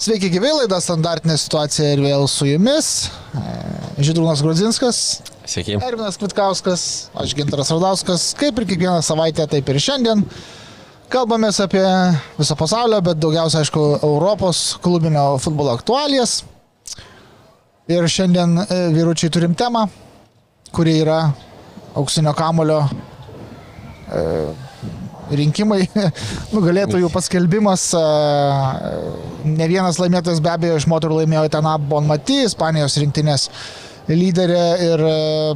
Sveiki gyvi, laida standartinė situacija ir vėl su jumis. E, Žydrūnas Grudzinskas, Sveiki. Ervinas Kvitkauskas, aš Gintaras Radauskas, kaip ir kiekvieną savaitę, taip ir šiandien. Kalbamės apie viso pasaulio, bet daugiausia, aišku, Europos klubinio futbolo aktualijas. Ir šiandien e, vyručiai turim temą, kuri yra auksinio kamulio e, rinkimai, nugalėtojų paskelbimas. Ne vienas laimėtojas be abejo iš moterų laimėjo Tena Bonmati, Ispanijos rinktinės lyderė ir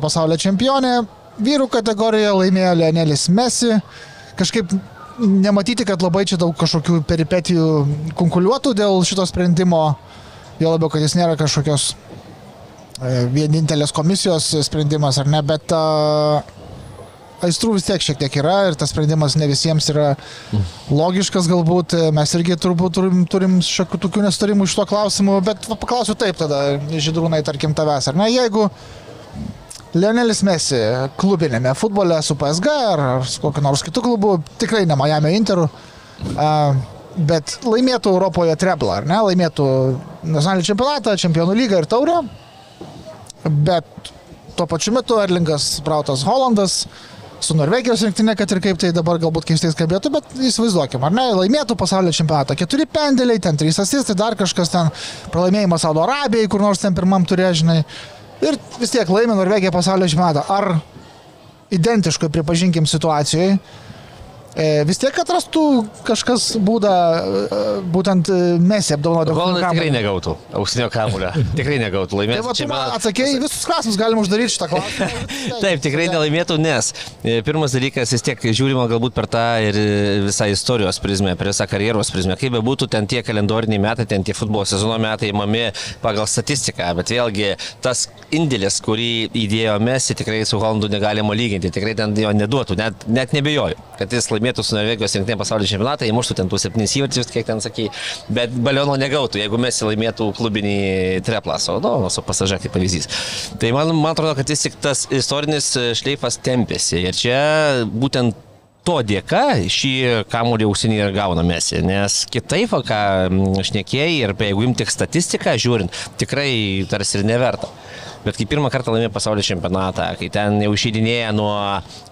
pasaulio čempionė. Vyrų kategorijoje laimėjo Leonelis Messi. Kažkaip nematyti, kad labai čia daug kažkokių peripetijų konkuliuotų dėl šito sprendimo. Jo labiau, kad jis nėra kažkokios vienintelės komisijos sprendimas ar ne, bet uh, aistrų vis tiek šiek tiek yra ir tas sprendimas ne visiems yra logiškas galbūt. Mes irgi turbūt turim, turim šiokių tokių nesutarimų iš to klausimų, bet paklausiu taip tada, žydrūnai, tarkim, tavęs, ar ne? Jeigu Leonelis Messi klubinėme futbole su PSG ar, ar su kokiu nors kitu klubu, tikrai ne Miami Interu, a, bet laimėtų Europoje treblą, ar ne? Laimėtų nacionalinį čempionatą, čempionų lygą ir taurę, bet tuo pačiu metu Erlingas Brautas Holandas su Norvegijos rinktinė, kad ir kaip tai dabar galbūt keistai skambėtų, bet įsivaizduokim, ar ne, laimėtų pasaulio čempionatą. Keturi pendeliai, ten trys asistai, dar kažkas ten, pralaimėjimas Saudo Arabijai, kur nors ten pirmam turė, žinai. Ir vis tiek laimė Norvegija pasaulio čempionatą. Ar identiškai, pripažinkim, situacijai, vis tiek atrastų kažkas būdą e, būtent e, Messi apdovanoti. Holandas tikrai negautų auksinio kamulio. Tikrai negautų Tai laimėti. va, tu man atsakėjai visus klausimus, galim uždaryti šitą klausimą. Taip, tikrai nelaimėtų, nes e, pirmas dalykas vis tiek žiūrima galbūt per tą ir e, visą istorijos prizmę, per visą karjeros prizmę. Kaip bebūtų, ten tie kalendoriniai metai, ten tie futbolo sezono metai įmami pagal statistiką, bet vėlgi tas indėlis, kurį įdėjo Messi, tikrai su Holandu negalima lyginti, tikrai ten jo neduotų, net, net nebejoju, kad jis laimėtų su Norvegijos rinktinė pasaulio čempionatą, įmuštų ten tų septynis įvarčius, kiek ten sakai, bet baliono negautų, jeigu Messi laimėtų klubinį treplą, o nu, su pasažė kaip pavyzdys. Tai man, man atrodo, kad vis tik tas istorinis šleifas tempėsi ir čia būtent to dėka šį kamuolį ausinį ir gauna Messi, nes kitaip, ką šnekėjai ir jeigu imti tik statistiką žiūrint, tikrai tarsi ir neverta. Bet kai pirmą kartą laimė pasaulio čempionatą, kai ten jau išeidinėja nuo,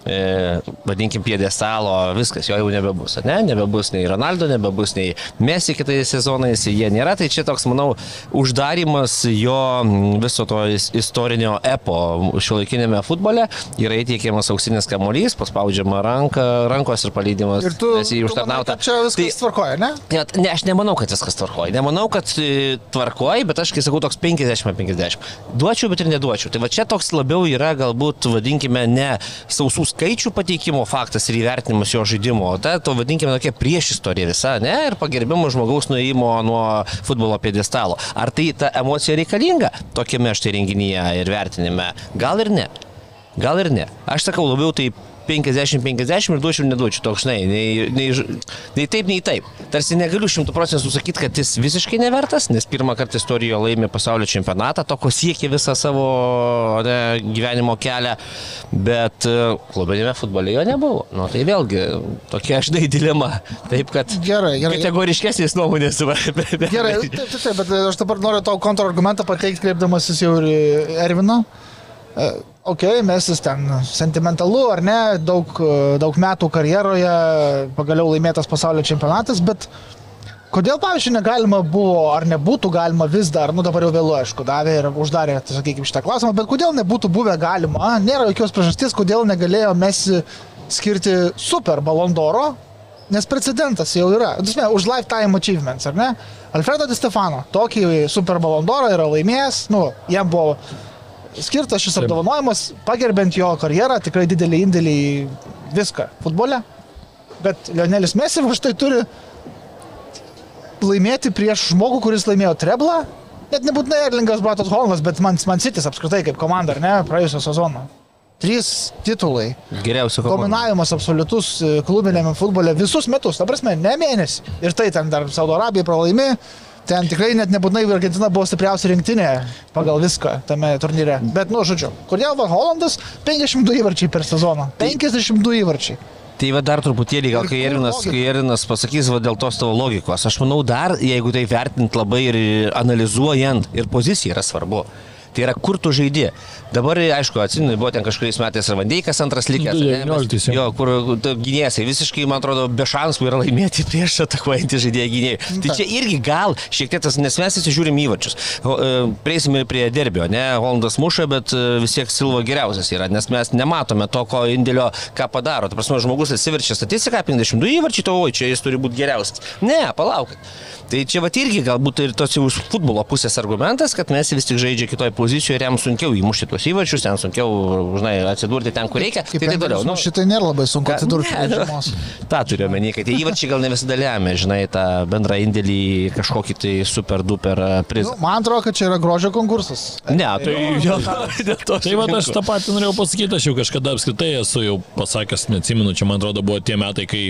e, vadinkim, piedestalo, viskas, jo jau nebebus, ne? Nebebus nei Ronaldo, nebebus nei Messi kitais sezonais, jie nėra. Tai čia toks, manau, uždarimas jo viso to is- istorinio epo šiuolaikinėme futbole. Yra įteikiamas auksinis kamuolys, paspaudžiama ranka, rankos ir palydimas. Ir tu, tu manai, kad čia viskas tai, tvarkoja, ne? Net, ne, aš nemanau, kad viskas tvarkoja. Nemanau, kad e, tvarkoja, bet aš, kai sakau, toks 50-50. Duočiau, bet ir neduočiau. Tai va čia toks labiau yra galbūt, vadinkime, ne sausų skaičių pateikimo faktas ir įvertinimas jo žaidimo, ta, to vadinkime, tokia priešistorija visa, ne? Ir pagerbimo žmogaus nuėjimo nuo futbolo pėdestalo. Ar tai ta emocija reikalinga tokiame štai renginyje ir vertinime? Gal ir ne. Gal ir ne. Aš sakau labiau tai 50-50 ir duočiau, neduočiau. Toks, žinai, nei, nei, nei taip, nei taip. Tarsi negaliu šimtų procentų sakyti, kad jis visiškai nevertas, nes pirmą kartą istorijoje laimė pasaulio čempionatą, to, ko siekė visą savo ne, gyvenimo kelią, bet e, klubinėme futbole jo nebuvo. Nu, tai vėlgi tokia, žinai, dilema. Taip, kad Gerai, gerai. kategoriškesnės nuomonės. Gerai, taip, taip, taip, bet aš dabar noriu tau kontrargumentą pateikti, kreipdamasis jau ir į Erviną. E, Ok, mes jis ten sentimentalu ar ne, daug, daug metų karjeroje, pagaliau laimėtas pasaulio čempionatas, bet kodėl, pavyzdžiui, negalima buvo, ar nebūtų galima vis dar, nu dabar jau vėlu, aišku, davė ir uždarė, tai sakykime, šitą klausimą, bet kodėl nebūtų buvę galima, nėra jokios priežasties, kodėl negalėjo Messi skirti super balondoro, Nes precedentas jau yra. Dusme, už lifetime achievements, ar ne? Alfredo Di Stefano tokį Super Ballondorą yra laimėjęs, nu, jam buvo skirtas šis apdovanojimas, pagerbent jo karjerą, tikrai didelį indėlį į viską futbole. Bet Lionelis Messi va štai turi laimėti prieš žmogų, kuris laimėjo treblą. Net nebūtinai Erlingas Bratas Holmas, bet man, man Citis apskritai kaip komanda, ar ne, praėjusio sezono. Trys titulai. Geriausia komanda. Dominavimas absoliutus e, klubinėme futbole visus metus, ta prasme, ne mėnesį. Ir tai ten dar Saudo Arabija pralaimi, ten tikrai net nebūtinai Argentina buvo stipriausia rinktinė pagal viską tame turnyre. Bet, nu, žodžiu, kodėl va Holandas 52 įvarčiai per sezoną? 52 įvarčiai. Tai va dar truputėlį, gal kai Erinas, kai Erinas pasakys va, dėl tos tavo logikos, aš manau dar, jeigu tai vertint labai ir analizuojant, ir pozicija yra svarbu. Tai yra, kur tu žaidži. Dabar, aišku, atsimenu, buvo ten kažkuriais metais ir Vandeikas antras ne, mes- 19, jo. Kur gynėsiai visiškai, man atrodo, be šansų yra laimėti prieš atakuojantį žaidėją gynėjų. Tai čia irgi gal šiek tiek tas, nes mes visi žiūrim įvačius. Prieisim ir prie derbio, ne, Hollandas muša, bet e, vis tiek Silva geriausias yra, nes mes nematome to, ko indėlio, ką padaro. Ta prasme, žmogus atsiverčia statistiką, 52 įvarčiai, oi, čia jis turi būti geriausias. Ne, palaukit. Tai čia va irgi galbūt ir tos jau futbolo pusės argumentas, kad mes vis tik žaidžia kitoj pozicijoje ir jam sunkiau įmušti tuos įvarčius, ten sunkiau, žinai, atsidurti ten, kur reikia. Kaip Tai taip toliau. nu, šitai nėra labai sunku Ką- atsidurti ne, nu, žiemos. Ta turiu omeny, kad tie įvarčiai gal ne visada lemia, žinai, tą bendrą indėlį kažkokį tai super duper Nu, prizą. man atrodo, kad čia yra grožio konkursas. Ne, tai dėl dėl to. Tai va, aš tą patį norėjau pasakyti, aš jau kažkada apskritai esu jau pasakęs, neatsimenu, čia man atrodo buvo tie metai, kai,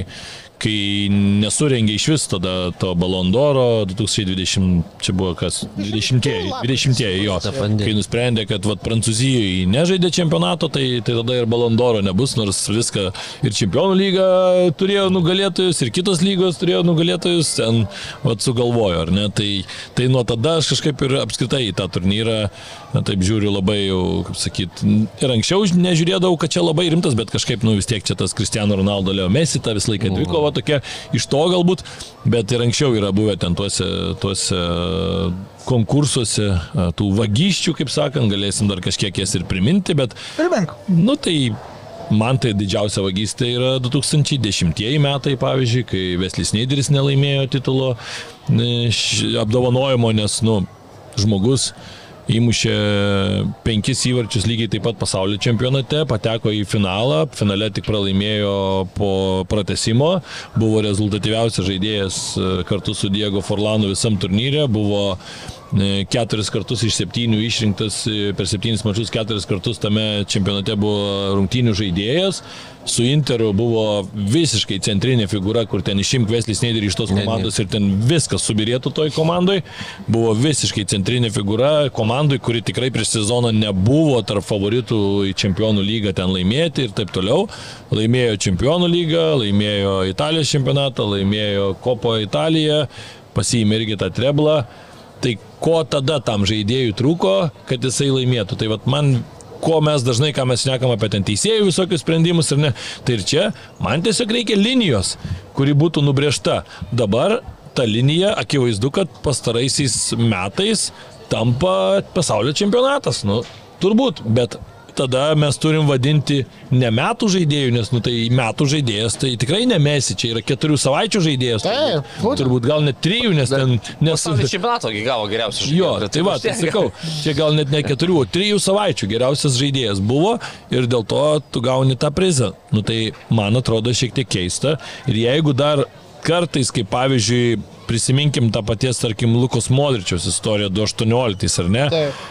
kai nesurengė iš vis tada to Balondoro 2020, čia buvo kas, 20-ieji, 20-ieji jo. Kai nusprendė, kad vat, Prancūzijoje nežaidė čempionato, tai, tai tada ir Balondoro nebus, nors viską ir čempionų lyga turėjo nugalėtojus, ir kitos lygos turėjo nugalėtojus, ten vat, sugalvojo, ar ne? Tai, tai nuo tada aš kažkaip ir apskritai į tą turnyrą, na, taip žiūriu labai jau, kaip sakyt, ir anksčiau nežiūrėdavau, kad čia labai rimtas, bet kažkaip, nu vis tiek čia tas Cristiano Ronaldo Leo Messi, ta visą laiką dvikova tokia iš to galbūt, bet ir anksčiau yra buvę ten tuose, tuose konkursuose, tų vagysčių, kaip sakant, galėsim dar kažkiek jas ir priminti, bet, Primink. nu tai Man tai didžiausia vagystė yra 2010 metai, pavyzdžiui, kai Veslis Neideris nelaimėjo titulo e, apdovanojimo, nes, nu, žmogus įmušė penkis įvarčius lygiai taip pat pasaulio čempionate, pateko į finalą, finale tik pralaimėjo po pratesimo, buvo rezultatyviausias žaidėjas e, kartu su Diego Forlanu visam turnyre, buvo keturis kartus iš septynių išrinktas e, per septynis mačius, keturis kartus tame čempionate buvo rungtynių žaidėjas. Su Interu buvo visiškai centrinė figūra, kur ten išimk Veslis Neiderį iš tos komandos ir ten viskas subirėtų toj komandai. Buvo visiškai centrinė figūra komandai, kuri tikrai prieš sezoną nebuvo tarp favoritų į čempionų lygą ten laimėti ir taip toliau. Laimėjo čempionų lygą, laimėjo Italijos čempionatą, laimėjo Kopo Italiją, pasiėmė irgi tą treblą. Tai ko tada tam žaidėjui trūko, kad jisai laimėtų? Tai vat man ko mes dažnai, ką mes šnekam apie ten teisėjų visokius sprendimus ir ne. Tai ir čia man tiesiog reikia linijos, kuri būtų nubriežta. Dabar ta linija, akivaizdu, kad pastaraisiais metais tampa pasaulio čempionatas. Nu, turbūt, bet tada mes turim vadinti ne metų žaidėjų, nes nu, tai metų žaidėjas, tai tikrai nemesi, čia yra keturių savaičių žaidėjas. Taip, būtent. turbūt gal net trijų, nes ten... Nes, čempionato gavo geriausias Jo, tai va, tai sakau, čia gal net ne keturių, o trijų savaičių geriausias žaidėjas buvo ir dėl to tu gauni tą prizą. Nu tai man atrodo šiek tiek keista. Ir jeigu dar kartais, kaip pavyzdžiui, prisiminkim tą paties, tarkim, Lukos Modričiaus istoriją 2018, ar ne? Taip.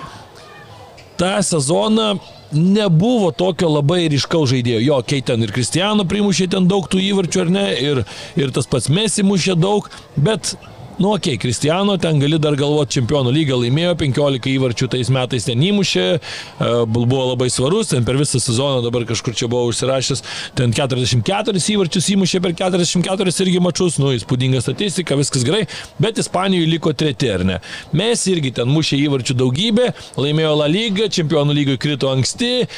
tą sezoną nebuvo tokio labai ryškaus žaidėjo. Jo, kei ten ir Kristiano primušė ten daug tų įvarčių, ar ne, ir, ir tas pats Mesi mušė daug, bet Nu, okei, okay, Kristiano ten gali dar galvoti, čempionų lygą laimėjo, 15 įvarčių tais metais ten įmušė, e, buvo labai svarus, ten per visą sezoną dabar kažkur čia buvo užsirašęs, ten 44 įvarčius įmušė per 44 irgi mačius, nu, įspūdinga statistika, viskas gerai, bet Ispanijoje liko treti, ar ne? Mes irgi ten mušė įvarčių daugybę, laimėjo La Liga, čempionų lygoje krito anksti,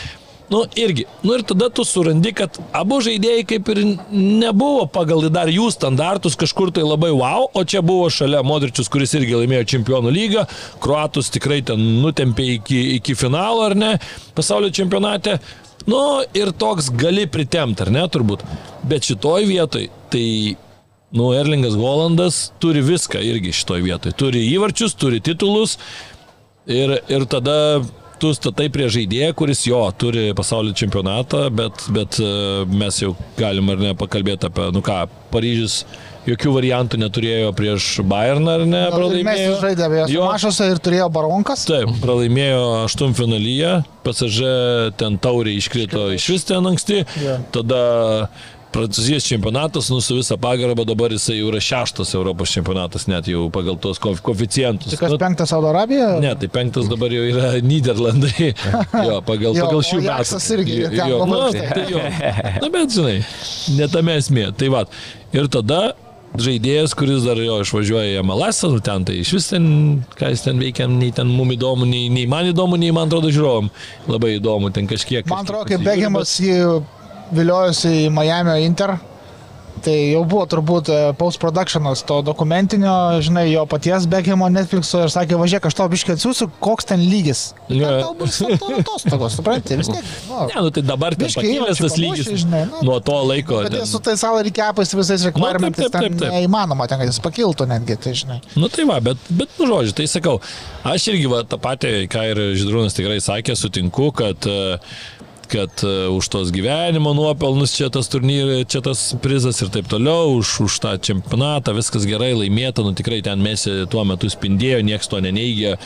Nu, irgi. Nu ir tada tu surandi, kad abu žaidėjai kaip ir nebuvo pagal dar jų standartus kažkur tai labai wow, o čia buvo šalia Modričius, kuris irgi laimėjo čempionų lygą, Kruatus tikrai ten nutempė iki, iki finalo, ar ne, pasaulio čempionate. Nu ir toks gali pritemti, ar ne, turbūt. Bet šitoj vietoj, tai Nu, Erlingas Volandas turi viską irgi šitoj vietoj. Turi įvarčius, turi titulus ir, ir tada tu statai prie žaidėją, kuris jo turi pasaulio čempionatą, bet, bet e, mes jau galim ar ne pakalbėti apie, nu ką, Paryžius jokių variantų neturėjo prieš Bayerną, ar ne, Mes pralaimėjo. žaidė abiejose Jo. mašose ir turėjo baronkas. Taip, pralaimėjo aštuntfinalyje, PSG ten tauriai iškrito iš vis ten anksti, Jo. tada Prancūzijos čempionatas, nu su visą pagarbą dabar jisai jau yra šeštas Europos čempionatas, net jau pagal tos kof- koeficientus. Tai kas Nu, penktas Saudo Arabija? Ne, tai penktas dabar jau yra Niderlandai. jo, pagal, Jo, pagal šių metų. Irgi Jo, jo, nu, tai jo. Na, bet žinai, ne tame esmė. Tai va. Ir tada žaidėjas, kuris dar jo išvažiuoja į MLS, nu ten tai iš vis ten, ką jis ten veikia, nei ten mum įdomu, nei, nei man įdomu, nei man atrodo žiūrovom. Labai įdomu, ten kažkiek. Man atrodo, kai kažkiek Begiamas jį viliojosi į Miami Inter, tai jau buvo turbūt e, post-productionas to dokumentinio, žinai, jo paties Begimo Netflix'o ir sakė, važiuok, aš tau biškai atsiųsiu, koks ten lygis. Ten tau bus atostogos, supranti, vis tiek. Nu, Ne, nu tai dabar ten pakilęs tas lygis žinai, nu. nuo to laiko. Bet ten- su tais salary capais visais requirements taip, taip, ten taip. neįmanoma, ten, jis pakiltų netgi, tai žinai. Nu tai va, bet, bet nu žodžiu, tai sakau, aš irgi va, tą patį, ką ir Židrūnas tikrai sakė, sutinku, kad e, kad uh, už tos gyvenimo nuopelnus čia tas turnyras, čia tas prizas ir taip toliau, už, už tą čempionatą, viskas gerai laimėta, nu tikrai ten mes tuo metu spindėjo, niekas to neneigia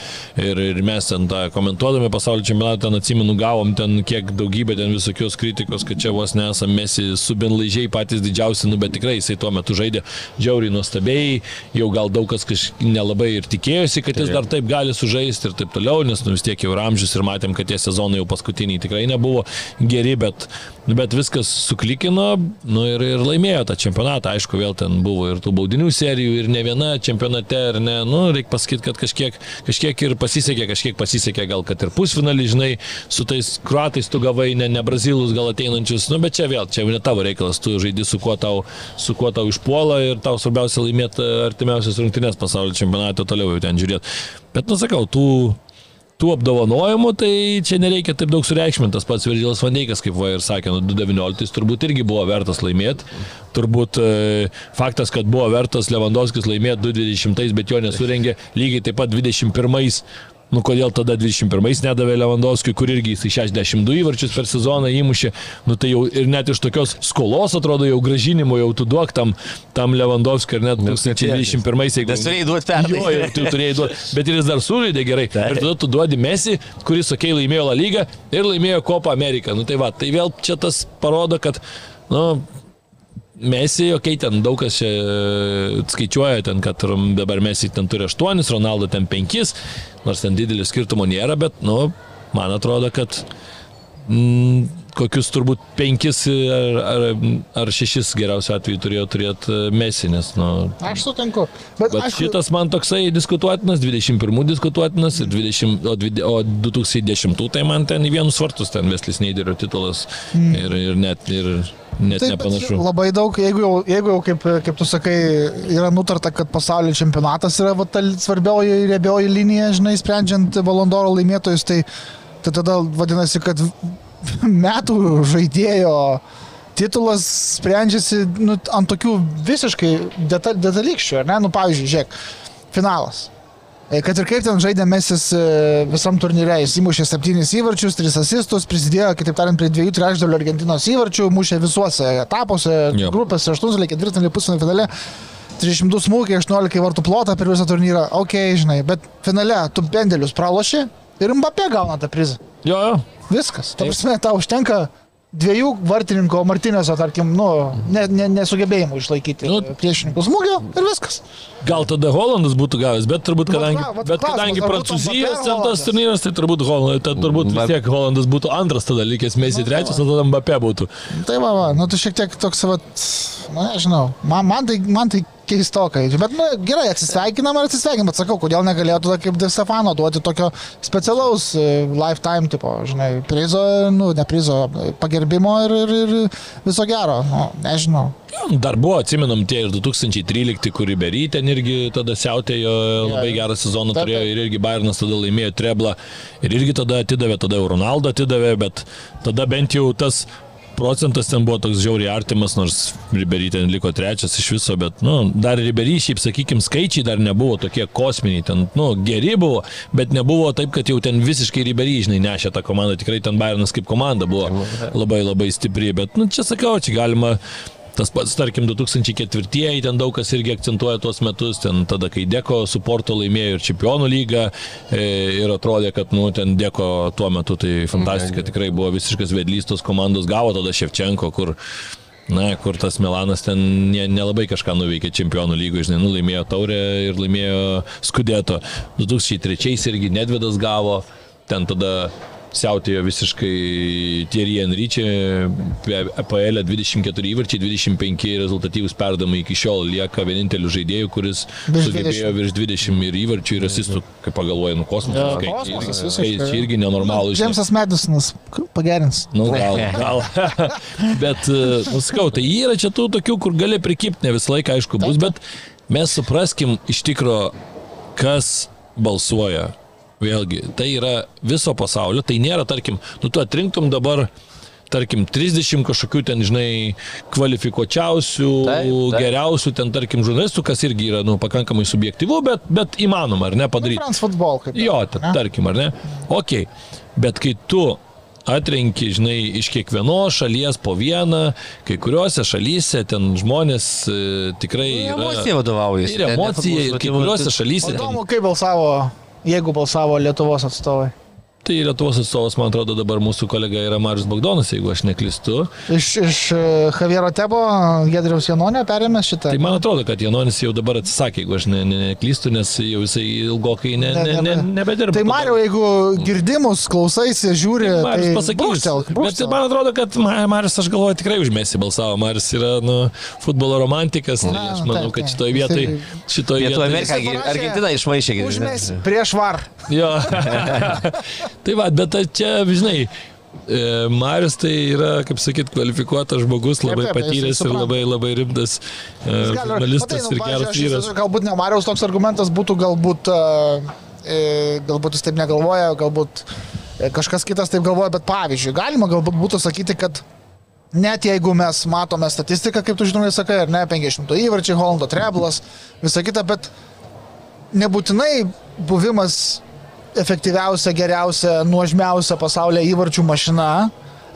ir, ir mes ten tą komentuodami pasaulio čempionatą, ten atsimenu, gavom ten kiek daugybę ten visokios kritikos, kad čia vos nesame mes subinlaižiai patys didžiausi, nu bet tikrai jisai tuo metu žaidė džiauriai nuostabiai, jau gal daug kas kažkaip nelabai ir tikėjosi, kad jis dar taip gali sužaisti ir taip toliau, nes nu vis tiek jau amžius ir matėm, kad tie sezonai jau paskutiniai tikrai nebuvo geri, bet, bet viskas suklikino nu, ir, ir laimėjo tą čempionatą. Aišku, vėl ten buvo ir tų baudinių serijų, ir ne viena čempionate, ir ne, nu, reikia pasakyti, kad kažkiek, kažkiek ir pasisekė, kažkiek pasisekė, gal kad ir pusfinalį, žinai, su tais kruatais tu gavai, ne, ne brazilus gal ateinančius, nu, bet čia vėl, čia ne tavo reikalas, tu žaidži su kuo tau, su kuo tau išpuola ir tau svarbiausia laimėti artimiausias rungtynės pasaulio čempionate, toliau jau ten žiūrėti. Bet, nu, sakau, tų tų apdovanojimų, tai čia nereikia taip daug sureikšmintas. Pats Virgilas Vandeikas, kaip va ir sakė, nu 2019 turbūt irgi buvo vertas laimėti. Turbūt e, faktas, kad buvo vertas Lewandowskis laimėti 2020, bet jo nesurengė lygiai taip pat 2021. Nu kodėl tada 21 nedavė Lewandowskiui, kur irgi jis 62 įvarčius per sezoną įmušė, nu tai jau ir net iš tokios skolos atrodo jau gražinimo jau tu duok tam, tam Lewandowskiui ir net 2021 jeigu... Nes turėjai duoti pernai. Jo, ir tu turėjai duoti, bet ir jis dar sužaidė gerai. Ir tada tu duodi Messi, kuris, okei, okay, laimėjo La Lygą ir laimėjo Kopą Ameriką. Nu tai va, tai vėl čia tas parodo, kad, nu, Messi, okei, okay, ten daug kas čia e, skaičiuoja, ten, kad dabar Messi ten turi 8, Ronaldo ten 5, nors ten didelio skirtumo nėra, bet, nu, man atrodo, kad mm, kokius turbūt 5 ar, ar, ar 6 geriausiu atveju turėjo turėti Messi, nes, nu, Aš sutinku. Bet, Bet aišku, šitas man toksai diskutuotinas, 21 diskutuotinas, ir 20, o, 20, o 2010 tai man ten į vienus vartus ten Veslis Neiderio titulas mm. ir, ir net, ir net Taip, nepanašu. Labai daug, jeigu jau, jeigu jau kaip, kaip tu sakai, yra nutarta, kad pasaulio čempionatas yra va, ta svarbioji riebioji linija, žinai, sprendžiant Valondoro laimėtojus, tai, tai tada vadinasi, kad metų žaidėjo titulas sprendžiasi nu, ant tokių visiškai detal, detalykščių, ar ne? Nu, pavyzdžiui, žiūrėk, finalas. E, Kad ir kaip ten žaidė Mesis e, visam turnyre, jis įmušė septynis įvarčius, tris asistus, prisidėjo, kitaip tariant, prie dviejų trečdalių Argentinos įvarčių, mušė visuose etapuose, Jo. grupėse, aštuntfinalį, ketvirtfinalį, pusfinalį finale. 300 smūgiai, 18 vartų plotą per visą turnyrą. Ok, žinai, bet finale tu pendelius praloši ir Mbappé gauna tą prizą. Jo, jo. Viskas. Ta prasme, tau užtenka dviejų vartininko Martinėso, tarkim, nu, ne, ne, nesugebėjimų išlaikyti Nu. nu, priešininkų smūgio ir viskas. Gal tada Holandas būtų gavęs, bet turbūt Vat kadangi, vat bet klausimas, kadangi Prancūzijos ten tas turnyras, tai turbūt, Holandas, tai turbūt vis Bet- tiek Holandas būtų antras tada likęs, Messi trečias, o tada Mbappé būtų. Tai va, va, nu tai šiek tiek toks, va, na, nežinau, man, man, tai, man tai keistokai. Bet, nu, gerai, atsisveikinam ar atsisveikinam, bet sakau, kodėl negalėjo tada kaip De Stefano duoti tokio specialaus e, lifetime tipo, žinai, prizo, nu, ne prizo, pagerbimo ir, ir, ir viso gero, nu, nežinau. Dar buvo, atsimenam, tie ir 2013, kur Ibery ten irgi tada siautėjo, labai gerą sezoną Taip, turėjo ir irgi Bayernas tada laimėjo treblą ir irgi tada atidavė, tada Ronaldo atidavė, bet tada bent jau tas procentas ten buvo toks žiauriai artimas, nors Ribery ten liko trečias iš viso, bet, nu, dar Ribery šiaip, sakykime, skaičiai dar nebuvo tokie kosminiai, ten, nu, geri buvo, bet nebuvo taip, kad jau ten visiškai Ribery, žinai, nešė tą komandą, tikrai ten Bayernas kaip komanda buvo labai labai stipri, bet, nu, čia sakau, čia galima Tas pats, tarkim, 2004-ieji, ten daug kas irgi akcentuoja tuos metus, ten tada, kai Deko su Porto laimėjo ir Čempionų lygą e, ir atrodė, kad, nu, ten Deko tuo metu tai fantastika, tikrai buvo visiškas vedlys tos komandos, gavo tada Ševčenko, kur Na, kur tas Milanas ten ne, nelabai kažką nuveikė čempionų lygoje, žinai, nu, laimėjo taurę ir laimėjo skudėto. 2003 irgi Nedvedas gavo, ten tada siautėjo visiškai Thierry Henryčia, PL 24 įvarčiai, 25 rezultatyvus perdamai iki šiol lieka vieninteliu žaidėju, kuris Virš sugebėjo 20. virš 20 ir įvarčių ir asistų, kaip pagalvoju, nu kosmosas. Jo, skaičiai kosmosas irgi- visiškai. skaičiai irgi nenormalų. žinai. Džemsas Medisonas pagerins. Nu, gal, gal. bet, e, nu, sakau, tai yra čia tų tokių, kur gali prikipti, ne visą laiką aišku bus, bet mes supraskim iš tikro, kas balsuoja. Vėlgi, tai yra viso pasaulio, tai nėra, tarkim, nu tu atrinktum dabar tarkim, 30 kažkokių ten, žinai, kvalifikuočiausių, Taip, taip. geriausių ten, tarkim, žurnalistų, kas irgi yra, nu, pakankamai subjektyvu, bet, bet įmanoma, ar ne, padaryti. France football, kaip. Jo, ta, ne? tarkim, ar ne? Ok, bet kai tu atrenki, žinai, iš kiekvienos šalies po vieną, kai kuriuose šalyse ten žmonės e, tikrai yra... Emocija vadovaujasi. Ir ten emocija, ir kai kuriuose šalyse... ten- Įdomu, kaip balsavo, jeigu balsavo Lietuvos atstovai. Tai Lietuvos atstovas, man atrodo, dabar mūsų kolega yra Marius Bagdonas, jeigu aš neklistu. Iš, iš e, Javiero Tebo, Gedriaus Janonio perėmė šitą. Tai man atrodo, kad Janonis jau dabar atsisakė, jeigu aš ne, ne, neklystu, nes jau jisai ilgokai ne, ne, ne, nebedirba. Tai Mario, jeigu girdimus, klausaisi, žiūri, Marius tai pasakys. brūkštelk, Bet brūkštelk. man atrodo, kad Ma- Marius, aš galvoju, tikrai užmėsi balsavo. Marius yra nu, futbolo romantikas. Tai aš manau, kad šitoje vietoje... Šitoje vietoje... Amerika, Argentina išmaišė. Užmės prieš var. Jo. tai va, bet tai čia, žinai, e, Marius tai yra, kaip sakyt, kvalifikuotas žmogus, labai Taip, taip, patyręs ir labai, labai rimtas e, žurnalistas matai, nu, ir geras vyras. Galbūt ne Marijos toks argumentas būtų, galbūt, e, e, galbūt jis taip negalvoja, galbūt kažkas kitas taip galvoja, bet pavyzdžiui, galima galbūt būtų sakyti, kad net jeigu mes matome statistiką, kaip tu žinai, sakai, ar ne, 500 įvarčiai, Holando treblas, visa kita, bet nebūtinai buvimas efektyviausia, geriausia, nuožmiausia pasaulyje įvarčių mašina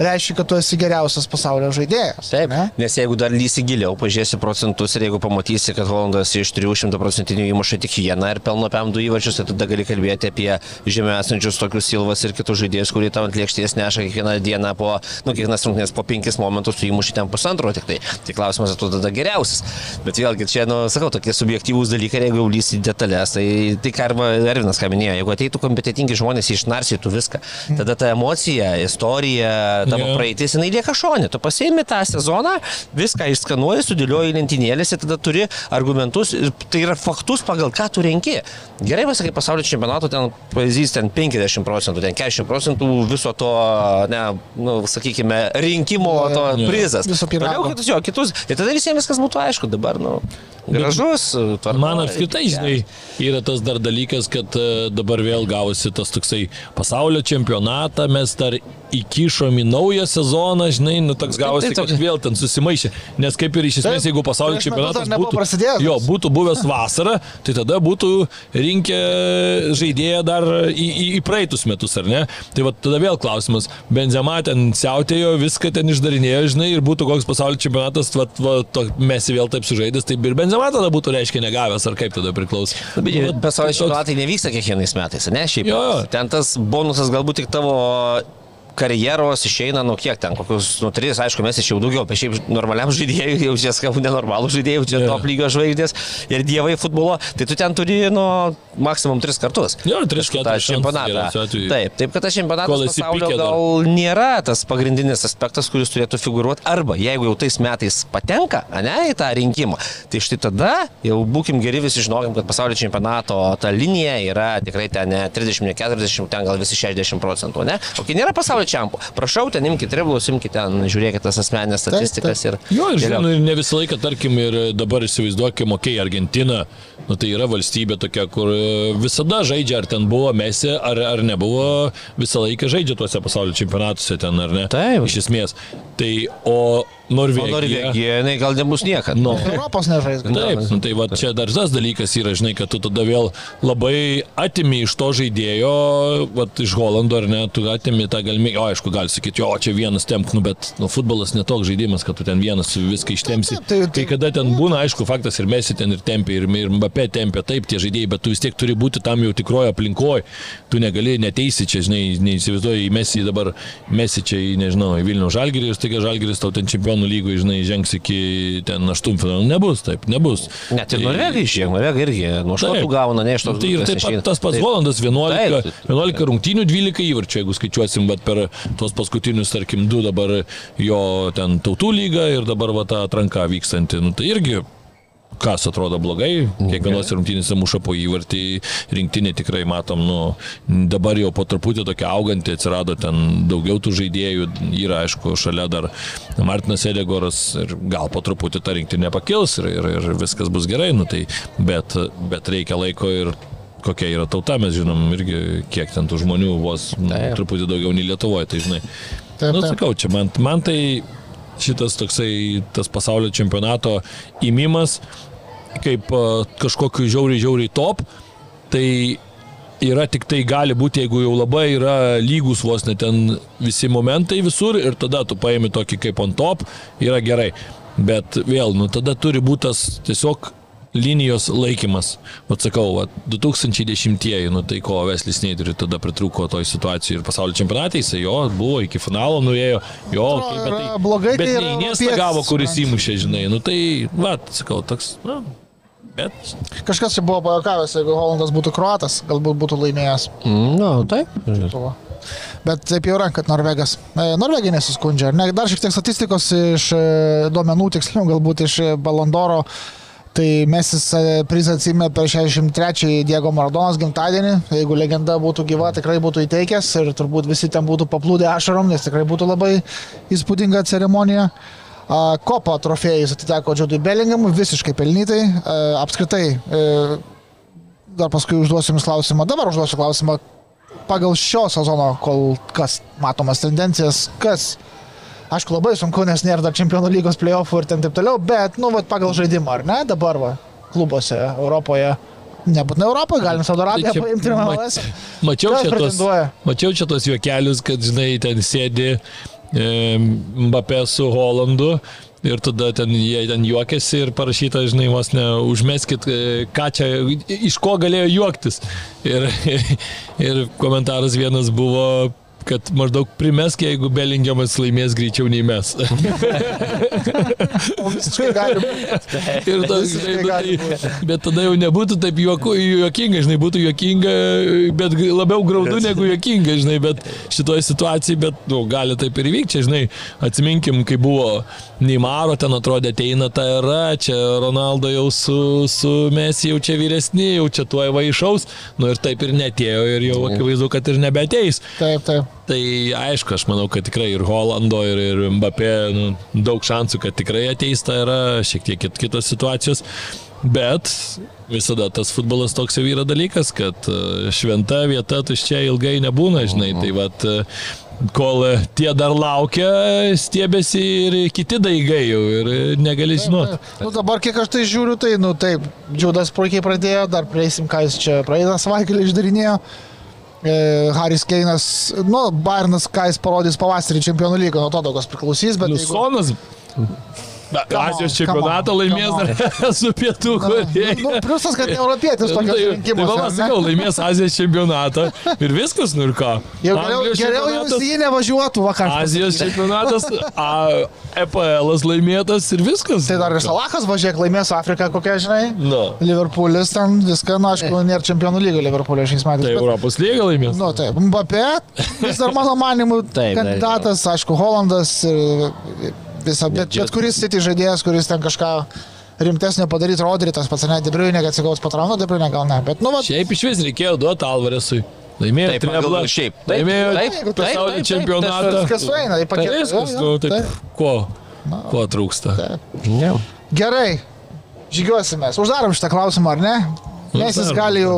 reiškia, kad tu esi geriausias pasaulio žaidėjas. Taip, ne? nes jeigu dar lysi giliau, pažiūrėsi procentus ir jeigu pamatysi, kad Holandas iš 300 procentinių įmuša tik vieną ir pelno PM du įvarčius, tai tada gali kalbėti apie žemė esančius tokius Silvas ir kitus žaidėjus, kurie tau ant lėkštės neša kiekvieną dieną po, nu, kiekvienas rungtynės po penkis momentus, tu įmuši ten pusantro tik tai. Tai klausimas, ar tu tada geriausias. Bet vėlgi, čia, nu, sakau, tokie subjektyvūs dalykai, jeigu jau lysi į detalės, tai tai ką Ervinas ką minėjo, jeigu ateitų kompetitingi žmonės, išnarsytų viską, tada ta emocija, istorija, tavo Jo. praeitis, jinai lieka šonė. Tu pasiemi tą sezoną, viską išskanuoji, sudėlioji į lentynėlės ir tada turi argumentus tai yra faktus, pagal ką tu renki. Gerai pasakai, pasaulio čempionato ten pavyzdys ten 50 procentų, ten 40 procentų viso to, ne, nu, sakykime, rinkimo to Jo. prizas. Viso pyrago. Toliau kitus jo, kitus. Ir tada visiems viskas būtų aišku. Dabar, nu, gražus. tvarkoj. Man apskritai, žinai, yra tas dar dalykas, kad e, dabar vėl gavosi tas toksai pasaulio čempionatą, mes dar įkišom į naują sezoną, žinai, nu toks gavosi, taip, kad taip. vėl ten susimaišė. Nes kaip ir iš esmės, Taip, jeigu pasaulio metus čempionatas būtų, jo, būtų buvęs vasarą, tai tada būtų rinkę žaidėją dar į, į, į praeitus metus, ar ne? Tai va tada vėl klausimas, Benzema ten siautėjo, viską ten išdarinėjo, žinai, ir būtų koks pasaulio čempionatas, va, va, to, mes vėl taip sužaidęs, tai ir Benzema tada būtų, reiškia, negavęs, ar kaip tada priklauso. Nu, Bet pasaulio čempionatai nevyksta kiekvienais metais, ne? Šiaip. Jo, jo. Ten tas bonusas galbūt tik tavo karjeros išeina, nu kiek ten, kokius, nu, tris, aišku, mes iš jau daugiau, bet šiaip normaliam žaidėjui, jau čia skau nenormalų žaidėjų, čia Jo. top lygio žvaigždės ir dievai futbolo, tai tu ten turi, nu, maksimum tris kartus. Jo, tris, Aišku, tą čempionatą. Taip, taip, kad tas čempionatas pasaulio gal nėra tas pagrindinis aspektas, kuris turėtų figuruoti, arba jeigu jau tais metais patenka, ne, į tą rinkimą, tai štai tada jau būkim geri visi žinokim, kad pasaulio čempionato ta linija yra tikrai ten ne 30, ne 40, ten gal visi 60 procentų, ne? O kai nėra pasaulio čempionų, prašau, ten imkite triblus, imkite ten, žiūrėkite tas asmenės statistikas ir... Jo, ir žinau, ir ne visą laiką, tarkim, ir dabar įsivaizduokime, okei, okay, Argentina, nu tai yra valstybė tokia, kur e, visada žaidžia, ar ten buvo Mesi, ar, ar nebuvo, visą laiką žaidžia tuose pasaulio čempionatuose ten, ar ne? Taip. Iš esmės. Tai, o O Norvegija. Norvegija, jinai gal nebus niekada. Nu, Europos nežais. Taip, nu, tai va čia dar tas dalykas yra, žinai, kad tu tada vėl labai atimi iš to žaidėjo, va, iš Holando ar ne, tu atimi tą galimybę, o aišku, gali sakyti, jo, čia vienas tempk, nu, bet nu, futbolas netoks žaidimas, kad tu ten vienas viską ištempsi. Taip, taip, taip. Kai kada ten būna, aišku, faktas ir Mesi ten ir tempia, ir, ir Mbappé tempia, taip tie žaidėjai, bet tu vis tiek turi būti tam jau tikroje aplinkoje. Tu negali neteisi čia, žinai, neįsivaizduoji Mesi dabar, Mesi čia nežinau, į Vilnių Žalgirį ir staiga Žalgiris tau ten čempionų lygų, žinai, žengs iki ten aštuntfinalio. Nebus, taip, nebus. Net ir Norvegai išėjo, Norvegai irgi nuo škotų gauna, ne iš to. Tai ir taip pat tas pats Volandas 11, 11 rungtynių, 12 įvarčių, jeigu skaičiuosim, bet per tuos paskutinius, tarkim, du dabar jo ten tautų lyga ir dabar va ta atranka vykstanti. Nu, tai irgi kas atrodo blogai, kiekvienos rungtynėse muša po įvartį, rinktinė tikrai matom, nu, dabar jau po truputį tokia auganti, atsirado ten daugiau tų žaidėjų, yra aišku, šalia dar Martinas Edegoras ir gal po truputį ta rinktinė pakils ir, ir, ir viskas bus gerai, nu, tai, bet, bet reikia laiko ir kokia yra tauta, mes žinom irgi, kiek ten tų žmonių vos nu, truputį daugiau nei Lietuvoje, tai žinai. Taip, taip. Nu, sakau, čia man, man tai šitas toksai tas pasaulio čempionato įmimas kaip kažkokiu žiauriai, žiauriai top, tai yra tik tai gali būti, jeigu jau labai yra lygus vos net ten visi momentai visur ir tada tu paimi tokį kaip on top, yra gerai. Bet vėl, nu tada turi būti tas tiesiog linijos laikymas. Vat sakau, vat, 2010-ieji, nu tai ko Veslis Neideriui tada pritruko toj situacijai ir pasaulio čempionatai, jisai jo buvo iki finalo nuėjo, jo, okay, bet tai blogai, bet tai neįnėsta gavo, kuris įmušė, žinai, nu tai, va, sakau, toks, na. Bet... Kažkas čia buvo pajokavęs, jeigu Holandas būtų kruatas, galbūt būtų laimėjęs. Mm, no, taip. Bet taip jau yra, kad Norvegas. E, Norvegai nesiskundžia. Ne, dar šiek tiek statistikos iš e, duomenų, tiksliau galbūt iš Balondoro. Tai Mesis prizą atsimė per 63-ąjį Diego Maradonas gimtadienį. Jeigu legenda būtų gyva, tikrai būtų įteikęs ir turbūt visi ten būtų paplūdę ašarom, nes tikrai būtų labai įspūdinga ceremonija. Kopo trofėjus atiteko Džodui Bellinghamui visiškai pelnytai. Apskritai, e, dar paskui užduosiu Jums klausimą, dabar užduosiu klausimą pagal šio sezono kol kas matomas tendencijas, kas Aišku, labai sunku, nes nėra dar čempionų lygos playoffų ir ten taip toliau, bet, nu, va, pagal žaidimą, ar ne, dabar, va, klubuose Europoje. Nebūtinai Europoje, galim Saudo Arabiją tai paimti ir MLS. Mačiau čia, tos, mačiau čia tos juokelius, kad, žinai, ten sėdi e, Mbappé su Holandu ir tada ten jie ten juokėsi ir parašyta, žinai, vos ne, užmeskit, e, ką čia, iš ko galėjo juoktis. Ir, ir komentaras vienas buvo kad maždaug primesk, jeigu Belingiamas laimės greičiau nei mes. ir tas, žinai, nu, tai, bet tada jau nebūtų taip juoku, juokinga, žinai, būtų juokinga, bet labiau graudu negu juokinga, žinai, bet šitoje situacijoje, bet, nu, gali taip ir įvykti, žinai, atsiminkim, kai buvo Neymaro, ten atrodė ateina ta era, čia Ronaldo jau su, su Messi jau čia vyresni, jau čia tuo įvaišaus, nu ir taip ir netėjo ir jau akivaizdu, kad ir nebeteis. Taip, taip. Tai aišku, aš manau, kad tikrai ir Holando, ir, ir Mbappé nu, daug šansų, kad tikrai ateis ta yra, šiek tiek kitos situacijos. Bet visada tas futbolas toks jau yra dalykas, kad e, šventa vieta tuščia ilgai nebūna, žinai. Tai vat, e, kol tie dar laukia, stiebėsi ir kiti daigai jau ir negali žinoti. Nu, dabar kiek aš tai žiūriu, tai, nu taip, Džiudas puikiai pradėjo, dar prieisim, ką jis čia praeitą savaitgalį išdarinėjo. E, Haris Keinas, nu, Bairnas, ką jis parodys pavasarį čempionų lygą, nuo to daug kas priklausys, bet... Lusonas. Jeigu... Azijos čempionatą laimės su pietų Koreja. Nu, pliusas, kad europietis tokios tai, rinkimus. Tai va, sakau, laimės Azijos čempionatą ir viskas, nu ir ką. Jau geriau, geriau jums jį nevažiuotų vakar. Azijos čempionatas, a, EPL laimėtas ir viskas. Tai dar ir Salahas važiuok, laimės Afriką kokia, žinai. No. Liverpoolis ten viską, na, aišku, nėra čempionų lyga Liverpoolio šiais metais. Tai bet... Europos lyga laimės. Nu, taip, Mbappé, vis dar mano manimu, kandidatas, aišku, Holandas. Ir, visą, bet, bet kuris City žaidėjas, kuris ten kažką rimtesnio padaryti, rodyti tas pats, ne, Debriunė, kad atsigaus patraunu, Debriunė gal ne, bet nu va. Šiaip iš vis reikėjo duoti Alvaresui. Laimėjo taip, treblą. Šiaip. Taip, laimėjo taip, taip, pasaulio taip, čempionatą. Viskas sueina į paketą. Viskas, nu, taip, taip. Ko? Na, ko trūksta? Taip. Ne. Gerai, žygiuosimės. Uždarom šitą klausimą, ar ne? Nes jis gali jau,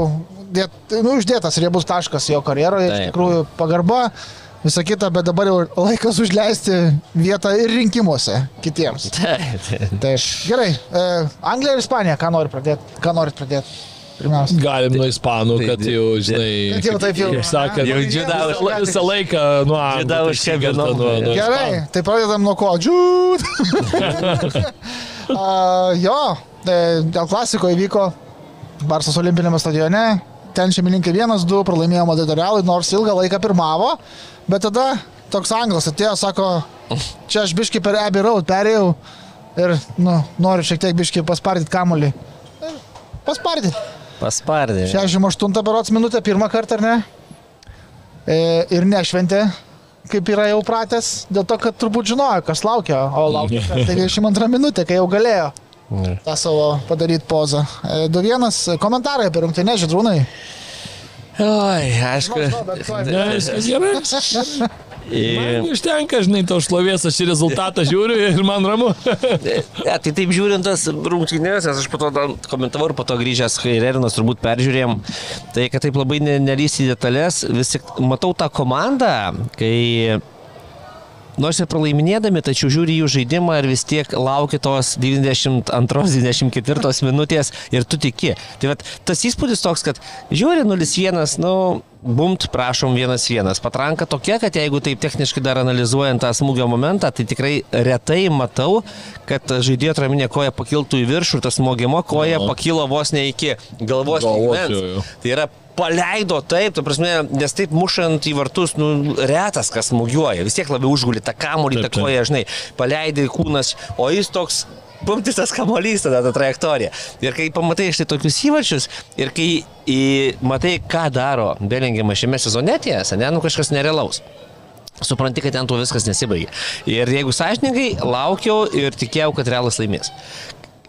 dėt, nu, uždėtas riebus taškas jo karjeroje, iš tikrųjų pagarba visa kita, bet dabar jau laikas užleisti vietą ir rinkimuose kitiems. Tai gerai, e, Anglija ir Ispanija, ką norit pradėti? Ką norit pradėti? Pirmiausia. Galim nuo ispanų, kad jau, žinai, kad jau taip jau. Kaip sakant, jau džidavus visą laiką nuo čia vienu. Gerai, tai pradedam nuo ko? Džud! uh, jo, e, dėl klasiko įvyko Barsas olimpinėme stadione. Ten šeimininkai 1-2 pralaimėjo Madrido Realui, nors ilgą laiką pirmavo. Bet tada toks anglas atėjo, sako, čia aš biški per Abbey Road perėjau ir, nu, noriu šiek tiek biški paspardyti kamolį. Ir Paspardyti. Paspardė. 68 berots minutę pirmą kartą, ar ne? E, ir nešventė, kaip yra jau pratęs, dėl to, kad turbūt žinojo, kas laukia, o laukia 92 minutė, kai jau galėjo tą savo padaryti pozą. E, 2-1 komentarai apie rungtynę, žydrūnai. Oi, aišku. Ne, viskas gerai. Man užtenka, žinai, to šlovės, aš į rezultatą žiūriu ir man ramu. Ja, tai taip žiūrint tas rungtynės, aš po to komentavau ir po to grįžęs, kai Rerinas turbūt peržiūrėjom, tai kad taip labai ne- į detalės, vis tik matau tą komandą, kai nors ir pralaiminėdami, tačiau žiūri jų žaidimą ir vis tiek laukia tos 92-94 minutės ir tu tiki. Tai vat, tas įspūdis toks, kad žiūri 0-1, nu, bumt, prašom 1-1. Patranka tokia, kad jeigu taip techniškai dar analizuojant tą smūgio momentą, tai tikrai retai matau, kad žaidėjo traminė koja pakiltų į viršų ir tas smogimo koja pakilo vos ne iki galvos. Galvos. Tai yra paleido taip, ta prasme, nes taip mušant į vartus, nu, retas kas smūgiuoja, vis tiek labiau užguli tą kamolį, tą koją, žinai, paleidai kūnas, o jis toks Pumtis tas kamuolys tada tą trajektoriją. Ir kai pamatai štai tokius įvarčius ir kai į, matai, ką daro Belingiamas šiame sezone ties, ne, nu kažkas nerealaus. Supranti, kad ten tuo viskas nesibaigė. Ir jeigu sąžininkai, laukiau ir tikėjau, kad realas laimės.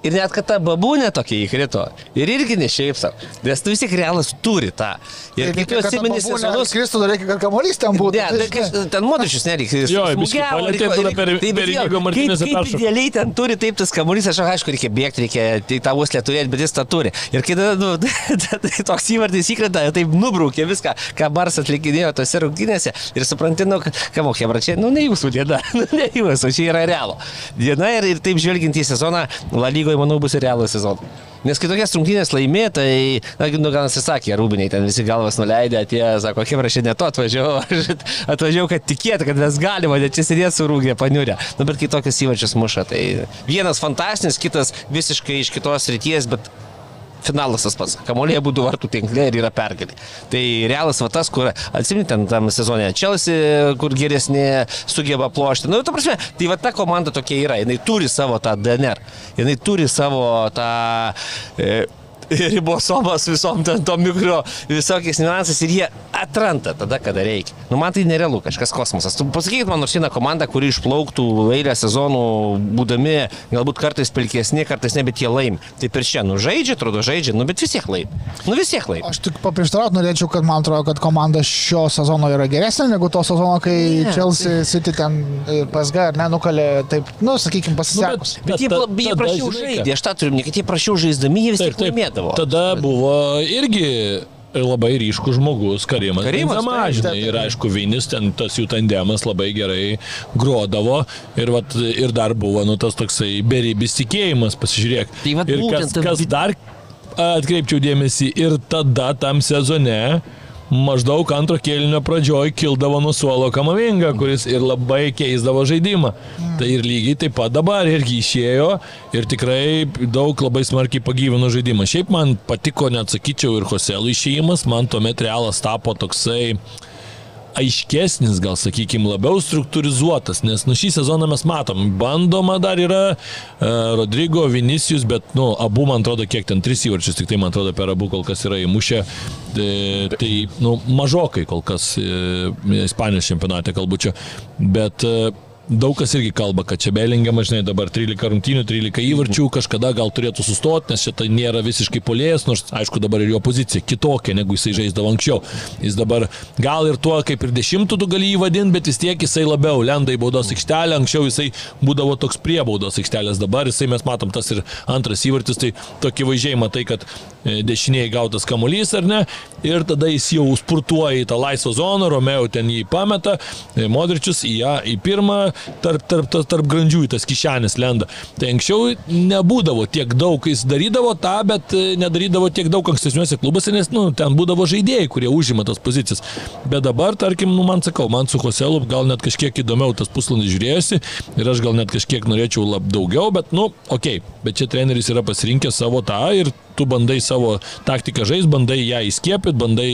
Ir net kad ta babūnė tokia įkrito. Ir irgi ne šiaip savo. Nes tu vis tiek realas turi tą. Ir kaip jau atsimeni sezonus. Kristų dar reikia, kad kamuolys ten būtų. Ne, tai ten modričius nereikia. jis Jo, palietė, reikėjo- tada per- tai Martynezą kaip- Kaip peršoko. idealiai ten turi taip tas kamuolys, aš aišku, reikia bėgti, reikia tai tą uoslę turėti, bet jis tą turi. Ir kai tada, nu, tai toks įvardis įkrenta, taip nubraukė viską, ką Bars atlikinėjo tose rungtynėse. Ir supranti, nu, ką mokė, bračiai, nu, ne jūsų diena, nu, ne jūsų, čia yra realo. Diena ir, ir taip žvelgiant į sezoną, La lygoje, manau, bus ir realų sezoną. Nes kai tokias rungtynės laimė, tai, na, nu, gal jis sakė, rūbiniai ten visi galvas nuleidė, atėjo, sako, kaip aš ne to atvažiavau, atvažiavau, kad tikėtų, kad mes galime, net čia sėdėti su rūgė paniurė. Nu, bet kai tokius įvačius muša, tai vienas fantastinis, kitas visiškai iš kitos ryties, bet finalas tas pats. Kamolėje būtų vartų tinklė ir yra pergalė. Tai realas va tas, kur atsimint ten tam sezonė Chelsea, kur geresnė sugeba plošti. Nu, ta prasme, tai va ta komanda tokia yra. Jis turi savo tą DNR. Jis turi savo tą... E, ribosomas visom ten to mikro visokiais niuansais ir jie atranda tada, kada reikia. Nu, man tai nerealu, kažkas kosmosas. Tu pasakykit man nors vieną komandą, kuri išplauktų eilę sezonų, būdami galbūt kartais pilkesni, kartais ne, bet jie laimi. Tai per šią, nu žaidžia, atrodo žaidžia, nu bet vis tiek laimi. Nu vis tiek laimi. Aš tik paprieštarauti norėčiau, kad man atrodo, kad komanda šio sezono yra geresnė negu to sezono, kai Ne, ne, Chelsea City ten PSG ar ne nukalė taip, nu, sakykime, pasisekus. Bet jie, ta- ta, jie tada, prašiau žaidė, aš tą turiu, kad jie prašiau žaisdami, jie vis tiek laimėdavo. Tada buvo irgi labai ryškus žmogus, Karimas. Karimas, taip, ir aišku, Vinis, ten tas jų tandemas labai gerai grodavo ir, vat, ir dar buvo, nu, tas toksai beribis tikėjimas, pasižiūrėk. Tai vat ir kas, kas dar atkreipčiau dėmesį ir tada tam sezone maždaug antro kėlinio pradžioj kildavo nuo suolo Kamavinga, kuris ir labai keisdavo žaidimą. Tai ir lygiai taip pat dabar irgi išėjo ir tikrai daug labai smarkiai pagyvino žaidimą. Šiaip man patiko, net sakyčiau, ir Hoselų išėjimas, man tuomet realas tapo toksai aiškesnis, gal sakykime, labiau struktūrizuotas, nes nu šį sezoną mes matom, bandoma dar yra uh, Rodrygo, Vinicius, bet, nu, abu, man atrodo, kiek ten tris įvarčius, tik tai, man atrodo, per abu kol kas yra įmušę, e, tai, nu, mažokai kol kas e, Ispanijos čempionate kalbu čia, bet e, Daug kas irgi kalba, kad čia Belingiamas, žinai, dabar 13 rungtynių, 13 įvarčių, kažkada gal turėtų sustoti, nes šitą nėra visiškai polėjas, nors aišku dabar ir jo pozicija kitokia, negu jisai žaisdavo anksčiau. Jis dabar gal ir tuo kaip ir dešimtų tu gali jį vadinti, bet vis tiek jisai labiau lenda į baudos aikštelę, anksčiau jisai būdavo toks prie baudos aikštelės, dabar jisai mes matom tas ir antras įvartis, tai tokį vaizdžiai matai, kad dešiniai gautas kamuolys ar ne, ir tada jis jau spurtuoja į tą laisvą zoną, Romeo ten jį pameta, e, Modričius į ją į pirmą, tarp, tarp, tarp, tarp grandžių į tas kišenės lenda. Tai anksčiau nebūdavo tiek daug, jis darydavo tą, bet e, nedarydavo tiek daug ankstesniuose klubuose, nes nu, ten būdavo žaidėjai, kurie užima tas pozicijas. Bet dabar, tarkim, nu, man sakau, man su Hoselu gal net kažkiek įdomiau tas pusvalandis žiūrėjosi ir aš gal net kažkiek norėčiau lab daugiau, bet, nu, okei, okay, bet čia treneris yra pasirinkęs savo tą ir tu bandai savo taktiką žaisti, bandai ją įskiepyti, bandai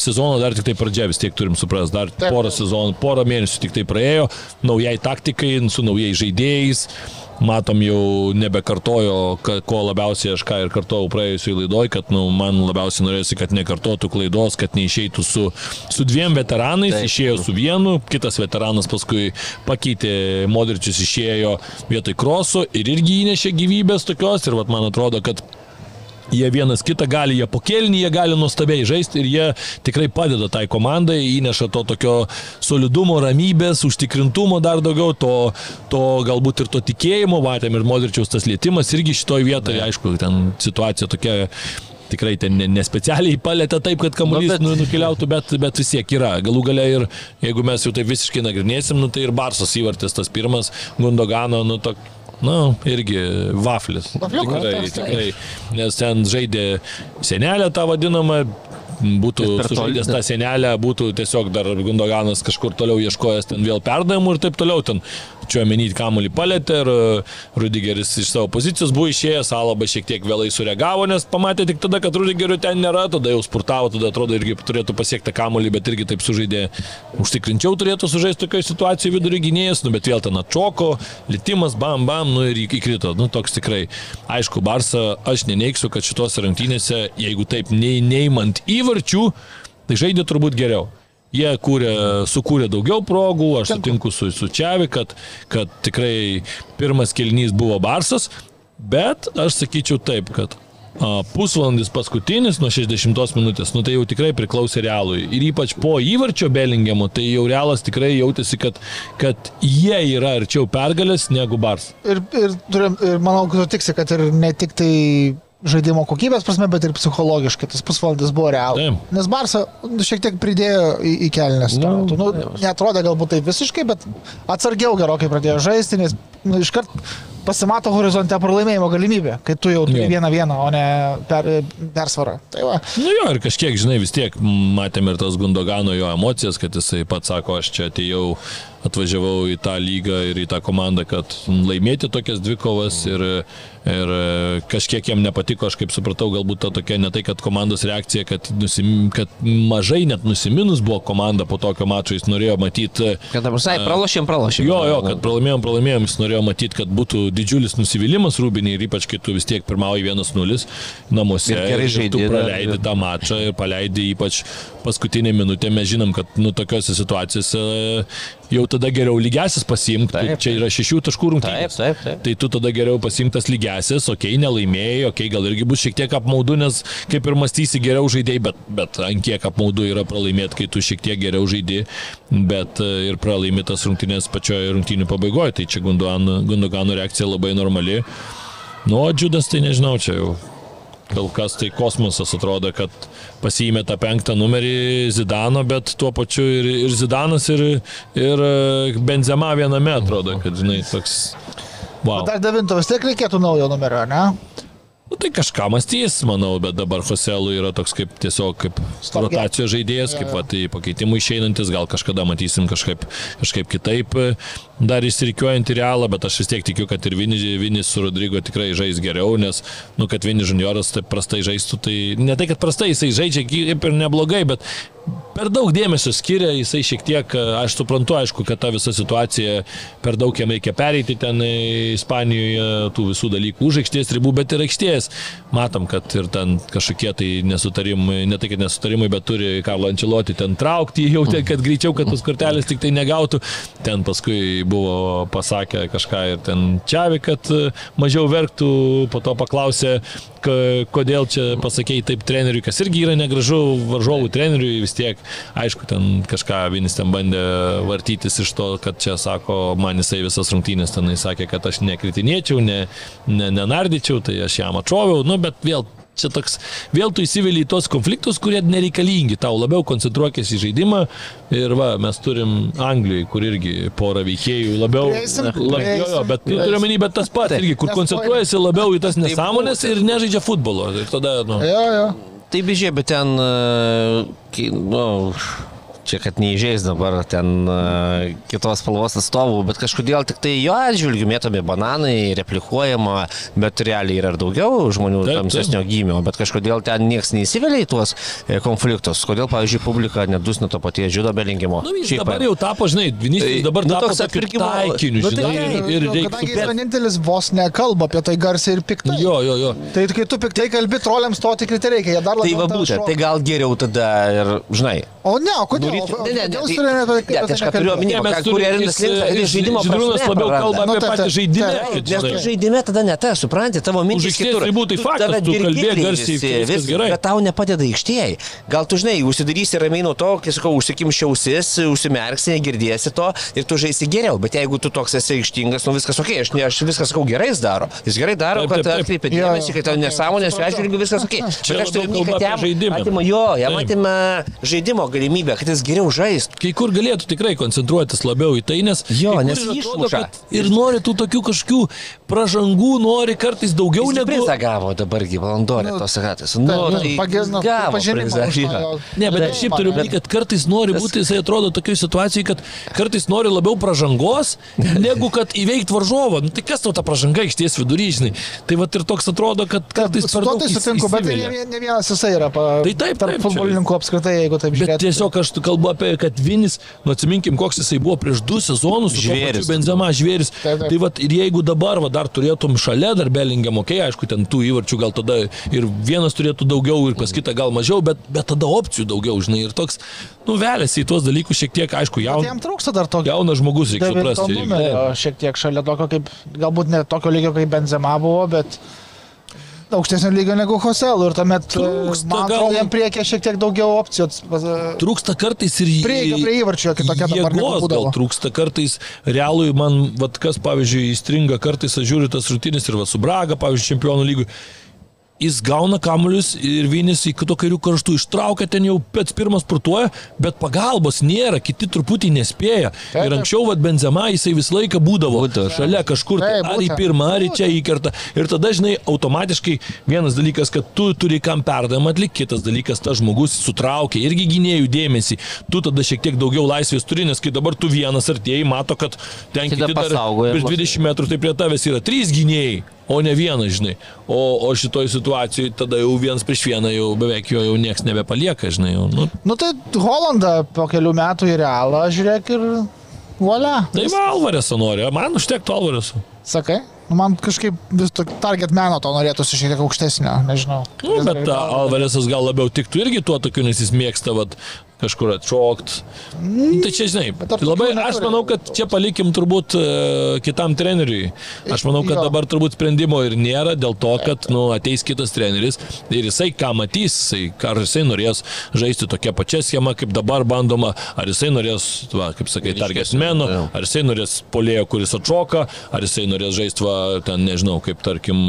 sezono dar tik tai pradžia, vis tiek turim suprasti, dar Taip. porą sezonų, porą mėnesių tik tai praėjo, naujai taktikai, su naujais žaidėjais. Matom jau nebekartojo, ka- ko labiausiai aš ką ir kartojau praėjusiai laidoj, kad nu, man labiausiai norėjusi, kad nekartotų klaidos, kad neišeitų su, su dviem veteranais, Taip. Išėjo su vienu, kitas veteranas paskui pakeitė, Modričius išėjo vietoj kroso ir irgi įnešė gyvybės tokios ir vat, man atrodo, kad Jie vienas kitą gali, jie po kelnį, jie gali nuostabiai žaisti ir jie tikrai padeda tai komandai, įneša to tokio solidumo, ramybės, užtikrintumo dar daugiau, to, to galbūt ir to tikėjimo, matėm ir Modričiaus tas lietimas irgi šitoj vietoje, aišku, ten situacija tokia tikrai ten ne- nespecialiai palėtė taip, kad kamuolys Nu, bet- nu, nukeliautų, bet, bet vis tiek yra. Galų gale ir jeigu mes jau taip visiškai nagrinėsim, nu, tai ir Barsos įvartis tas pirmas, Gundogano, nu, tok, Na, irgi vaflis. Vafliukas, Tikrai, tikrai. Nes ten žaidė senelę tą vadinamą, būtų sužaidęs tą senelę, būtų tiesiog dar Gundoganas kažkur toliau ieškojęs ten vėl perdavimų ir taip toliau. Ten čia menyti kamuolį palėtė ir uh, Rudigeris iš savo pozicijos buvo išėjęs, Alaba šiek tiek vėlai sureagavo, nes pamatė tik tada, kad Rudigerio ten nėra, tada jau spurtavo, tada atrodo irgi turėtų pasiekti kamuolį, bet irgi taip sužaidė. Užtikrinčiau turėtų sužaisti tokioje situacijoje vidurio gynėjas, nu, bet vėl ten atšoko, litimas, bam, bam, nu ir įk- įkrito. Nu, toks tikrai. Aišku, Barsa, aš neneiksiu, kad šitose rungtynėse, jeigu taip neįmant įvarčių, tai žaidė turbūt geriau. Jie kūrė, sukūrė daugiau progų, aš sutinku su, su Čiavi, kad, kad tikrai pirmas kelnys buvo Barsas, bet aš sakyčiau taip, kad a, pusvalandis paskutinis nuo 60 minutės, nu tai jau tikrai priklausė realui. Ir ypač po įvarčio Belingemo, tai jau realas tikrai jautėsi, kad, kad jie yra arčiau pergalės negu Bars. Ir, ir, ir manau, kad tu tiksi, kad ir ne tik tai žaidimo kokybės prasme, bet ir psichologiškai tas pusvalandis buvo realus. Taip. Nes Barsa šiek tiek pridėjo į, į kelnes. Nu, Nu, nu, netrodė galbūt taip visiškai, bet atsargiau gerokai pradėjo žaisti, nes nu, iškart pasimato horizonte pralaimėjimo galimybė, kai tu jau turi Jo. vieną vieną, o ne per, persvarą. Tai va, Nu jo, ir kažkiek, žinai, vis tiek matėme ir tas Gundogano jo emocijas, kad jisai pats sako, aš čia atėjau, atvažiavau į tą lygą ir į tą komandą, kad laimėti tokias dvikovas ir, ir kažkiek jam nepatiko, aš kaip supratau, galbūt ta tokia ne tai, kad komandos reakcija, kad, nusim, kad mažai net nusiminus buvo komanda po tokio mačo, jis norėjo matyti Kad dabar, sai, pralošėm, pralošėm. Jo, jo, kad pralaimėjom, pralaimėjom, jis norėjo matyti, kad būtų didžiulis nusivylimas Rūbinį ir ypač kai tu vis tiek pirmauji 1-0 namuose. Ir gerai tu žaidi, praleidi tą mačą ir paleidi ypač paskutinę minutę. Mes žinom, kad nu, tokiuose situacijose jau tada geriau lygiasis pasiimti. Taip, Čia yra šešių taškų Taip, rungtynės. taip, taip. Tai tu tada geriau pasimtas lygiasis, okei, okay, nelaimėjai, okei, okay, gal irgi bus šiek tiek apmaudu, nes kaip ir mąstysi geriau žaidėjai, bet, bet ant kiek apmaudu yra pralaimėti, kai tu šiek tiek geriau žaidži, bet e, ir pralaimėtas rungtynės pačioje rungtynių pabaigoje. Tai čia Gundogano reakcija labai normali. Nu, o Džiudas tai nežinau, čia jau kol kas tai kosmosas atrodo, kad pasiėmė tą penktą numerį Zidano, bet tuo pačiu ir, ir Zidanas, ir, ir e, Benzema viename atrodo, kad, žinai, toks... Wow. dar devinto vis tiek reikėtų naujo numerio, ne? Nu, tai kažką mąstys, manau, bet dabar Hoselų yra toks kaip tiesiog kaip rotacijos žaidėjas, kaip va, tai pakeitimų išeinantis, gal kažkada matysim kažkaip, kažkaip kitaip e, dar įsirikiuojant į realą, bet aš vis tiek tikiu, kad ir Vinis, Vinis su Rodrygo tikrai žais geriau, nes, nu, kad Vinis junioras taip prastai žaistų, tai ne tai, kad prastai jisai žaidžia kaip ir neblogai, bet per daug dėmesio skiria, jisai šiek tiek, e, aš suprantu, aišku, kad ta visa situacija per daug jam reikia pereiti ten e, Ispanijoje tų visų dalykų už aikštės ribų, bet ir aikštės. Matom, kad ir ten kažkokie tai nesutarimai, ne tai, kad nesutarimai, bet turi Karlo Ančeloti ten traukti, jau ten, kad greičiau, kad tos kortelės tik tai negautų. Ten paskui buvo pasakę kažką ir ten Čiavi, kad e, mažiau verktų, po to paklausė, kodėl čia pasakėjai taip treneriui, kas irgi yra negražu varžovų treneriui, vis tiek, aišku, ten kažką Vinis ten bandė vartytis iš to, kad čia sako, man jisai visas rungtynės tenai sakė, kad aš nekritinėčiau, ne, ne, nenardyčiau, tai aš jam atšoviau, nu, bet vėl čia toks, vėl tu įsivėlį į tos konfliktus, kurie nereikalingi, tau labiau koncentruokės į žaidimą ir va, mes turim Anglijoje, kur irgi pora veikėjų labiau, Prieisim, labiau jo, jo, bet turiu menį, bet tas pats, irgi, kur koncentruojasi labiau į tas nesąmonės ir nežaidžia futbolo. Ir tada, nu, Jo, jo. Tai bežė, bet ten, e, nu, čia kad neįžeis dabar ten uh, kitos spalvos atstovų, bet kažkodėl tik tai jo atžvilgių mėtomi bananai, replikuojama, bet realiai yra ir daugiau žmonių Taip, tamsesnio gymio, bet kažkodėl ten niekas neįsivelia į tuos e, konfliktus. Kodėl, pavyzdžiui, publika nedusina to paties Žido Belingimo. Nu, jis dabar jau tapo, žinai, Vinicius Tai, dabar nu, toks atpirkimo- taikiniu, nu, tai žinai, taip, ir, ir Nu, reikia Kadangi jis vienintelis vos nekalba apie tai garsiai ir piktai. Jo, jo, jo. Tai kai tu piktai kalbi, troliams to tikrai tai reikia. Jie dar Tai labiau va tave būtent, tai gal geriau tada ir, žinai, O ne, o kodėl? Nuryti- O- o Ne, ne, ne, ne, tai aš ką turiu nekalbėti? omeny, Ne, ką- mes kurie žaidimo prasme labiau kalba Nu, apie tai- patį žaidimą. kad, Nes tu žaidime tada ne ta, supranti, tavo mintis kitur. tai Tu- faktas, tu dirgikliai garsiai, viskas vis- gerai. Bet tau nepadeda aikštėjai. Gal tu žinai, užsidarysi ramiai nuo to, kai sakau, užsikimščiausis, užsimerksi, negirdėsi to ir tu žaisi geriau. Bet jeigu tu toks esi aikštingas, nu viskas ok, aš, ne, aš viskas sakau gerai jis daro. Jis gerai daro, kad Jo, dėmesį, kad tau nesąmonės supratau. atžvilgiu viskas ok. Bet aš turiu kalba kad apie jam žaidimą. atima jo, jam atima žaidimo galimybę, kad jis geriau žaistų. Kai kur galėtų tikrai koncentruotis labiau į tai, nes, Jo, nes išmuša. ir nori tų tokių kažkokių pražangų, nori kartais daugiau Jis negu... prizą gavo dabargi, valandorė Nu, tos ratas. Tai, Nu, nu, tai pagė- nu, gavo prizą. Ne, bet aš šiaip turiu bet- kad kartais nori būti, jisai atrodo tokioje situacijoje, kad kartais nori labiau pražangos, negu kad įveikti varžovą. Nu, tai kas tau ta pražanga iš ties vidury, žinai. Tai va ir toks atrodo, kad kartais Su per to daug tai sutinku, bet įsivelia. ne, vienas jisai yra Tai taip, tarp futbolininkų apskritai, jeigu taip Bet žiūrėti. Tiesiog aš kalbu apie, kad Vinis, nu atsiminkim, koks jisai buvo prieš du sezonus, Žvėris. Benzema žvėris. Taip, taip. Tai vat, ir jeigu dabar va, dar turėtum šalia dar Bellingiam, okei, okay, aišku, ten tų įvarčių gal tada ir vienas turėtų daugiau ir pas kitą gal mažiau, bet, bet tada opcijų daugiau, žinai, ir toks, nu, vėlėsi į tuos dalykus šiek tiek, aišku, Bet jaun, jam trūksta dar tokio. jaunas žmogus, reikia suprasti. numerio, šiek tiek šalia tokio, kaip, galbūt ne tokio lygio kaip Benzema buvo, bet aukštesnio lygio negu Hosel ir tuomet, e, Trūksta man gal- atrodo, jam priekė šiek tiek daugiau opcijų. ats- Trūksta kartais ir Prieiga prie įvarčio kitokia dabar jėgos gal trūksta kartais realui, man, vat, kas pavyzdžiui įstringa, kartais aš žiūriu tas rutinis ir va, su Braga, pavyzdžiui, čempionų lygų. Jis gauna kamuolius ir Vinis į kito kairių karštų ištraukia, ten jau pats pirmas sportuoja, bet pagalbos nėra, kiti truputį nespėja. Taip, Ir anksčiau, vad Benzema, jisai visą laiką būdavo Būdavo. šalia kažkur, tai Taip, ar į pirmą, ar į čia įkerta. Ir tada, žinai, automatiškai vienas dalykas, kad tu turi kam perdavimą atlikti, kitas dalykas, tas žmogus sutraukia irgi gynėjų dėmesį. Tu tada šiek tiek daugiau laisvės turi, nes kai dabar tu vienas artėjai, mato, kad ten kiti dar mus. 20 metrų, tai prie tavęs yra trys gynėjai. O ne vienas, žinai. O, o šitoj situacijoje tada jau vienas prieš vieną jau beveik jo jau niekas nebepalieka, žinai. Jau, nu, Nu tai Holandą po kelių metų į realą, žiūrėk ir volia. tai va Alvaresą nori, man užtektų Alvaresą. Sakai? Nu, man kažkaip vis tok target meno to norėtųsi šiek tiek aukštesnio, nežinau. Nu, bet ta Alvaresas gal labiau tiktų irgi tuo tokiu, nes jis mėgsta vat, kažkur atšokti. Mm, tai čia, žinai, labai, aš manau, kad čia palikim turbūt uh, kitam treneriui. Aš manau, kad dabar turbūt sprendimo ir nėra dėl to, kad nu, ateis kitas treneris ir jisai ką matys, jisai, ar jisai norės žaisti tokią pačią schemą, kaip dabar bandoma, ar jisai norės, va, kaip sakai, target menu, jo. ar jisai norės polėjo, kuris atšoka, ar jisai norės žaisti, va, ten nežinau, kaip tarkim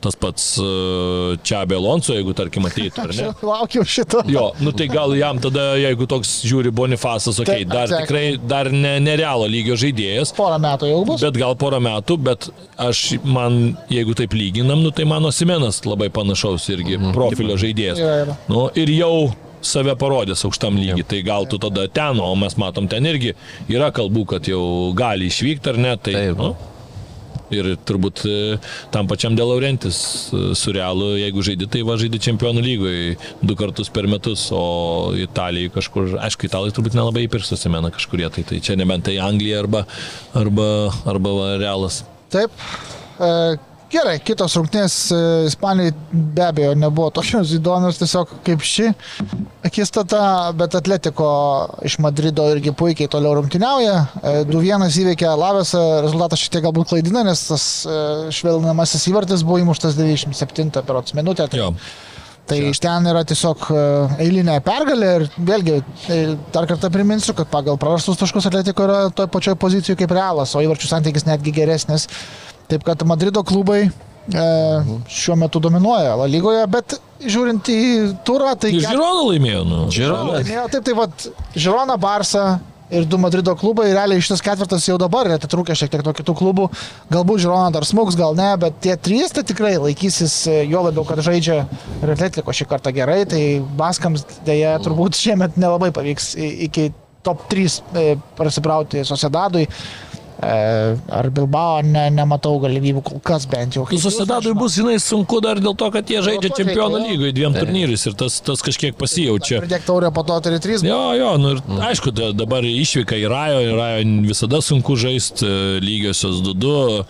tas pats uh, Čiabė Alonso, jeigu tarkim ateitų, ar ne? Aš laukiu šito. Jo, nu tai gal jam tada, jeigu toks žiūri Bonifasas, okei, okay, dar exactly. tikrai, dar ne, nerealo lygio žaidėjas, Porą metų jau bus. bet gal porą metų, bet aš, man, jeigu taip lyginam, nu tai mano Simenas labai panašaus irgi profilio žaidėjas. Yra, yra. Nu, ir jau save parodęs aukštam lygiai, tai gal tu tada ten, o mes matom ten irgi yra kalbų, kad jau gali išvykti ar ne, tai... Taip. Nu, Ir turbūt e, tam pačiam dėl Laurentis e, su Realu, jeigu žaidži, tai va žaidži čempionų lygoje du kartus per metus, o Italijai kažkur, aišku, italai turbūt nelabai įpirks susimena kažkurie, tai, tai čia nebent tai Anglija arba, arba, arba va, Realas. Taip. E, gerai, kitos rungtynės e, Ispanijai be abejo nebuvo tokios įdomios tiesiog kaip ši akistata, bet Atletiko iš Madrido irgi puikiai toliau rungtyniauja. E, 2-1 įveikė Lavesą, rezultatas šiek tiek galbūt klaidina, nes tas e, švelninamasis įvartis buvo įmuštas 97 perots minutę. Tai Jo. Tai iš ten yra tiesiog e, eilinė pergalė ir vėlgi e, dar kartą priminsiu, kad pagal prarastus taškus Atletiko yra toje pačioje pozicijoje kaip Realas, o įvarčių santykis netgi geresnis. Taip kad Madrido klubai e, šiuo metu dominuoja La lygoje, bet žiūrint į turą, tai... Ir Žirona laimėjo, nu. Žirona. Laimėjo, taip, tai vad, Žirona, Barsa, ir du Madrido klubai, realiai šitas ketvirtas jau dabar yra atitrūkę šiek tiek nuo kitų klubų, galbūt Žirona dar smuks, gal ne, bet tie trys tai tikrai laikysis, e, jo labiau, kad žaidžia ir atletiko šį kartą gerai, tai Baskams dėja turbūt šiemet nelabai pavyks iki top 3 e, prasibrauti Sociedadui. E, ar Bilbao ne, nematau galimybių kol kas bent jau. Nu, Susidadui bus, žinai, sunku dar dėl to, kad jie žaidžia čempionų lygoje dviem turnyrais ir tas, tas kažkiek pasijaučia. Pridėk taurę, po to turi 3. Jo, jo, nu ir aišku, da- dabar išvyka į Rajo, į Rajo visada sunku žaisti, lygiosios 2-2.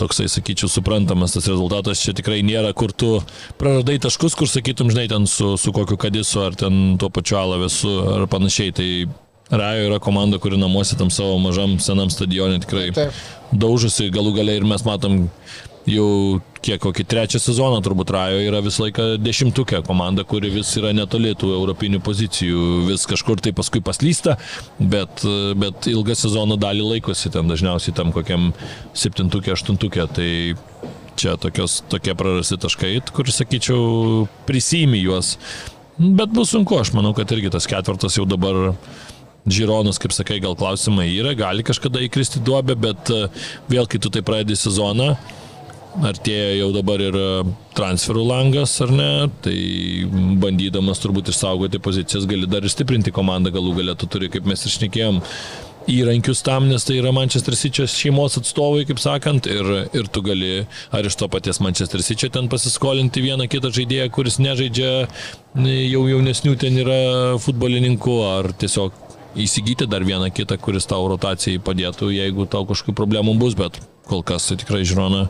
Toksai, sakyčiau, suprantamas tas rezultatas čia tikrai nėra, kur tu praradai taškus, kur sakytum, žinai, ten su, su kokiu kadisu ar ten tuo pačiu alavesu ar panašiai. Tai Rajo yra komanda, kuri namuose tam savo mažam senam stadione tikrai Taip. daužosi. Galų galiai ir mes matom jau kiek kokį trečią sezoną turbūt Rajo yra visą laiką dešimtukė komanda, kuri vis yra netoli tų europinių pozicijų, vis kažkur tai paskui paslysta, bet, bet ilgą sezono dalį laikosi ten dažniausiai tam kokiam septintukė, aštuntukė, tai čia tokios, tokie prarasti taškai, kur sakyčiau prisimi juos, bet bus sunku, aš manau, kad irgi tas ketvirtas jau dabar Žironus, kaip sakai, gal klausimai yra, gali kažkada įkristi duobę, bet e, vėl, kai tu tai pradedi sezoną, artėja jau dabar ir e, transferų langas, ar ne, tai bandydamas turbūt išsaugoti pozicijas, gali dar ir stiprinti komandą, galų galę tu turi, kaip mes ir šnekėjom, įrankius tam, nes tai yra Manchester City šeimos atstovai, kaip sakant, ir, ir tu gali ar iš to paties Manchester City ten pasiskolinti vieną kitą žaidėją, kuris nežaidžia jau jaunesnių ten yra futbolininkų, ar tiesiog įsigyti dar vieną kitą, kuris tau rotacijai padėtų, jeigu tau kažkokių problemų bus, bet kol kas tai tikrai žinoma,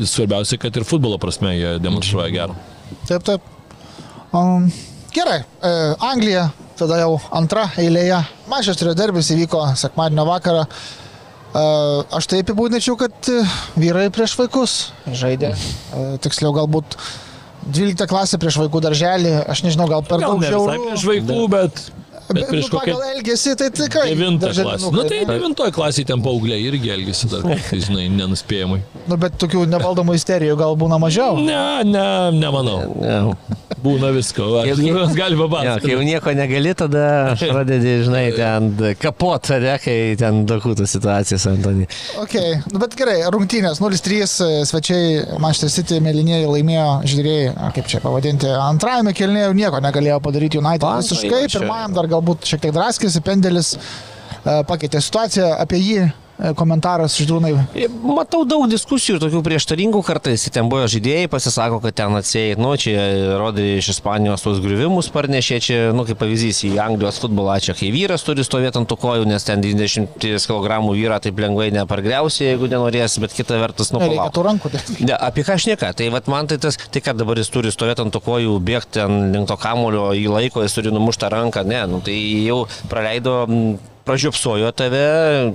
svarbiausia, kad ir futbolo prasme jie demonstruoja gerą. Taip, taip. Um, gerai, e, Anglija tada jau antra eilėje. Mančesterio derbis įvyko sekmadienio vakarą. E, aš tai apibūdinčiau, kad e, vyrai prieš vaikus žaidė. E, tiksliau, galbūt 12 klasė prieš vaikų darželį. Aš nežinau, gal per Gal daug ne žiaurų. prieš vaikų, bet, bet prieš nu, kokią pagal elgesį, tai tikrai. klasę. darželinukai, Na tai ne? devintoje klasėje ten paaugliai irgi elgesi dar, kartais, žinai, nenuspėjamai. Nu, bet tokių nevaldomų isterijų gal būna mažiau. Ne, ne, nemanau. Ja. Būna visko. Ar mes galime Jo, kai jau papasakoti? nieko negali, tada pradedi, žinai, ten kapot, ar ne, kai ten dokutų situacijos, Antony. Okay. Nu, bet gerai, rungtynės 0-3 e, svečiai Manchester City mėlynieji laimėjo žiūrėjai, a, kaip čia pavadinti, antrajame kelnėje jau nieko negalėjo padaryti United visiškai, pirmajam dar galbūt šiek tiek draskėsi, pendelis e, pakeitė situaciją, apie jį komentaras Žydrūnai. Matau daug diskusijų tokių prieštaringų kartais. Ten buvo žaidėjai, pasisako, kad ten atsėjai, nu, čia rodė iš Ispanijos tuos griuvimus parnešė, čia, nu, kaip pavyzdys į Anglijos futbolą, čia kai vyras turi stovėti ant kojų, nes ten 20 kg vyrą taip lengvai nepargriausi, jeigu nenorės, bet kita vertus, nu, palauk. tų rankų. tai. Ne, apie ką aš nieka, tai vat, man tai tas, tai kad dabar jis turi stovėti ant to kojų, bėgti ten link to kamulio, į laiko jis turi numuštą ranką, ne, nu, tai jau praleido, pražiopsojo tave,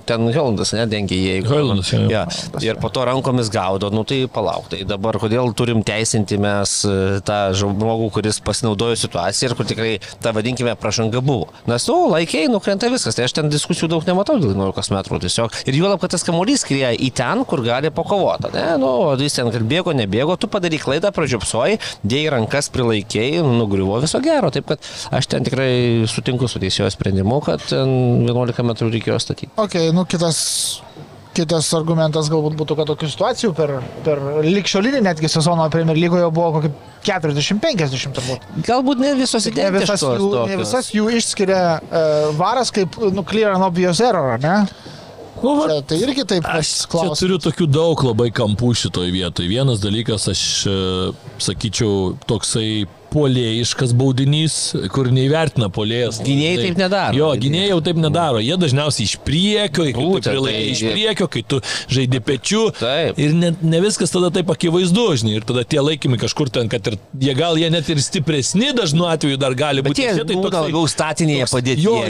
ten Hellandas, ne, dengia jį. Hoylandas, jo. Ja, ir po to rankomis gaudo, nu tai palauk, tai dabar kodėl turim teisinti mes e, tą žmogų, kuris pasinaudojo situaciją ir kur tikrai ta vadinkime prašanga buvo. Nes, nu, laikiai nukrenta viskas, tai aš ten diskusijų daug nematau dėl 11 metrų tiesiog. Ir juolab, kad tas kamuolys skrieja į ten, kur gali pakovoti, ne, nu, o jis ten, kad bėgo, nebėgo, tu padarai klaidą, pražiopsoji, dėjai rankas prilaikiai, nugriuvo viso gero. Taip kad aš ten tikrai sutinku su teisėjo sprendimu, kad ten 11 metrų reikėjo statyti. Ok, nu kitas. Kitas argumentas galbūt būtų, kad tokių situacijų per, per likščiolinį netgi sezono Premier lygoje buvo kokį 40-50 turbūt. Galbūt ne visos Ne visas, jų, ne tokios. visas jų išskiria uh, varas kaip nu, clear and obvious error, ne? Nu, va, Čia, tai irgi taip Aš turiu tokių daug labai kampų šitoj vietoj. Vienas dalykas, aš e, sakyčiau, toksai polėjiškas baudinys, kur neįvertina polėjas. Gynėjai Tai- taip nedaro. Jo, gynėjai jau taip nedaro. Jie dažniausiai iš priekio, Būtent, prilaikai tai- iš priekio, kai tu žaidži pečiu. Taip. Ir ne, ne viskas tada taip akivaizdu, žinai. Ir tada tie laikymai kažkur ten, kad ir jie gal jie net ir stipresni dažnu atveju dar gali Bet būti. jie Nes tai būna toksai- labiau statinėje toks-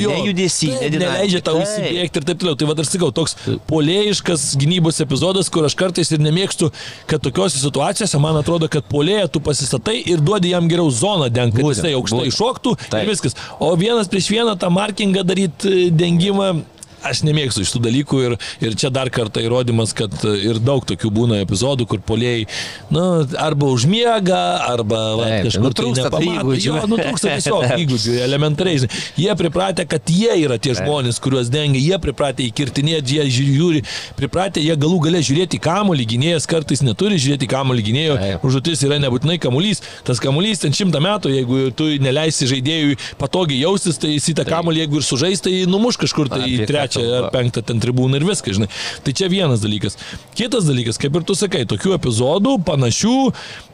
ne judesy, taip, ne dinamika. neleidžia tau Taip. įsibėgti ir taip toliau. Tai vad aš sakau, toks polėjiškas gynybos epizodas, kur aš kartais ir nemėgstu, kad tokiuose situacijose man atrodo, kad polėje tu pasistatai ir duodi jam geriau zoną dengti, kad jisai aukštai būtent. šoktų Taip. ir viskas. O vienas prieš vieną tą markingą daryti dengimą. Aš nemėgstu iš tų dalykų ir, ir čia dar kartą įrodymas, kad ir daug tokių būna epizodų, kur poliai, nu, arba užmiega, arba va, Taip, kažkur nu, trūksta tų įgūdžių. Jo, nu, trūksta tiesiog įgūdžių, elementariai. Jie pripratę, kad jie yra tie žmonės, kuriuos dengia, jie pripratę įkirtinėti, jie žiūri, pripratę, jie galų gale žiūrėti į kamolį, gynėjas kartais neturi žiūrėti į kamolį gynėjo, užduotis yra nebūtinai kamuolys, tas kamuolys ten šimtą metų, jeigu tu neleisi žaidėjui patogiai jaustis, tai jis į tą kamuolį, jeigu ir sužais, tai numuš kažkur tai į ką trečią ar penktą ten tribūną ir viską, žinai. Tai čia vienas dalykas. Kitas dalykas, kaip ir tu sakai, tokių epizodų panašių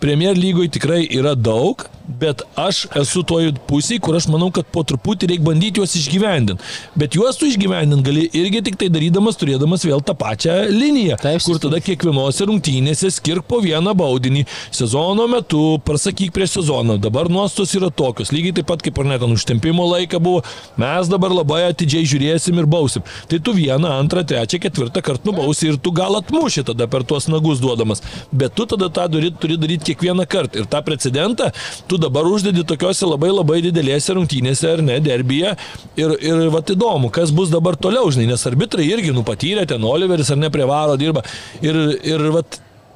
Premier lygoje tikrai yra daug, bet aš esu toj pusėje, kur aš manau, kad po truputį reikia bandyti juos išgyvendinti. Bet juos tu išgyvendinti gali irgi tik tai darydamas, turėdamas vėl tą pačią liniją, Taip, kur tada kiekvienose rungtynėse skirk po vieną baudinį. Sezono metu prasakyk prieš sezoną. Dabar nuostos yra tokios. Lygiai taip pat kaip ir net ant užtempimo laiką buvo. Mes dabar labai atidžiai žiūrėsim ir bausim. Tai tu vieną, antrą, trečią, ketvirtą kartą nubausi ir tu gal atmuši tada per tuos nagus duodamas. Bet tu tada tą turi, turi daryti kiekvieną kartą. Ir tą precedentą tu dabar uždedi tokiuose labai labai didelėse rungtynėse ar ne, derbyje. Ir, ir va įdomu, kas bus dabar toliau, žinai, nes arbitrai irgi nupatyrė, ten Oliveris ar ne prie varo dirba. Ir, ir va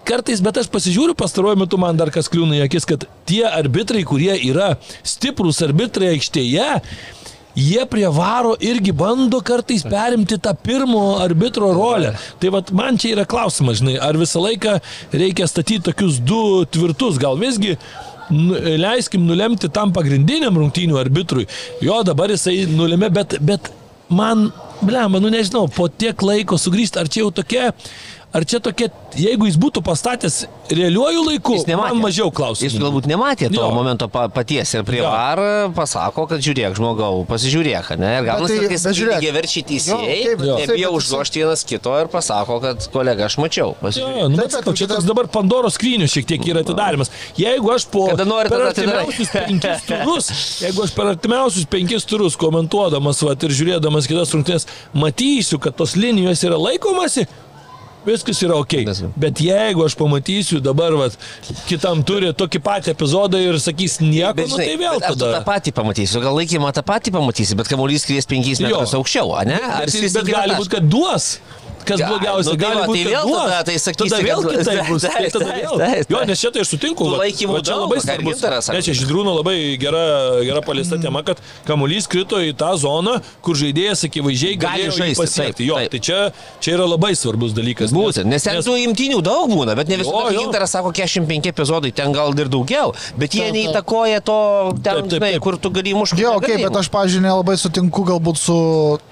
kartais, bet aš pasižiūriu pastaruoju metu, man dar kas kliūna į akis, kad tie arbitrai, kurie yra stiprūs arbitrai aikštėje, jie prie varo irgi bando kartais perimti tą pirmo arbitro rolę. Tai vad man čia yra klausimas, žinai, ar visą laiką reikia statyti tokius du tvirtus, gal visgi nu, leiskim nulemti tam pagrindiniam rungtynių arbitrui. Jo dabar jisai nulėmė, bet, bet man, blema, nu nežinau, po tiek laiko sugrįžti, ar čia jau tokia, ar čia tokia, jeigu jis būtų pastatęs realiuoju laiku, Jis nematė. man mažiau klausimų. Jis galbūt nematė to Jo. momento pa, paties ir prie Jo. var pasako, kad žiūrėk, žmogau, pasižiūrėk, ne? Ir gal Bet tai- bet žiūrėk. lygiai verčiai teisėjai, Jo, jo. Taip, užgošti vienas kito ir pasako, kad kolega, aš mačiau. Pasižiūrėk. Jo, nu, Taip, bet sakau, čia toks dabar Pandoros skrynių šiek tiek yra atidarimas. Jeigu aš po Kada nori, per tada artimiausius penkis turus, jeigu aš per artimiausius penkis turus komentuodamas vat, ir žiūrėdamas kitas rungtynės matysiu, kad tos linijos yra laikomasi, Viskas yra ok. Bet jeigu aš pamatysiu dabar, vat, kitam turi tokį patį epizodą ir sakys nieko, Bet, nu, žinai, tai vėl tada. tą patį pamatysi, gal laikymą tą patį pamatysi, bet kamuolys skries 5 metrus aukščiau, ne? Ar Bet, skris bet gali būti, kad duos. Kas blogiausia, nu, tai gali va, būti, tai kad vėl tada tai sakysi, tada vėl kitaip bus. Taip, Tai tada vėl. Jo, nes čia tai aš sutinku. Va čia labai svarbus. Ne, čia Židrūno labai gera, gera paliesta tema, kad kamuolys krito į tą zoną, kur žaidėjas akivaizdžiai Gali žaisti, pasiekti. Jo, taip. tai čia, čia yra labai svarbus dalykas. Būtent, nes ten tų imtinių daug būna, bet ne Jo, visada. Gintaras sako, 45 epizodai, ten gal ir daugiau, bet jie neįtakoja to, ten, žinai, kur tu gali mušti. Jo, okay, bet aš, pažiūrėjau, nelabai sutinku galbūt su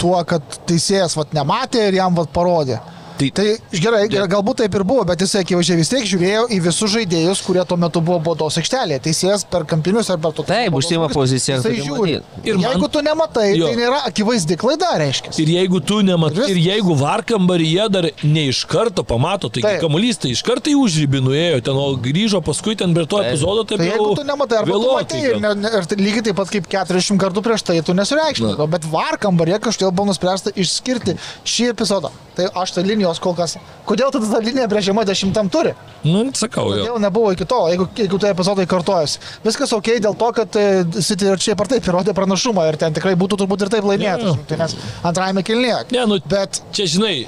tuo, kad teisėjas vat, nematė ir jam vat, parodė. Tai- Tai gerai, gerai, galbūt taip ir buvo, bet jisai akivaizdžiai vis tiek žiūrėjo į visus žaidėjus, kurie tuo metu buvo baudos aikštelėje. Teisėjas per kampinius ar per tokius. Taip, vargus, poziciją, turi žiūri. Ir Ir man- jeigu tu nematai, Jo. tai nėra akivaizdi klaida, reiškia. Ir jeigu tu nematai, Ir ir vis- jeigu varkambaryje dar ne iš karto pamato, tai Taip. kamuolys tai iš karto į užrybį nuėjo, ten, grįžo paskui ten prie to Taip. epizodo, tai Tai jeigu tu nematai, arba tu vėluotai matai, ir, ne, ir tai lygiai taip pat kaip 40 kartų prieš tai tu nesureikšmini. Bet var kambarė kažkodėl buvo nuspręsta išskirti šį epizodą. Tai aš tai linijos kol kas. Kodėl tada ta linija brėžiama dešimtam turi? Nu, sakau, jo. Kodėl nebuvo iki to, jeigu, jeigu tai epizodai kartojasi. Viskas ok dėl to, kad e, City ir čia ir taip įrodė pranašumą ir ten tikrai būtų turbūt ir taip laimėtas. Tai nes antrajame kilnėje. Ne, nu, Bet čia žinai,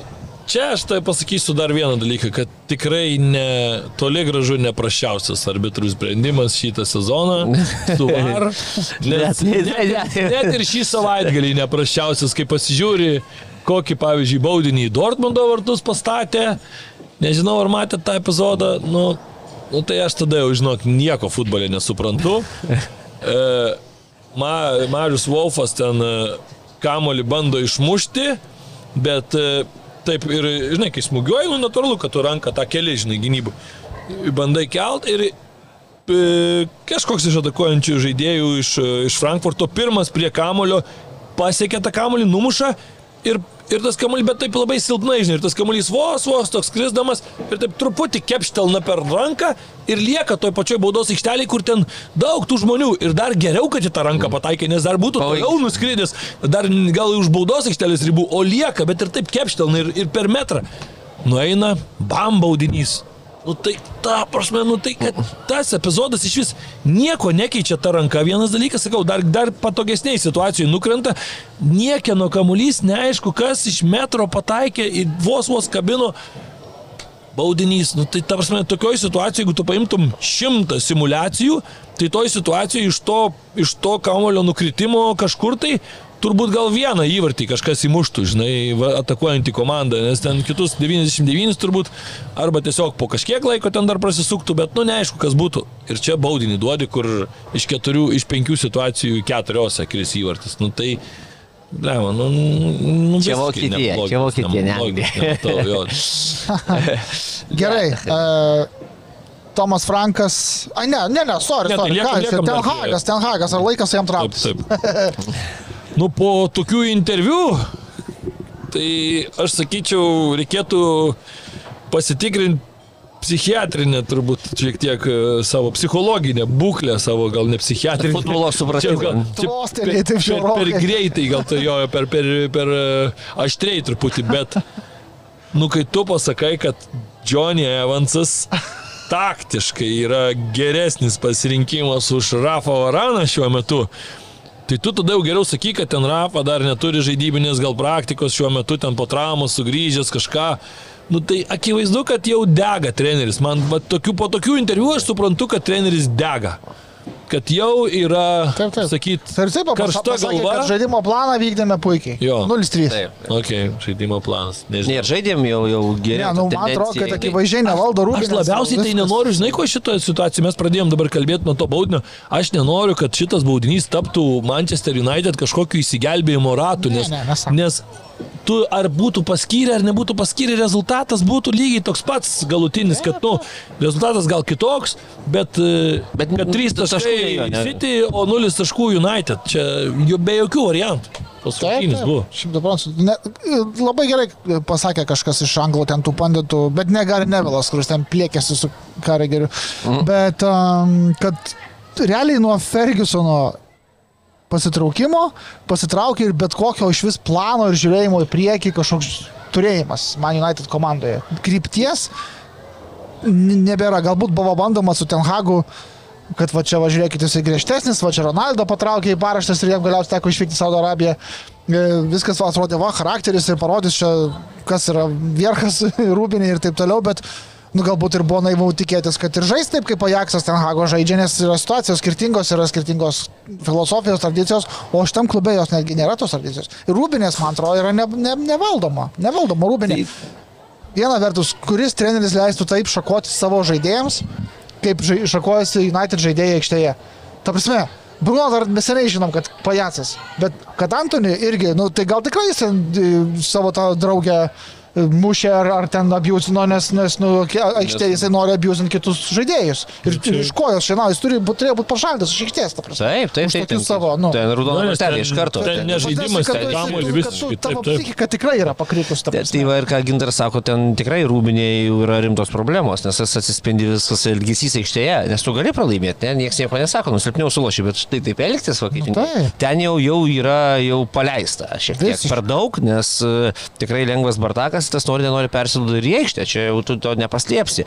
čia aš tai pasakysiu dar vieną dalyką, kad tikrai ne, toli gražu neprašiausias arbitrų sprendimas šitą sezoną su VAR. Nes Ne, ne, net, ne. net ir šį savaitgalį neprašiausias, kai pasižiūri, kokį, pavyzdžiui, baudinį į Dortmundo vartus pastatė. Nežinau, ar matėte tą epizodą. Nu, nu tai aš tada jau, žinok, nieko futbolė nesuprantu. E, Ma, Marius Wolfas ten e, kamolį bando išmušti, bet e, taip ir, žinai, kai smūgiuoji, nu natūralu, kad tu ranką tą keli, žinai, gynybų. Bandai kelt ir e, kažkoks iš atakuojančių žaidėjų iš, iš Frankfurto pirmas prie kamulio pasiekia tą kamulį, numuša ir, ir tas kamuolys, bet taip labai silpnai, žinai, ir tas kamuolys vos, vos toks krisdamas ir taip truputį kepštelna per ranką ir lieka toj pačioj baudos aikšteliai, kur ten daug tų žmonių ir dar geriau, kad į tą ranką pataikė, nes dar būtų toliau nuskridęs, dar gal už baudos aikštelės ribų, o lieka, bet ir taip kepštelna ir, ir per metrą. Nueina, bam baudinys. Nu tai, ta prasme, nu tai, kad tas epizodas iš vis nieko nekeičia ta ranka. Vienas dalykas, sakau, dar, dar patogesniai situacijai nukrenta, niekieno kamuolys, neaišku, kas iš metro pataikė ir vos vos kabino baudinys. Nu, tai ta prasme, tokioje situacijoje, jeigu tu paimtum šimtą simulacijų, tai toj situacijoje iš to, iš to kamulio nukritimo kažkur tai turbūt gal vieną įvartį kažkas įmuštų, žinai, va, atakuojantį komandą, nes ten kitus 99 turbūt arba tiesiog po kažkiek laiko ten dar prasisuktų, bet nu neaišku, kas būtų. Ir čia baudinį duodi, kur iš keturių, iš penkių situacijų keturiose kris įvartis. Nu tai Blema, nu, nu, Čia Vokietija, čia Vokietija, ne. Gerai. Uh, Tomas Frankas. A, ne, ne, ne, sorry, Ne, tai sorry. liekam- Ką jis? liekam dar Tenhagas, Tenhagas, ar laikas jam Taip, trauktis? taip. Nu, po tokių interviu, tai aš sakyčiau, reikėtų pasitikrinti psichiatrinę, turbūt šiek tiek e, savo psichologinę būklę, savo gal ne psichiatrinę. Futbolo supratimą. Taip per, per žiaurokai. greitai, gal tai jo, per, per, per e, aštriai truputį, bet, nu, kai tu pasakai, kad Johnny Evansas taktiškai yra geresnis pasirinkimas už Rafa Varaną šiuo metu, Tai tu tada jau geriau sakyk, kad ten Rafa dar neturi žaidybinės gal praktikos šiuo metu, ten po traumos sugrįžęs kažką. Nu tai akivaizdu, kad jau dega treneris. Man va, tokių, po tokių interviu aš suprantu, kad treneris dega. Kad jau yra, Taip, taip. sakyt, Ir taip, karšta pasakė, galva. kad žaidimo planą vykdėme puikiai. Jo. 0-3. Taip. Ok, žaidimo planas. Ne, Nežinau. ir žaidėm jau, jau Ne, geriau. nu, man atrodo, kad akivaizdžiai nevaldo Aš rūpintis. labiausiai tai nenoriu, žinai, ko šitoje situacijoje mes pradėjom dabar kalbėti nuo to baudinio. Aš nenoriu, kad šitas baudinys taptų Manchester United kažkokiu įsigelbėjimo ratu, nes, Ne, ne, nes tu ar būtų paskyrę, ar nebūtų paskyrę, rezultatas būtų lygiai toks pats galutinis, kad, nu, rezultatas gal kitoks, bet, e, Bet kad 3 taškai ne? City, o 0 taškų United. Čia jau be jokių variantų. Rungtynės buvo. šimtų procentų. Labai gerai pasakė kažkas iš anglų ten tų panditų, bet ne Gary Nevilas, kuris ten plėkėsi su Karegeriu. Mhm. Bet um, kad realiai nuo Fergusono pasitraukimo pasitraukė ir bet kokio iš vis plano ir žiūrėjimo į priekį kažkoks turėjimas Man United komandoje. Krypties nebėra. Galbūt buvo bandoma su Tenhagu kad va čia važiuokit jisai griežtesnis, va čia Ronaldo patraukė į paraštas ir jam galiausiai teko išvykti į Saudo Arabiją. E, Viskas va atrodė, va, charakteris ir parodys čia, kas yra vierkas rūbinė ir taip toliau, bet nu, galbūt ir buvo naivu tikėtis, kad ir žais taip, kaip Ajaxas ten Hago žaidžia, nes yra situacijos skirtingos, yra skirtingos filosofijos, tradicijos, o šitam klube jos netgi nėra tos tradicijos. Ir rūbinės, man atrodo, yra ne, ne, nevaldoma. Nevaldoma rūbinė. Viena vertus, kuris treneris leistų taip šakoti savo žaidėjams, kaip šakojasi United žaidėjai aikštėje. Ta prasme, Bruno dar neseniai žinom, kad pajacas, bet kad Antoni irgi, nu, tai gal tikrai jis e, savo tą draugę e, mušė ar, ar ten abjūzino, nes, nes nu, aikštėje jisai nori abjūzinti kitus žaidėjus. Ir, ir iš kojos šiandien jis turi, turėjo būti pašalintas iš aikštės, ta prasme. Taip, taip, taip. tokius ten- savo, nu. Ten raudono Nu, kortelė ten- iš karto. ten ten- ne žaidimas, Kad ten kamuolį visiškai, Tavo psichika tikrai yra pakritus, ta Tai va ir ką Gintaras sako, ten tikrai rūbiniai yra rimtos problemos, nes tas atsispindi visas elgesys aikštėje, nes tu gali pralaimėti, ne, niekas nieko nesako, nusilpniau suloši, bet štai taip elgtis, kaip Nu, ten jau, jau yra jau paleista, šiek tiek per daug, nes e, tikrai lengvas bartakas, tas nori, nenori persiduoti ir į aikštę, čia jau tu to nepaslėpsi.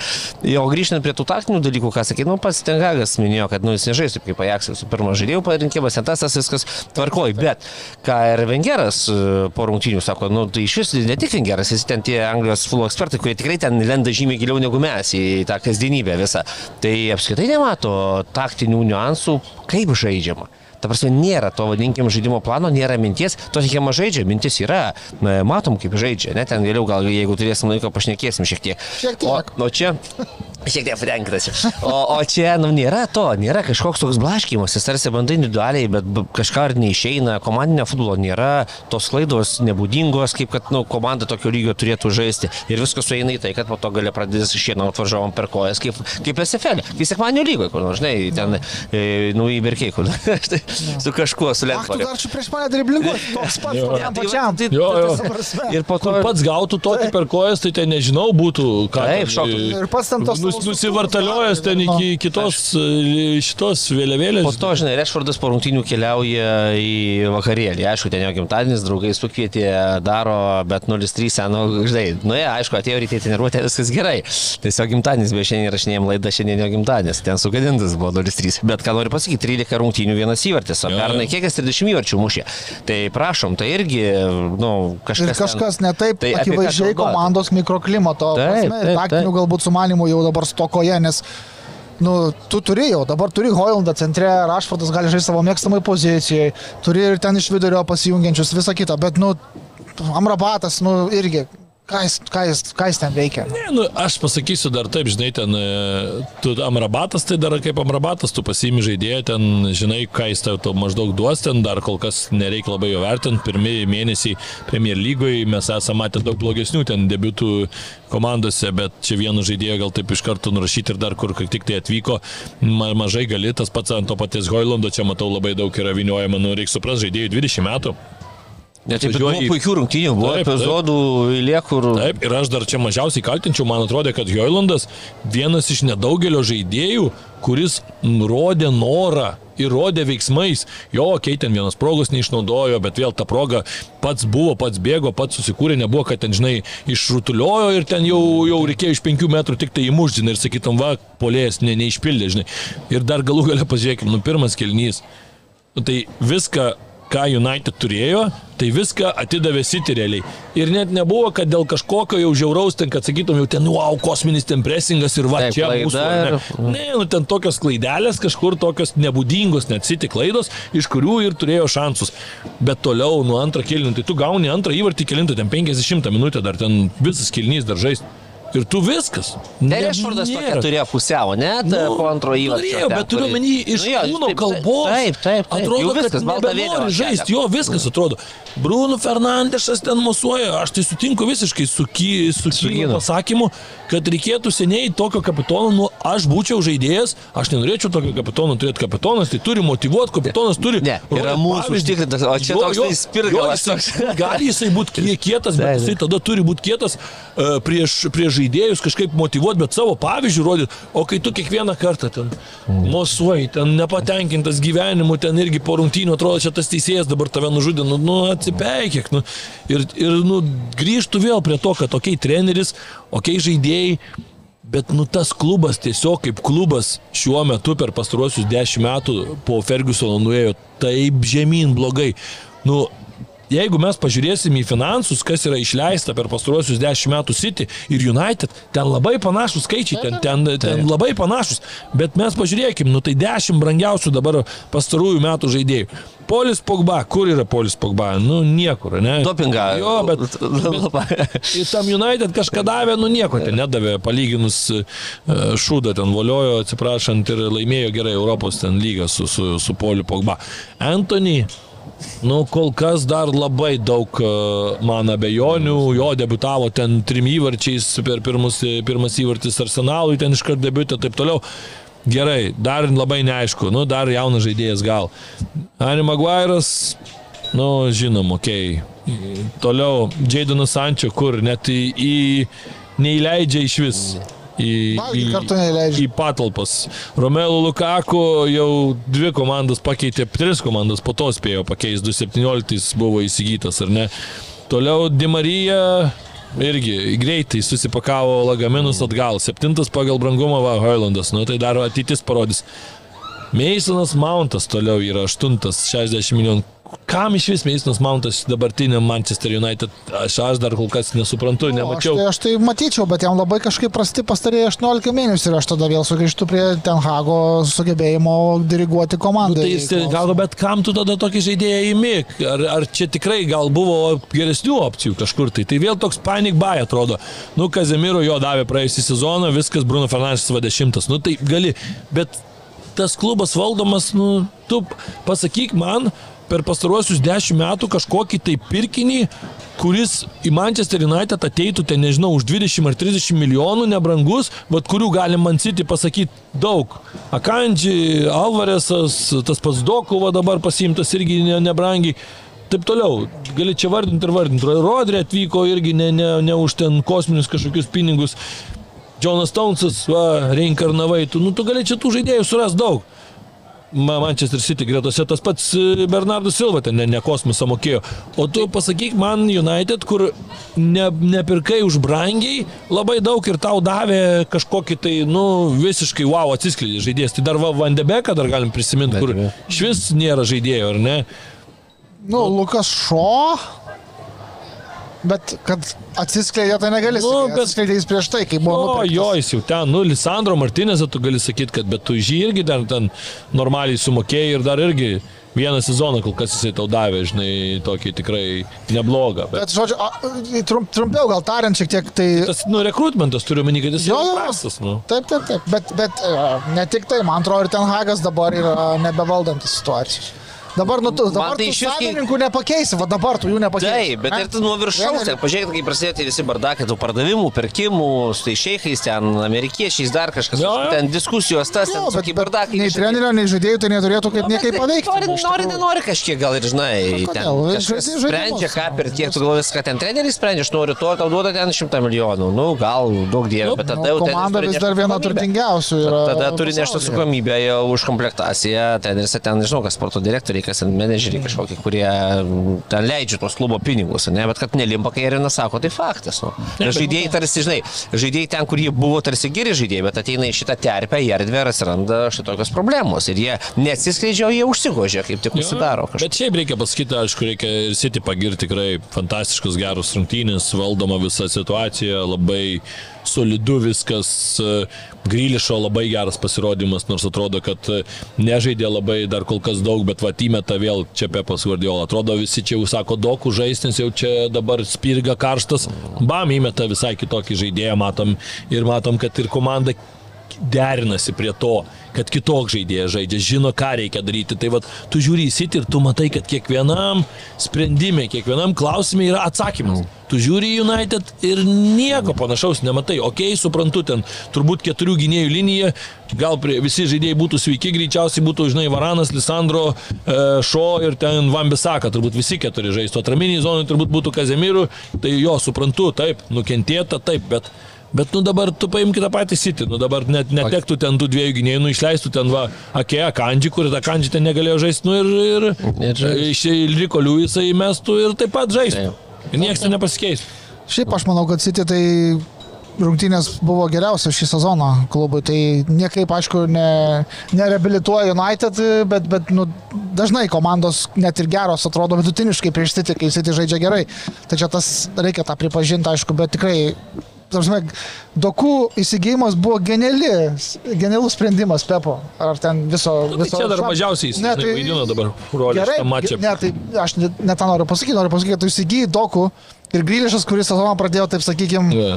Jo grįžtant prie tų taktinių dalykų, ką sakė, nu pats Tengagas minėjo, kad nu, jis nežais taip kaip Ajaxas, su pirmo žaidėjų parinkimas, tas, tas viskas tvarkoj, bet ką ir Vengeras e, po rungtynių sako, nu tai iš vis ne tik Vengeras, jis ten tie Anglijos futbolo ekspertai, kurie tikrai ten lenda žymiai giliau negu mes į tą kasdienybę visą. Tai apskritai nemato taktinių niuansų, kaip žaidžiama. Ta prasme, nėra to, vadinkim, žaidimo plano, nėra minties, to tik jie žaidžia, mintis yra, matom, kaip žaidžia, net ten vėliau gal, jeigu turėsim laiko, pašnekėsim šiek tiek. Šiek tiek. O, o čia, šiek tiek patenkintas. O, o čia, nu, nėra to, nėra kažkoks toks blaškymas, jis tarsi bandai individualiai, bet kažką ar neišeina, komandinio futbolo nėra, tos klaidos nebūdingos, kaip kad, nu, komanda tokio lygio turėtų žaisti. Ir viskas sueina į tai, kad po to gali pradėti šieną atvažiavam per kojas, kaip, kaip SFL. Kai sekmanio lygoje, kur, nors, žinai, ten, e, nu, įberkiai, kur, štai, su kažkuo, su Ach, tu dar čia prieš mane driblinguoji, toks pats, Jo. man pačiam. Tai- Jo, jo. Ta prasme. Ir po to... Kur pats gautų tokį per kojas, tai ten nežinau būtų, ką. Taip, šoktų. e, Ir pats ten tos Nu, nus, nusivartaliojęs ten iki kitos e, šitos vėliavėlės. Po to, žinai, Rešfordas po rungtynių keliauja į vakarėlį. Aišku, ten jo gimtadienis, draugai sukvietė, daro, bet 0-3 seno, žinai, nu jie, aišku, atėjo ryte į treniruotę, viskas gerai. Tiesiog gimtadienis, bet šiandien rašinėjom laidą, šiandien jo gimtadienis, ten sugadintas buvo 0-3. Bet ką noriu pasakyti, 13 rungtynių vienas įvartis, o pernai kiek jis 30 įvarčių mušė. Tai prašom, tai irgi, nu, kažkas. Ir kažkas ten- netaip Tai apie ką akivaizdžiai komandos mikroklimato. Taip, prasme, ir taip, Taktinių taip. galbūt sumanimų jau dabar stokoje, nes Nu, tu turi jau, dabar turi Hoilandą centre, Rašfordas gali žaisti savo mėgstamai pozicijai, turi ir ten iš vidurio pasijungiančius, visą kitą, bet, nu, Amrabatas, nu, irgi, ką jis, ką jis, ką jis ten veikia? Ne, nu, aš pasakysiu dar taip, žinai, ten, e, tu amrabatas tai dar kaip amrabatas, tu pasiimi žaidėją, ten, žinai, ką jis tau tau maždaug duos, ten dar kol kas nereikia labai jo vertinti, pirmieji mėnesiai Premier lygoje mes esame matę daug blogesnių ten debiutų komandose, bet čia vienu žaidėju gal taip iš karto nurašyti ir dar kur tik tai atvyko, ma mažai gali, tas pats ant to paties Hoilando, čia matau labai daug yra viniojama, nu, reikia suprasti, žaidėjų 20 metų. Net taip buvo puikių rungtynių, buvo Taip, epizodų, eilė, kur... Taip, ir aš dar čia mažiausiai kaltinčiau, man atrodo, kad Joilandas vienas iš nedaugelio žaidėjų, kuris rodė norą ir rodė veiksmais. Jo, okei, ten vienas progos neišnaudojo, bet vėl ta proga pats buvo, pats bėgo, pats susikūrė, nebuvo, kad ten, žinai, išrutuliojo ir ten jau, jau reikėjo iš penkių metrų tik tai įmuždinti ir sakytum, va, polėjas ne, neišpildė, žinai. Ir dar galų galę pažiūrėkime, nu pirmas kelnys. Nu, tai viską, ką United turėjo, tai viską atidavė City realiai. Ir net nebuvo, kad dėl kažkokio jau žiauraus, ten, kad sakytum, jau ten, wow, kosminis ten presingas ir va, Taip, čia mūsų. Ne, ne, nu ten tokios klaidelės, kažkur tokios nebūdingos, net City klaidos, iš kurių ir turėjo šansus. Bet toliau, nuo antrą kilnį, tai tu gauni antrą įvartį kilintą, ten 50 minutę dar ten visas kilnys dar žaisti. Ir tu viskas. Ne, Rešfordas tokia turėjo pusiau, net nu, po antro įvarčio. Turėjo, bet turiu turi- menį iš Nu jo, kūno taip, kalbos. Taip, taip, taip. Atrodo, Jau viskas, kad vėliava. žaisti, jo viskas atrodo. Bruno Fernandešas ten mosuoja, aš tai sutinku visiškai su, ky, su Kynu. pasakymu, kad reikėtų seniai tokio kapitono, nu aš būčiau žaidėjas, aš nenorėčiau tokio kapitono turėti kapitonas, tai turi motivuoti, kapitonas turi. Ne, yra rodyt mūsų užtikrintas, o čia toks tai spirgalas Gali jisai būti kietas, bet jisai tada turi būti kietas uh, prieš, prieš žaidėjus, kažkaip motivuoti, bet savo pavyzdžių rodyti. O kai tu kiekvieną kartą ten mosuoji, ten nepatenkintas gyvenimu, ten irgi po rungtynių atrodo, čia tas teisėjas dabar tave nužudė, nu, nu atsipeikėk. Nu, ir ir nu, grįžtų vėl prie to, kad okei, okay, treneris, okei, okay, žaidėjai. Bet nu tas klubas tiesiog kaip klubas šiuo metu per pastaruosius dešimt metų po Fergusono nuėjo taip žemyn blogai. Nu, jeigu mes pažiūrėsim į finansus, kas yra išleista per pastaruosius dešimt metų City ir United, ten labai panašus skaičiai, ten, ten, ten labai panašus. Bet mes pažiūrėkim, nu tai dešimt brangiausių dabar pastarųjų metų žaidėjų. Polis Pogba, kur yra Polis Pogba? Nu niekur, ne? Dopingą. Jo, bet, bet tam United kažką davė, nu nieko ten nedavė, palyginus e, šūdą ten voliojo, atsiprašant, ir laimėjo gerai Europos ten lygą su, su, su Poliu Pogba. Anthony, nu kol kas dar labai daug e, man abejonių, jo debutavo ten trim įvarčiais per pirmus, pirmas įvartis Arsenalui, ten iškart debutą ir taip toliau. Gerai, dar labai neaišku, nu dar jaunas žaidėjas gal. Ani Maguire'as, nu žinom, okei. Okay. Toliau, Jaidonas Sančio, kur net į, į neįleidžia iš vis. Į, neįleidžia. į patalpas. Romelu Lukaku jau dvi komandas pakeitė, tris komandas po to spėjo pakeisti, 2017 buvo įsigytas, ar ne. Toliau Dimarija irgi greitai susipakavo lagaminus atgal. Septintas pagal brangumą va Hoilandas, nu tai dar ateitis parodys. Meisonas Mountas toliau yra aštuntas, 60 milijonų. Kam iš vis Meisonas Mountas dabartiniam Manchester United? Aš, aš dar kol kas nesuprantu, nemačiau. Aš tai, aš tai matyčiau, bet jam labai kažkaip prasti pastarėjai 18 mėnesių ir aš tada vėl sugrįžtu prie Tenhago sugebėjimo diriguoti komandą. Tai jis gal, bet kam tu tada tokį žaidėją įmi? Ar, ar čia tikrai gal buvo geresnių opcijų kažkur tai? Tai vėl toks panic buy atrodo. Nu, Kazemiro jo davė praėjusį sezoną, viskas Bruno Fernandes va dešimtas. Nu, tai gali, bet tas klubas valdomas, nu, tu pasakyk man, per pastaruosius dešimt metų kažkokį tai pirkinį, kuris į Manchester United ateitų, ten nežinau, už 20 ar 30 milijonų nebrangus, bet kurių gali man City pasakyti daug. Akandži, Alvaresas, tas pats Dokuva dabar pasimtas irgi ne, nebrangiai. Taip toliau, gali čia vardinti ir vardinti. Rodri atvyko irgi ne, ne, ne už ten kosminius kažkokius pinigus. Jonas Townsas, va, reinkarnavai, tu, nu, tu gali čia tų žaidėjų suras daug. Ma- Manchester City gretose tas pats e, Bernardas Silva ten ne, ne kosmosą mokėjo. O tu pasakyk man United, kur ne, nepirkai už brangiai labai daug ir tau davė kažkokį tai, nu, visiškai wow atsiskleidė žaidėjas. Tai dar va Vandebeką dar galim prisiminti, kur iš vis nėra žaidėjo, ar ne? Nu, Lukas Šo. Bet kad atsiskleidė, tai negali Nu, sakyti. bet- Atsiskleidė jis prieš tai, kai buvo. O, nupirktas. jo, jis jau ten, nu, Lisandro Martinėse tu gali sakyti, kad bet tu žy irgi ten, ten normaliai sumokėjai ir dar irgi vieną sezoną, kol kas jisai tau davė, žinai, tokį tikrai neblogą. Bet Bet, žodžiu, a, trump, trumpiau gal tariant šiek tiek, tai... tas, nu, rekrutmentas turiu menį, kad jis Jo, jo. prastas, nu. Taip, taip, taip. Bet, bet e, ne tik tai, man atrodo, ir ten Hagas dabar yra nebevaldantis situacijos. Dabar, nu, tu, dabar tai tu išvis kai- savininkų nepakeisi, va dabar tu jų nepakeisi. Taip, bet ir tu nuo viršaus, ten pažiūrėkit, kaip prasidėjo visi bardakai, tų pardavimų, pirkimų, su tai šeichais, ten amerikiečiais, dar kažkas, Jo, jo. ten diskusijos, tas, ten Jo, bet, tokie bet bardakai. nei trenerio, nei žaidėjų tai neturėtų kaip niekaip paveikti. Nori, iš nori, nenori kažkiek gal ir žinai. Nu, Ten, sprendžia, ką per tiek, tu galvoji, kad ten treneris sprendžia, aš noriu to, tau duoda ten šimtą milijonų. Nu, gal daug dievų, bet tada Nu, jau treneris komanda vis dar viena turtingiausių. Yra Tada turi nešti atsakomybę jau už komplektaciją, ten ir ten, nežinau, kas sporto direktoriai, kas ten menedžeriai kažkokie, kurie mm, ten leidžia tos klubo pinigus, ne, bet kad nelimpa, kai Erina sako, tai faktas. Nu. Ir žaidėjai tarsi, žinai, žaidėjai ten, kur jie buvo tarsi geri žaidėjai, bet ateina į šitą terpę, į erdvę ir atsiranda šitokios problemos. Ir jie neatsiskleidžia, jie užsigožia, kaip tik užsidaro kažką. Bet šiaip reikia pasakyti, aišku, reikia ir City pagirti tikrai fantastiškus gerus rungtynės, valdoma visa situacija, labai solidu viskas. Grylišo labai geras pasirodymas, nors atrodo, kad e, nežaidė labai dar kol kas daug, bet va įmeta vėl čia Pepas Guardiola. Atrodo, visi čia jau sako daug žaisti, nes jau čia dabar spirga karštas. Bam, įmeta visai kitokį žaidėją, matom ir matom, kad ir komanda derinasi prie to, kad kitoks žaidėjas žaidžia, žino, ką reikia daryti. Tai vad, tu žiūri į City ir tu matai, kad kiekvienam sprendimui, kiekvienam klausimui yra atsakymas. Tu žiūri į United ir nieko panašaus nematai. Ok, suprantu, ten turbūt keturių gynėjų linija, gal prie, visi žaidėjai būtų sveiki, greičiausiai būtų, žinai, Varanas, Lisandro, e, Šo ir ten Vambisaka, turbūt visi keturi žaistų. Atraminiai zonai turbūt būtų Kazemirų, tai jo, suprantu, taip, nukentėta, taip, bet Bet nu dabar tu paimk tą patį City, nu dabar net netektų ten tų dviejų gynėjų, nu išleistų ten va Akea Kandži, kur tą Kandži ten negalėjo žaisti, nu ir, ir, iš Liko Liujisą įmestų ir taip pat žaistų. Ir niekas ten nepasikeis. Šiaip aš manau, kad City tai rungtynės buvo geriausios šį sezoną klubui. Tai niekaip, aišku, ne, nereabilituoja United, bet, bet nu, dažnai komandos net ir geros atrodo vidutiniškai prieš City, kai City žaidžia gerai. Tai čia tas reikia tą pripažinti, aišku, bet tikrai Tarsi, dokų įsigijimas buvo geniali, genialus sprendimas Pepo. Ar ten viso... Nu, tai viso čia dar šab- mažiausiai jis Ne, žinai, vaidino dabar Gerai, šitą mačą. Ne, tai aš net ne tą noriu pasakyti, noriu pasakyti, kad tu įsigyji dokų ir Grįlišas, kuris sezoną pradėjo, taip sakykime, Jo.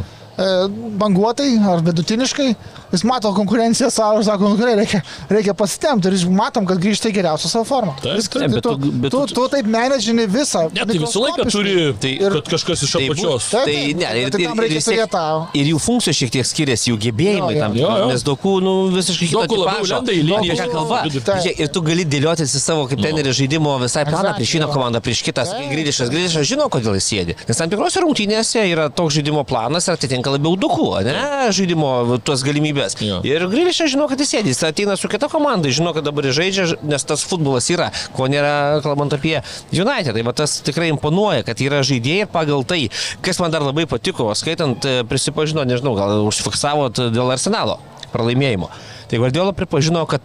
Banguotai ar vidutiniškai, jis mato konkurenciją savo ir sako, nu gerai, reikia, reikia pasitemti ir matom, kad grįžta į geriausią savo formą. Taip, Viskas, taip, tai bet tu, tu- bet tu, tu- tu taip menedžini visą. Ne, tai visą laiką turi, Tai- kad kažkas iš Tai apačios. Taip, Tai taip, ne, ir, tai ir, tam ir, reikia turėti tą- ir jų funkcijos šiek tiek skiriasi, jų gebėjimai Jo, jo. tam Jo, jo. nes daugų nu, visiškai tipažo. lenda į liniją, ką kalba. Taip. Ir tu gali dėliotis į savo kaip tenerį žaidimo visai planą prieš vieną komandą, prieš kitą. Grįžęs, grįžęs žino, kodėl jis sėdi. Nes tam tikrose rungtynėse yra toks žaidimo planas ir atitinka labiau duku, ne žaidimo tuos galimybės. Jo. Ir grįžęs žino, kad jis sėdi. Jis ateina su kita komanda, žino, kad dabar žaidžia, nes tas futbolas yra, ko nėra kalbant apie United. Tai va tas tikrai imponuoja, kad yra žaidėjai pagal tai, kas man dar labai patiko, skaitant, e, prisipažino, nežinau, gal užfiksavot dėl arsenalo pralaimėjimo. Tai Guardiola pripažino, kad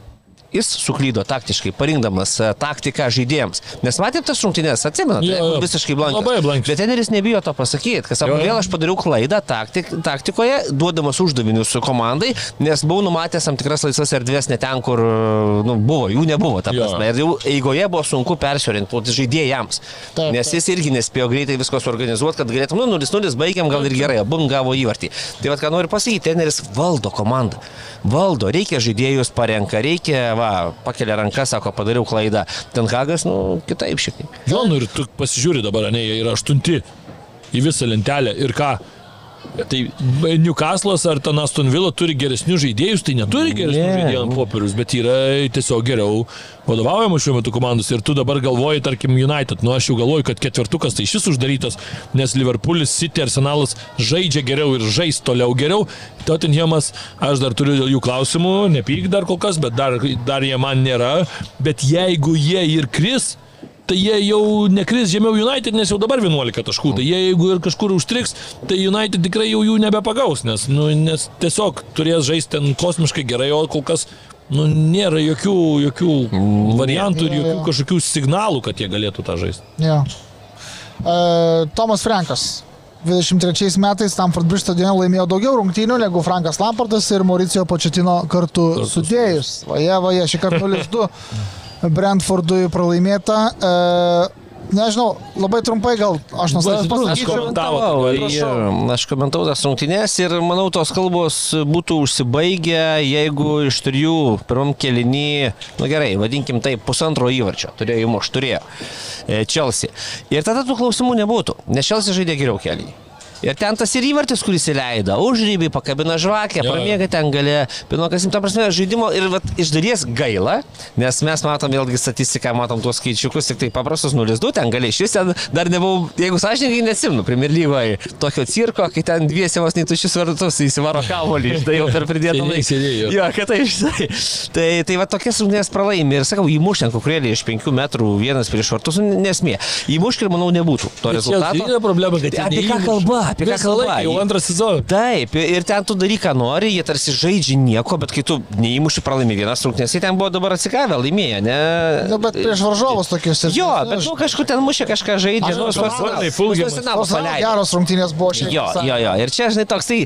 jis suklydo taktiškai, parinkdamas e, taktiką žaidėjams. Nes matėte tas rungtynės, atsimenate, Jo, jo. visiškai blankas. Labai blankios. Bet teneris nebijo to pasakyti, kad sako, vėl aš padariau klaidą taktik, taktikoje, duodamas uždavinius komandai, nes buvau numatęs tam tikras laisvas erdvės ne ten, kur nu, buvo, jų nebuvo. Ir jau eigoje buvo sunku persiorientuoti žaidėjams. Taip, Nes jis irgi nespėjo greitai visko suorganizuoti, kad galėtum, nu, 0-0 baigiam, gal ir gerai, bum gavo įvartį. Tai vad, ką noriu pasakyti, teneris valdo komandą. Valdo, reikia žaidėjus parenka, reikia, va, pakelia rankas, sako, padariau klaidą. Ten Hagas, nu, kitaip šiek tiek. Jo, nu ir tu pasižiūri dabar, ne, jie yra aštunti į visą lentelę ir ką. Tai Newcastle'as ar ten Aston Villa turi geresnius žaidėjus, tai neturi geresnių Ne. žaidėjų ant popierius, bet yra tiesiog geriau vadovaujama šiuo metu komandos. Ir tu dabar galvoji, tarkim, United, nu aš jau galvoju, kad ketvirtukas tai šis uždarytas, nes Liverpoolis, City, Arsenalas žaidžia geriau ir žais toliau geriau. Tottenhamas, aš dar turiu dėl jų klausimų, nepyk dar kol kas, bet dar, dar jie man nėra. Bet jeigu jie ir kris, tai jie jau nekris žemiau United, nes jau dabar 11 taškų. Tai jie jeigu ir kažkur užstriks, tai United tikrai jau jų nebepagaus, nes, nu, nes tiesiog turės žaisti ten kosmiškai gerai, o kol kas nu, nėra jokių, jokių variantų ir jokių kažkokių signalų, kad jie galėtų tą žaisti. Jo. E, Tomas Frankas. 23 metais Stamford Bridge stadione laimėjo daugiau rungtynių negu Frankas Lampardas ir Mauricio Početino kartu, kartu sudėjus. Vaje, vaje, šį kartą 0-2 Brentfordui pralaimėta. E, nežinau, labai trumpai gal aš nuo savęs ir Aš komentavau tas rungtynės ir manau, tos kalbos būtų užsibaigę, jeigu iš trijų pirmam kelinį, nu gerai, vadinkim tai pusantro įvarčio, turėjo įmuš, turėjo Chelsea. Ir tada tų klausimų nebūtų, nes Chelsea žaidė geriau kelį. Ir ten tas ir įvartis, kuris įleido, užrybį, pakabina žvakę, Jo. pramiega ten galė, pinokas, tam prasme, žaidimo ir vat, iš dalies gaila, nes mes matom vėlgi statistiką, matom tuos skaičiukus, tik tai paprastus 0-2, ten gali iš vis, ten dar nebuvau, jeigu sąžininkai nesimnu, Premier lygoje tokio cirko, kai ten dviesi vos netušius vartus įsivaro kavolį, tai jau per pridėtą laiką. jo. Kad tai žinai. Tai, tai va tokias rungtynės pralaimi ir sakau, įmuš ten kukurėlį iš 5 metrų vienas prieš vartus, nu, nesmė. Įmuš ir manau nebūtų to rezultato. yra problema, kad jie Apie ką kalba, apie ką kalba. laiką, Jau antrą sezoną. Taip, ir ten tu daryk, ką nori, jie tarsi žaidžia nieko, bet kai tu neįmuši pralaimi vienas rungtynės, jie ten buvo dabar atsigavę, laimėję, ne? Nu, bet prieš varžovus tokius ir. Jo, bet nu, kažkur ten mušė kažką žaidžia, Aš nu, žinau. Tos paleido. geros rungtynės buvo šiandien. Jo, jo, jo. Ir čia, žinai, toks tai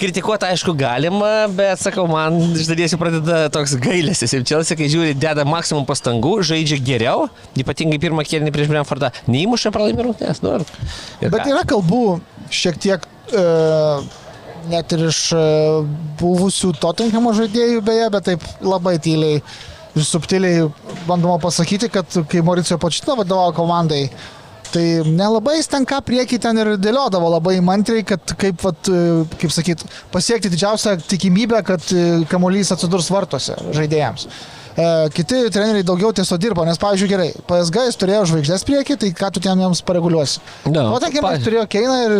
kritikuoti, aišku, galima, bet, sakau, man iš dalies jau pradeda toks gailėsis. Ir Čelsi, kai žiūri, deda maksimum pastangų, žaidžia geriau, ypatingai pirmą kėlinį prieš Brentfordą, neįmuša pralaimį rungtynės. Nu, Bet ką? yra kalbų šiek tiek e, net ir iš e, buvusių Tottenhamo žaidėjų beje, bet taip labai tyliai ir subtiliai bandoma pasakyti, kad kai Mauricio Počino vadovavo komandai, tai nelabai jis ten ką priekį ten ir dėliodavo labai mantriai, kad kaip, vat, e, kaip sakyt, pasiekti didžiausią tikimybę, kad e, kamuolys atsidurs vartuose žaidėjams. E, kiti treneriai daugiau tiesiog dirbo, nes, pavyzdžiui, gerai, PSG jis turėjo žvaigždės priekį, tai ką tu ten jiems pareguliuosi? No, O pa- Kemas turėjo Keiną ir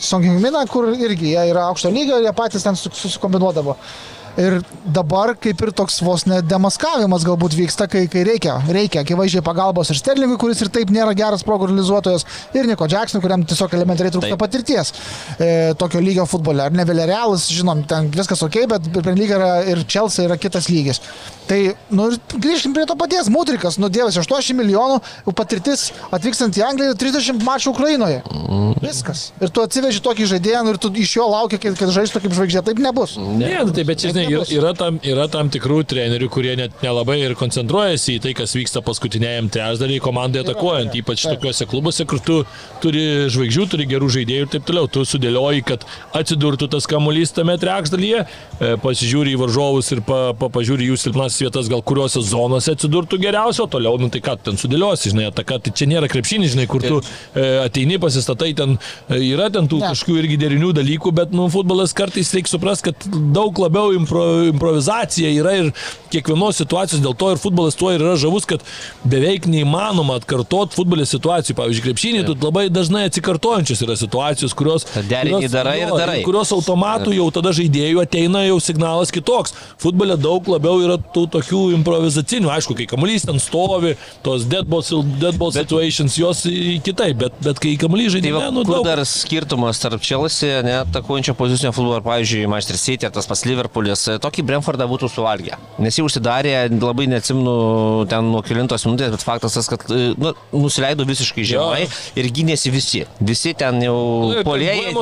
Songiminą, kur irgi jie yra aukšto lygio ir jie patys ten su- susikombinuodavo. Ir dabar kaip ir toks vos nedemaskavimas galbūt vyksta, kai, kai reikia, reikia akivaizdžiai pagalbos ir Sterlingui, kuris ir taip nėra geras progalizuotojas, ir Niko Džeksonui, kuriam tiesiog elementariai trūksta patirties e, tokio lygio futbole. Ar ne Vėliarealas, žinom, ten viskas ok, bet Premier lyga yra, ir Chelsea yra kitas lygis. Tai, nu, ir grįžkim prie to paties, Mutrikas, nu, dievas, 80 milijonų, patirtis atvykstant į Angliją, 30 mačų Ukrainoje. Viskas. Ir tu atsiveži tokį žaidėją nu, ir tu iš jo lauki, kad, kad žaistų kaip žvaigždė. Taip nebus. Ne, nu, tai bet čia, žinai, yra, yra, tam, yra tam tikrų trenerių, kurie net nelabai ir koncentruojasi į tai, kas vyksta paskutiniajam trečdaliai komandai atakuojant, ypač tokiuose klubuose, kur tu turi žvaigždžių, turi gerų žaidėjų ir taip toliau. Tu sudėlioji, kad atsidurtų tas kamuolys tame trečdalyje, e, pasižiūri į varžovus ir pa, pa, pažiūri jų silpnas vietas, gal kuriuose zonose atsidurtų geriausio, toliau, nu tai ką ten sudėliosi, žinai, ataka, tai čia nėra krepšinis, žinai, kur tu e, ateini, pasistatai ten, e, yra ten tų Ne. kažkokių irgi derinių dalykų, bet, nu, futbolas kartais reikia suprasti, kad daug labiau impro, improvizacija yra ir kiekvienos situacijos, dėl to ir futbolas tuo ir yra žavus, kad beveik neįmanoma atkartoti futbolės situacijų. Pavyzdžiui, krepšinį tu labai dažnai atsikartojančios yra situacijos, kurios... Derinį darai ir jo, darai. Kurios automatų jau tada žaidėjų ateina jau signalas kitoks. Futbolė daug labiau yra tų tokių improvizacinių, aišku, kai kamuolys ten stovi, tos dead ball, dead ball situations, jos kitaip, bet, bet kai kamuolys Tai žaidžia, va, nu, daug. dar skirtumas tarp Chelsea, ne, atakuojančio pozicinio futbolo, ar, pavyzdžiui, Manchester City, ar tas pats Liverpoolis, e, tokį Brentfordą būtų suvalgę. Nes jį užsidarė, labai neatsimnu ten nuo kilintos minutės, bet faktas tas, kad e, nu, nusileido visiškai žemai ir gynėsi visi. Visi ten jau Nu, ten polėjai.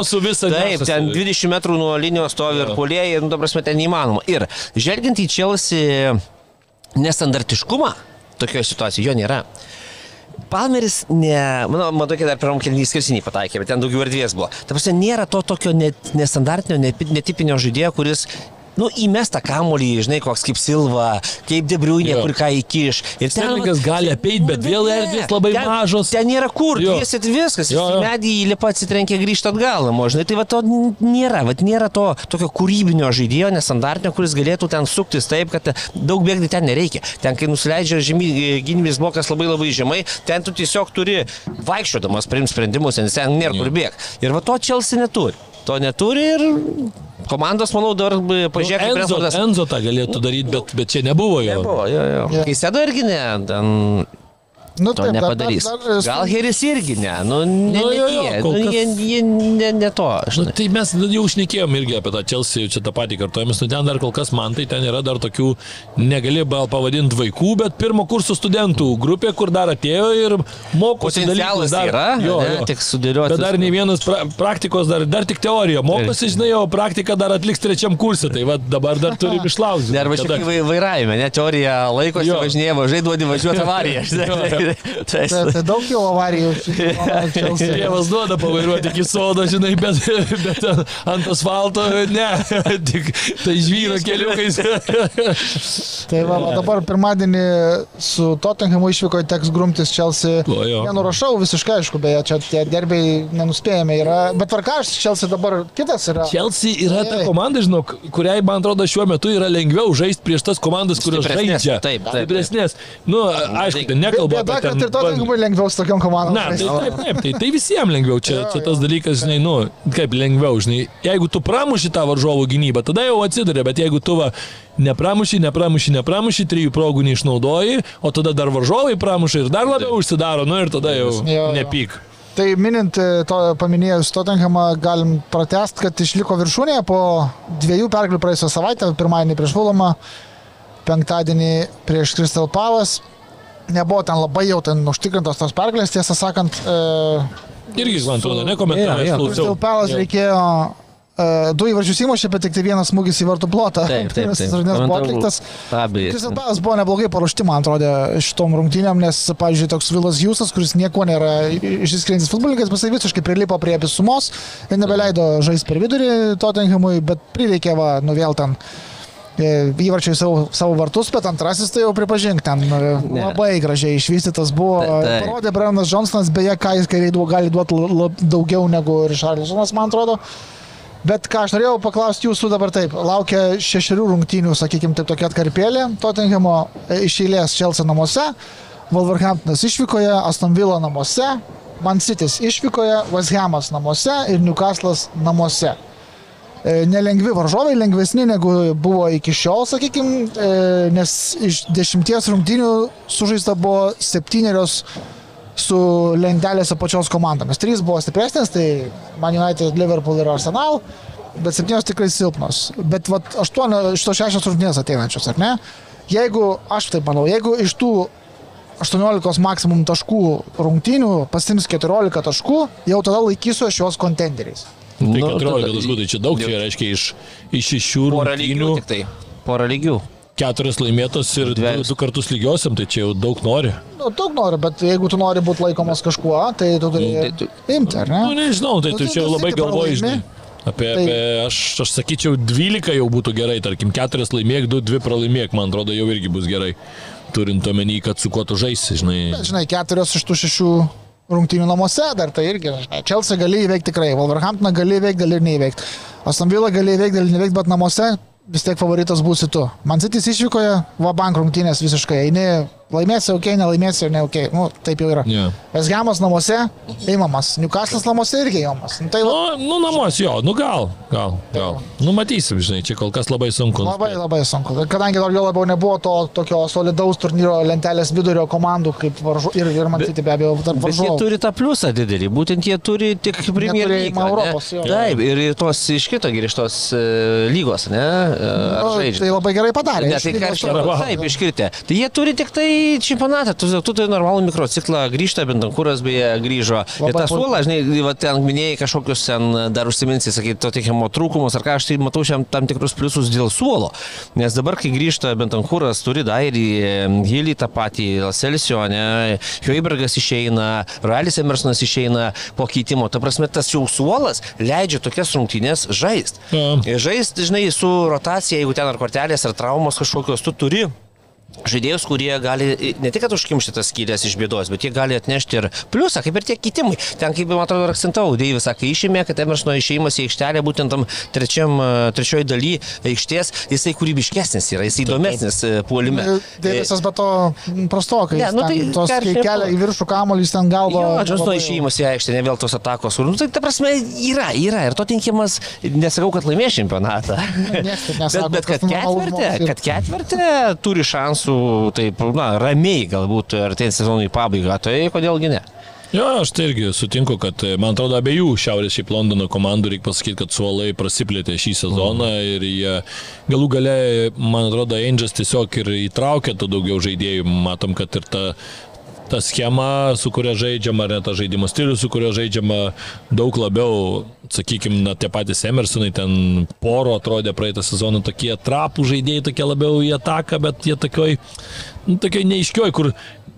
Taip, ten 20 metrų nuo linijos stovi ir polėjai, nu, ta prasme, ten neįmanoma. Ir žvelgiant į Chelsea nestandartiškumą, tokioje situacijoje jo nėra. Palmeris, ne, manau, matau, kad dar pirmam kelnys skirsinį pataikė, bet ten daugiau erdvės buvo. Ta prasme, nėra to tokio net, nestandartinio, net- netipinio žaidėjo, kuris nu, įmesta kamolį, žinai, koks kaip Silva, kaip Debriuinė, Jo. kur ką įkiš. Ir Sterlingas gali apeit, bet vėl Ne, erdvės labai ten, mažos. Ten nėra kur, Jo. dviesit viskas, Jo, jo. medį įlipa atsitrenkia grįžti atgal, namo, žinai, tai va to nėra, va nėra to tokio kūrybinio žaidėjo, nesandartinio, kuris galėtų ten suktis taip, kad daug bėgti ten nereikia. Ten, kai nusileidžia žemy, gynybinis blokas labai labai žemai, ten tu tiesiog turi vaikščiodamas priimti sprendimus, nes ten nėra kur bėgti. Ir va to Chelsea neturi. To neturi ir komandos, manau, dar pažiūrėk, kaip Enzo, Enzo tą galėtų daryti, bet, bet čia nebuvo jo. Nebuvo, jo, jo. Jo. Kai sėdo irgi ne, ten Nu, to taip, dar- nepadarys. dar- dar- Gal Heris irgi ne, nu, ne, Nu, ne jo, jo, tie, kol nu, kas- jie, jie ne, ne to. Nu, tai mes jau užnekėjom irgi apie tą Chelsea, čia tą patį kartuojamės, nu ten dar kol kas man tai ten yra dar tokių, negali gal pavadinti vaikų, bet pirmo kurso studentų grupė, kur dar atėjo ir mokosi dalykus dar. yra, ne, tik sudėlioti Bet dar nei vienas pra praktikos, dar, dar tik teorija. Mokosi, žinai, o praktiką dar atliks trečiam kursui, tai va dabar dar turim išlaukti. Dar kaip vai- vairavime, ne teorija laikosi, Jo. važinėja, važiuoja, duodi važiuoti avariją. žinai. Tai- Tai, tai daug jau avarijų. Tėvas duoda pavairuoti iki sodo, žinai, bet, bet ant asfalto ne, tik tai žvyro keliukais. Tai va, va, dabar pirmadienį su Tottenhamu išvyko teks grumtis Chelsea. Nenurašau visiškai, aišku, beje, čia tie derbiai nenuspėjami yra. Bet tvarkaštis Chelsea dabar kitas yra. Chelsea yra ta komanda, žinok, kuriai, man atrodo, šiuo metu yra lengviau žaisti prieš tas komandas, kurios žaidžia. taip, taip, taip. Stipresnės. Nu, aišku, nekalbu apie kad ten ir Tottenhamui lengviau su tokiam komandom. Na, tai taip, taip, tai, tai visiems lengviau. Čia, Jo, čia tas dalykas, žinai, nu, kaip lengviau, žinai. Jeigu tu pramuši tą varžovų gynybą, tada jau atsiduria, bet jeigu tu va, nepramuši, nepramuši, nepramuši, trijų progų neišnaudoji, o tada dar varžovai pramuša ir dar labiau užsidaro, nu ir tada jau nepyk. Tai minint, e, to, paminėjus Tottenhamą, galim pratest, kad išliko viršūnėje po dviejų pergalių praėjusią savaitę, pirmadienį prieš Vulomą, penktadienį prieš Crystal Palace. Nebuvo ten labai jau ten užtikrintos tos pergalės, tiesą sakant, e, Irgi, man atrodo, Jo, nekomentuoju. jo, aš Crystal klausiau. Palace Jo. reikėjo e, du įvarčius įmušė, bet tik tai vienas smūgis į vartų plotą. Taip, taip, Pirmas taip. rungtynės buvo atliktas. Crystal Palace buvo neblogai paruošti, man atrodė, šitom rungtynėm, nes, pavyzdžiui, toks Vilas Hjusas, kuris nieko nėra išsiskiriantis futbolininkas, jisai visiškai prilipo prie visumos ir nebeleido žaisti per vidurį Tottenhamui, bet prireikė va, nu vėl ten e, įvarčiai į savo, savo vartus, bet antrasis tai jau pripažink, ten e, labai gražiai išvystytas buvo. Taip, taip. Parodė Brennas Johnsonas, beje, ką jis kairiai duo- gali duoti daugiau negu Richarlisonas, man atrodo. Bet ką aš norėjau paklausti jūsų dabar taip, laukia šešerių rungtynių, sakykime, taip tokia atkarpėlė, Tottenhamo e, iš eilės Chelsea namuose, Wolverhamptonas išvykoje, Aston Villa namuose, Man City's išvykoje, West Hamas namuose ir Newcastle'as namuose. E, Nelengvi varžovai, lengvesni negu buvo iki šiol, sakykime, nes iš dešimties rungtynių sužaista buvo septynerios su lentelėse pačios komandomis. Trys buvo stipresnės, tai Man United, Liverpool ir Arsenal, bet septynios tikrai silpnos. Bet vat, aštuonio, to šešios rungtynės ateinančios, ar ne? Jeigu, aš taip manau, jeigu iš tų 18 maksimum taškų rungtynių pasims 14 taškų, jau tada laikysiu aš juos kontenderiais. Tai Nu, 14 tada- taškų, tai čia daug, čia reiškia iš, iš šešių rungtynių tik tai. Porą lygių. keturias laimėtos ir du, du kartus lygiosiam, tai čia jau daug nori. Nu, daug noriu, bet jeigu tu nori būti laikomas kažkuo, tai tu turi Nu, tai tu- imti, ar ne? Nu, nežinau, tai Nu, tu tai čia tu labai galvoji, žinai. Apie, Tai- apie aš, aš sakyčiau, 12 jau būtų gerai, tarkim, 4 laimėk, 2, 2 pralaimėk, man atrodo, jau irgi bus gerai. Turint omeny, kad su kuo tu žaisi, žinai. Bet, žinai, keturios iš tų šešių rungtynių namuose, dar tai irgi. Chelsea gali įveikti tikrai, Wolverhamptoną gali įveikti, gali ir neįveikti. Aston Villa gali įveikti, gali neįveikti, bet namuose vis tiek favoritas būsi tu. Man Citys išvykoje, va bank rungtynės visiškai. Eini, laimėsi, ok, nelaimėsi ir ne ok. Nu, taip jau yra. Yeah. Vesgiamas namuose, įmamas. Newcastle'as namuose irgi įmamas. Nu, tai Nu, nu, namuos jo, nu gal, gal, gal. Nu, matysim, žinai, čia kol kas labai sunku. Labai labai sunku. Kadangi dar jo labiau nebuvo to tokio solidaus turnyro lentelės vidurio komandų, kaip varžu, ir, ir man City be abejo tarp Bet jie varžovų. turi tą pliusą didelį, būtent jie turi tik Premier League. ne? Europos, jo. Taip, ir ir tos iš kito grįžtos e, lygos, ne? E, Ar Nu, žaidžia? tai labai gerai padarė. Ne, tai ką aš iš to- taip iškirtė. Tai jie turi tik tai į čempionatą, tu, tu tai normalų mikrociklą, grįžta, Bentankūras beje grįžo. Labai ir tą suolą, žinai, va, ten minėjai kažkokius ten dar užsiminsi, sakai, to tikimo trūkumus, ar ką aš tai matau šiam tam tikrus pliusus dėl suolo. Nes dabar, kai grįžta Bentankūras, turi Dairį, Hilį tą patį, Selsio, ne, Hjoibergas išeina, Ralis Emersonas išeina po keitimo. Ta prasme, tas jau suolas leidžia tokias rungtynės žaisti. Ja. Žaisti, žinai, su rotacija, jeigu ten ar kortelės, ar traumos kažkokios, tu turi žaidėjus, kurie gali ne tik užkimšti tas skylės iš bėdos, bet jie gali atnešti ir pliusą, kaip ir tie kitimai. Ten, kaip man atrodo, akcentavau, Deivis sakė, išėmė, kad Emersono išėjimas į aikštelę, būtent tam trečiam, trečioji daly aikštės, jisai kūrybiškesnis yra, jisai įdomesnis e, puolime. Deivisas be to prastokai. Ne, nu, tai tos, kai kelia į viršų kamuolį, jis ten galvo. Džonsono išėjimas į aikštę, ne vėl tos atakos. Nu, tai ta prasme yra, yra. Ir to tinkimas, nesakau, kad laimės čempionatą. bet, bet kad ketvirtė, kad ketvirtė turi šansų šansų taip, na, ramiai galbūt artėjant sezonui pabaigą, tai kodėlgi ne? Jo, aš tai irgi sutinku, kad man atrodo abiejų Šiaurės šiaip Londono komandų reikia pasakyti, kad suolai prasiplėtė šį sezoną mm. ir jie galų gale, man atrodo, Angels tiesiog ir įtraukė tų daugiau žaidėjų. Matom, kad ir ta ta schema, su kuria žaidžiama, ar net tas žaidimo stilius, su kurio žaidžiama daug labiau, sakykime, na, tie patys Emersonai, ten poro atrodė praeitą sezoną tokie trapų žaidėjai, tokie labiau į ataką, bet jie tokioj, nu, tokioj neiškioj, kur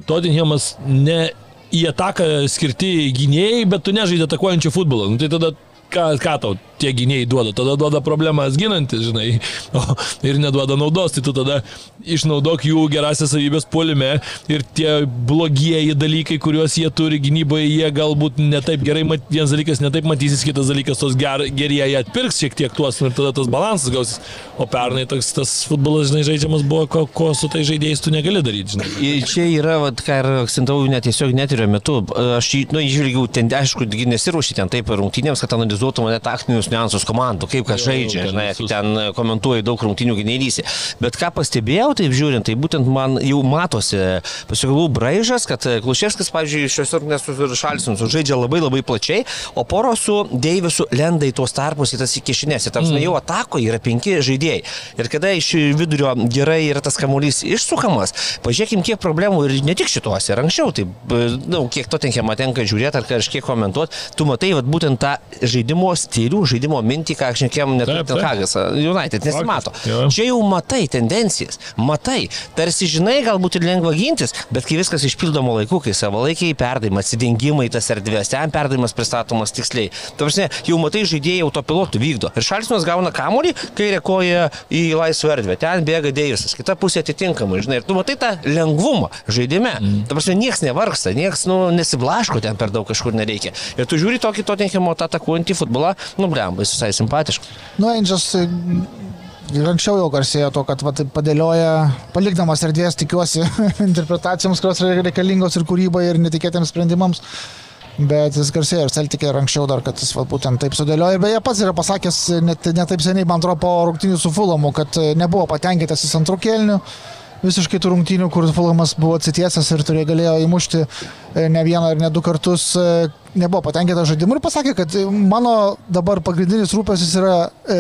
Tottenhamas ne į ataką skirti gynėjai, bet tu nežaidži atakuojančių futbolą. Nu, tai tada ką, ką tau tie gynėjai duoda? Tada duoda problemas ginantis, žinai, o, ir neduoda naudos, tai tu tada išnaudok jų gerasias savybės polime ir tie blogieji dalykai, kuriuos jie turi gynyboje, jie galbūt netaip gerai, mat, vienas dalykas netaip matysis, kitas dalykas tos ger, gerieji atpirks šiek tiek tuos ir tada tas balansas gausis. O pernai toks tas futbolas, žinai, žaidžiamas buvo, ko, ko su tai žaidėjais tu negali daryti, žinai. Čia yra, vat, ką ir akcentavau netiesiog neturio metu, aš, nu, išvilgiau ten, aišku, nesiruošiu ten taip rungtynėms, kad analizuotų mane taktinius niuansus komandų, kaip kas žaidžia, žinai, ten komentuoja daug rungtynių gynėlysi. Bet ką pastebėjau, taip žiūrint, tai būtent man jau matosi pasigalų braižas, kad Klušėskas, pavyzdžiui, šios rungtynės su Šalsins žaidžia labai labai plačiai, o poro su Deivisu lenda į tuos tarpus, į tas įkišinės. Ir tarsi mm. jau atako yra penki žaidėjai. Ir kada iš vidurio gerai yra tas kamuolys išsukamas, pažiūrėkim, kiek problemų ir ne tik šituose, ir anksčiau, tai, na, nu, kiek to tenkiama tenka žiūrėti ar kažkiek komentuoti, tu matai, vat, būtent tą žaidimo stilių, žaidimo mintį, ką aš nekėjom net Ten Hagas, United nesimato. Čia jau matai tendencijas, matai, tarsi žinai, galbūt ir lengva gintis, bet kai viskas išpildoma laiku, kai savalaikiai perdavimai, atsidengimai tas erdvės, ten perdavimas pristatomas tiksliai. Tavarsne, jau matai, žaidėjai autopilotų vykdo. Ir Šalsinas gauna kamolį, kai rekoja į laisvą erdvę, ten bėga Deivisas, kita pusė atitinkamai, žinai, ir tu matai tą lengvumą žaidime. Mm. Tavarsne, niekas nevargsta, niekas nu, nesiblaško ten per daug kažkur nereikia. Ir tu žiūri tokį Tottenhamo atakuojantį futbolą, nu, blem, visai simpatiškas. Nu, Angels Ir anksčiau jau garsėjo to, kad vat, padėlioja, palikdamas erdvės, tikiuosi, interpretacijoms, kurios reikalingos ir kūrybai, ir netikėtiems sprendimams. Bet jis garsėjo ir Celtikė ir anksčiau dar, kad jis va, būtent taip sudėliojo. Ir beje, pats yra pasakęs net, net taip seniai, man atrodo, po rungtynių su Fulamu, kad nebuvo patenkintas į antrų kelnių visiškai tų rungtynių, kur Fulhamas buvo atsitiesęs ir turėjo galėjo įmušti e, ne vieną ir ne du kartus, e, nebuvo patenkinta žaidimu ir pasakė, kad mano dabar pagrindinis rūpesis yra e,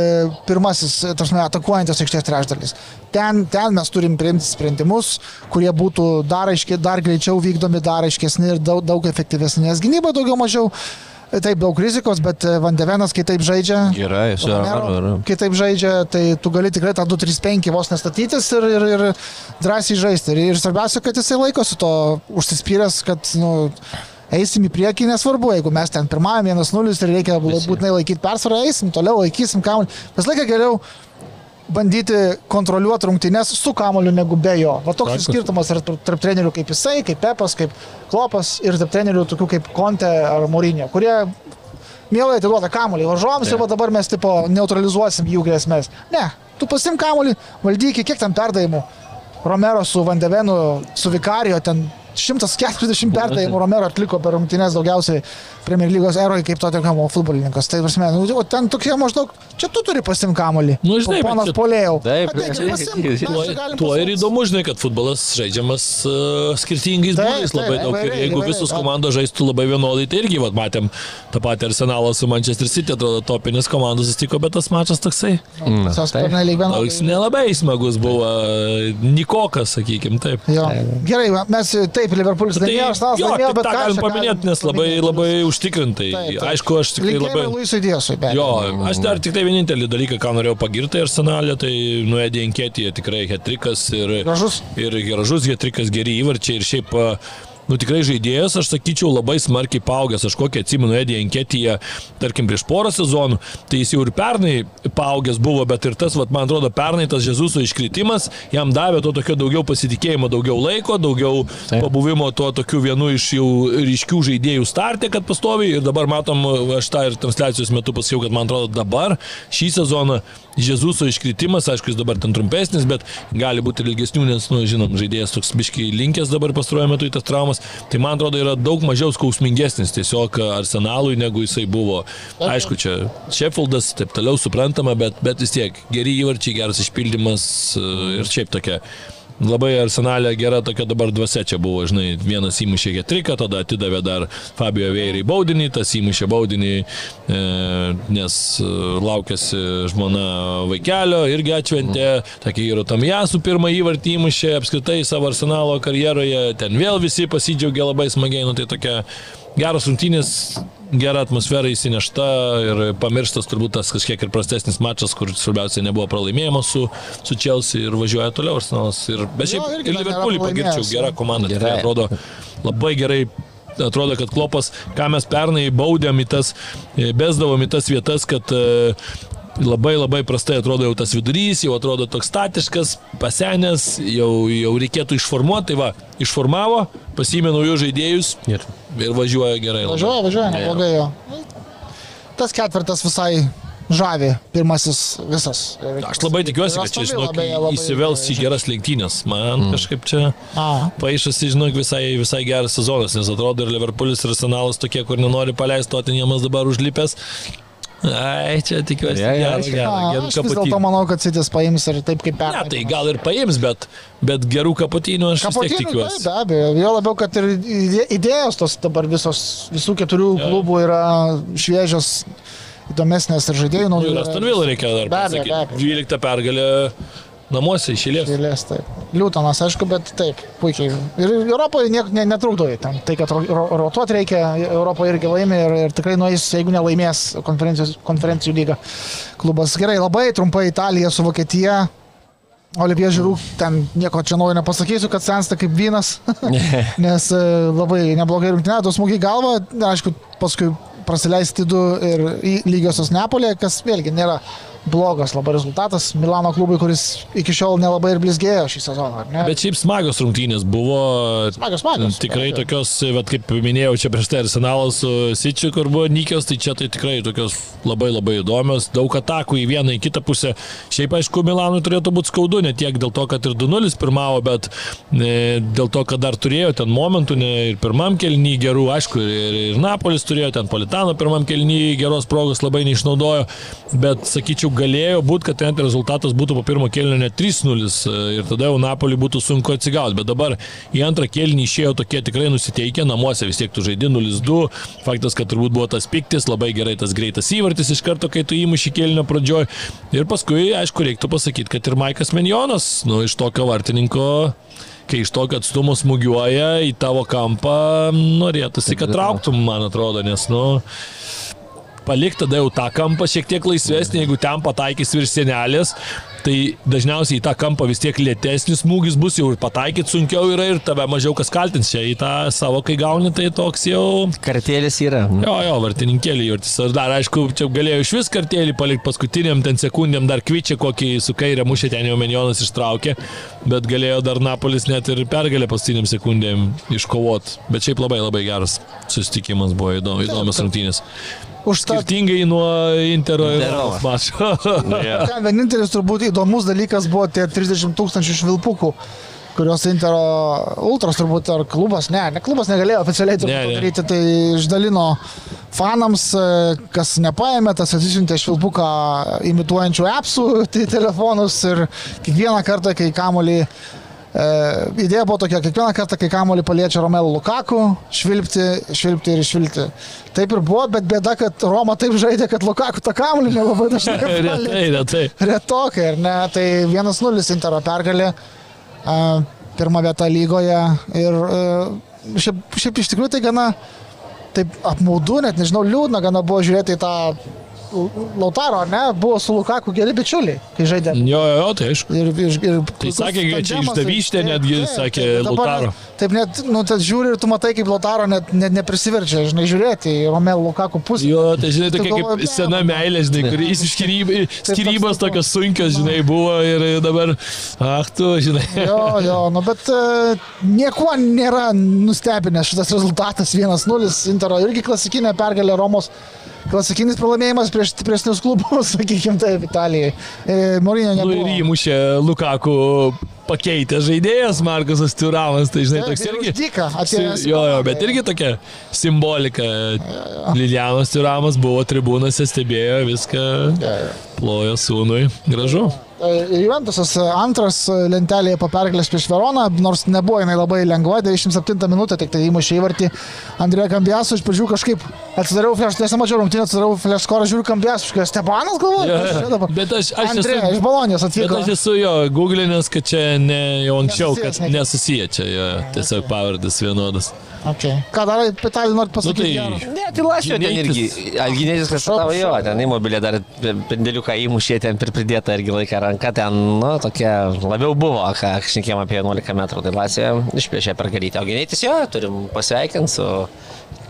pirmasis, tarsi, atakuojantis aikštės trečdalis. Ten, ten mes turim priimti sprendimus, kurie būtų dar, aiškiai, dar greičiau vykdomi, dar aiškesni ir daug, daug efektyvesni, nes gynyba daugiau mažiau Taip, daug rizikos, bet e, Vandevenas kitaip žaidžia. Gerai, su Armaru. Kitaip žaidžia, tai tu gali tikrai tą 2-3-5 vos nestatytis ir, ir, ir drąsiai žaisti. Ir, ir svarbiausia, kad jisai laikosi to užsispyręs, kad, nu, eisim į priekį, nesvarbu, jeigu mes ten pirmajame 1-0 ir reikia būtinai laikyti persvarą, eisim toliau, laikysim kamuolį. Vis laiką geriau bandyti kontroliuoti rungtynes su kamoliu negu be jo. Va toks Takas. skirtumas yra tarp trenerių kaip jisai, kaip Pepas, kaip Klopas ir tarp trenerių tokių kaip Konte ar Morinė, kurie mielai atiduoda kamolį varžovams ir va dabar mes tipo neutralizuosim jų grėsmės. Ne, tu pasim kamolį, valdyki, kiek ten perdavimų. Romero su Vandevenu, su Vikarijo ten 140 perdavimų Romero atliko per rungtynės daugiausiai Premier lygos eroje kaip Tottenhamo futbolininkas. Tai prasme, nu, o ten tokie maždaug, čia tu turi pasimti kamolį. Nu, žinai, ponas čia- polėjau. Taip, ir mes Tuo, ir įdomu, žinai, kad futbolas žaidžiamas uh, skirtingais Taip, būdais labai taip, daug. Ir įvairiai, jeigu įvairiai, visus taip. komandos žaistų labai vienodai, tai irgi, vat, matėm, tą patį arsenalą su Manchester City, atrodo, topinės komandos susitiko, bet tas mačas toksai, pernelyg vienodai. toks nelabai smagus buvo, e, Nikokas, sakykim, taip. Jo. Gerai, mes taip, Liverpoolis Tai, laimėjo, Arsenalas jo, laimėjo, bet ką galim paminėti, nes labai, labai užtikrintai. Taip, taip. Aišku, aš tikrai Linkėjimai labai... Luisui Diesui, be Jo, abejo. aš dar tik tai vienintelį dalyką, ką norėjau pagirti arsenalė, tai nuėdė Enketija tikrai hetrikas ir, Gražus. ir gražus hetrikas, geri įvarčiai ir šiaip, a, nu tikrai žaidėjas, aš sakyčiau, labai smarkiai paugęs, aš kokią atsimenu Edį Enketiją, tarkim, prieš porą sezonų, tai jis jau ir pernai paugęs buvo, bet ir tas, vat, man atrodo, pernai tas Jezuso iškritimas jam davė to tokio daugiau pasitikėjimo, daugiau laiko, daugiau Taip. pabuvimo tuo tokiu vienu iš jau ryškių žaidėjų startė, kad pastoviai ir dabar matom, aš tą ir transliacijos metu pasakiau, kad man atrodo dabar šį sezoną Jezuso iškritimas, aišku, jis dabar ten trumpesnis, bet gali būti ilgesnių, nes, nu, žinom, žaidėjas toks biškiai linkęs dabar pastaruoju metu į tas traumas, tai man atrodo yra daug mažiau skausmingesnis tiesiog arsenalui, negu jisai buvo. Aišku, čia Sheffieldas, taip toliau suprantama, bet, bet vis tiek geri įvarčiai, geras išpildymas e, ir šiaip tokia. Labai arsenalė gera tokia dabar dvasia čia buvo, žinai, vienas įmušė getriką, tada atidavė dar Fabio Vėrį baudinį, tas įmušė baudinį, e, nes e, laukėsi žmona vaikelio, irgi atšventė, tokia ir Tamjasų pirmą įvartį įmušė apskritai savo arsenalo karjeroje, ten vėl visi pasidžiaugė labai smagiai, nu tai tokia geros rungtynės, gera atmosfera įsinešta ir pamirštas turbūt tas kažkiek ir prastesnis mačas, kur svarbiausia nebuvo pralaimėjimo su, su Chelsea ir važiuoja toliau Arsenalas. Ir, bet Jo, šiaip irgi ir Liverpoolį pagirčiau, gera jo. komanda, tikrai Gerai. atrodo labai gerai. Atrodo, kad klopas, ką mes pernai baudėm į tas, e, besdavom į tas vietas, kad e, labai labai prastai atrodo jau tas vidurys, jau atrodo toks statiškas, pasenęs, jau, jau reikėtų išformuoti, tai va, išformavo, pasiėmė naujus žaidėjus Ir ir važiuoja gerai. labai. Važiuoja, važiuoja, neblogai jo. Tas ketvirtas visai žavi, pirmasis visas. Aš labai tikiuosi, kad čia, žinok, įsivels į geras lenktynės. Man kažkaip čia paaišasi, žinok, visai, visai geras sezonas, nes atrodo ir Liverpoolis ir Arsenalas tokie, kur nenori paleisti, o ten jiemas dabar užlipęs. Ai, čia tikiuosi, Ja, ja, gerą, gerą, a, gerų aš vis dėlto manau, kad Citis paims ir taip kaip Ne, pernai. tai gal ir paims, bet, bet gerų kapotinių aš vis tiek tikiuosi. taip, be abejo. Jo labiau, kad ir idėjos tos dabar visos, visų keturių klubų yra šviežios, įdomesnės ir žaidėjų Nu, naujų. ir. Aston Villa reikia dar Be abejo, be pasakyti. abejo. 12 pergalė namuose išėlės. Eilės, taip. Liūtonas, aišku, bet taip, puikiai. Ir Europoje niek ne, netrukdo ten. Tai, kad ro, ro, rotuoti reikia, Europoje irgi laimė ir, ir tikrai nueis, jeigu nelaimės konferencijų lygą klubas. Gerai, labai trumpai Italija su Vokietija. Olimpija Žiūrų, ten nieko čia naujo nepasakysiu, kad sensta kaip vynas, nes e, labai neblogai rungtynė, du smūgiai galva, aišku, paskui prasileisti du ir lygiosios Nepolė, kas vėlgi nėra blogas labai rezultatas Milano klubui, kuris iki šiol nelabai ir blizgėjo šį sezoną? Bet šiaip smagios rungtynės buvo. Smagios, smagios. Tikrai Be abejo. tokios, vat, kaip minėjau, čia prieš tai arsenalas su Sičiu, kur buvo Nikios, tai čia tai tikrai tokios labai labai įdomios. Daug atakų į vieną, į kitą pusę. Šiaip aišku, Milanui turėtų būti skaudu, ne tiek dėl to, kad ir 2-0 pirmavo, bet e, dėl to, kad dar turėjo ten momentų, ne ir pirmam kelnyje gerų, aišku, ir, ir Napolis turėjo, ten Politano pirmam kelnyje geros progos labai neišnaudojo, bet sakyčiau, galėjo būti, kad ten rezultatas būtų po pirmo kelnio net 3-0 ir tada jau Napolį būtų sunku atsigauti, bet dabar į antrą kelnį išėjo tokie tikrai nusiteikę, namuose vis tiek tu žaidži 0-2, faktas, kad turbūt buvo tas piktis, labai gerai tas greitas įvartis iš karto, kai tu įmuši kelnio pradžioj. Ir paskui, aišku, reiktų pasakyti, kad ir Maikas Menjonas, nu, iš tokio vartininko kai iš tokio atstumo smūgiuoja į tavo kampą, norėtųsi, kad trauktum, man atrodo, nes, nu, palik tada jau tą kampą šiek tiek laisvesnį, jeigu ten pataikys virš senelės, tai dažniausiai į tą kampą vis tiek lėtesnis smūgis bus jau ir pataikyti sunkiau yra ir tave mažiau kas kaltins čia į tą savo, kai gauni, tai toks jau... kartėlis yra. Jo, jo, vartininkėlį jurtis. Ar dar, aišku, čia galėjo iš vis kartėlį palikti paskutiniam ten sekundėm, dar kvičia kokį su kairė mušė, ten jau Menjonas ištraukė, bet galėjo dar Napolis net ir pergalę paskutiniam sekundėm iškovot. Bet šiaip labai labai geras susitikimas buvo įdomu, įdomios rungtynės. Užtat Skirtingai nuo Intero ir mačo. Ja. ten vienintelis turbūt įdomus dalykas buvo tie 30 tūkstančių švilpukų kurios Intero Ultras turbūt ar klubas, ne, ne klubas negalėjo oficialiai Ne, ne. padaryti, tai išdalino fanams, e, kas nepaėmė, tas atsisiuntė švilpuką imituojančių appsų į telefonus ir kiekvieną kartą, kai kamolį E, idėja buvo tokia, kiekvieną kartą, kai kamolį paliečia Romelu Lukaku, švilpti, švilpti ir švilpti. Taip ir buvo, bet bėda, kad Roma taip žaidė, kad Lukaku tą kamolį nelabai dažnai retai, retai. Retokai, ar ne? Tai 1-0 Intero pergalė, a, pirma vieta lygoje ir a, šiaip, šiaip iš tikrųjų tai gana taip apmaudu, net nežinau, liūdna gana buvo žiūrėti į tą Lautaro, ar ne? Buvo su Lukaku geri bičiuliai, kai žaidė. Jo, jo, jo, tai aišku. Ir, ir, ir Tai sakė, kad čia išdavystė netgi, taip, sakė dabar Lautaro. net- Taip net, nu, tad žiūri ir tu matai, kaip Lautaro net, net neprisiverčia, žinai, žiūrėti į Romelu Lukaku pusę. Jo, tai žinai, tokia galvoji, kaip sena meilė, žinai, kur jis skirybos toks- tokios sunkios, žinai, buvo ir dabar, ach tu, žinai. Jo, jo, nu bet uh, niekuo nėra nustebinęs šitas rezultatas 1-0, Intero irgi klasikinė pergalė Romos. Klasikinis pralaimėjimas prieš stipresnius klubus, sakykime taip, Italijai. E, Morinio Nu nebuvo. ir įmušė Lukaku pakeitė žaidėjas Markusas Turamas, tai žinai, toks irgi. atėjęs Si- Jo, jo, bet irgi tokia simbolika. Lilianas Turamas buvo tribūnose, stebėjo viską, plojo sūnui. Gražu. E, Juventusas e, antras e, lentelėje po pergalės prieš Veroną, nors nebuvo jinai labai lengva, 97 minutę tik tai įmušė įvartį Andrėja Kambiaso, iš pradžių kažkaip atsidariau flash, tiesa mačiau rungtynę, atsidariau flash skorą, žiūriu Kambiaso, kažkas Stepanas čia dabar? bet aš, aš Andrėja esu... iš Bolonijos Bet atvyko. aš esu jo googlinęs, kad čia ne jau anksčiau, Nesusijęs kad nesusiję čia, jo, tiesiog pavardės vienodas. Okay. Ką dar Pitalį nori Nu, pasakyti? tai gero? Ne, tai lašio ten irgi. Alginėtis konstatavo jo, ten įmobilė dar pendeliuką įmušė, ten per pridėtą irgi laiką ranką, ten, nu, tokia labiau buvo, ką šnekėjom apie 11 metrų, tai Lacija išplėšė per galytę. O Gineitis jo, turim pasveikinti su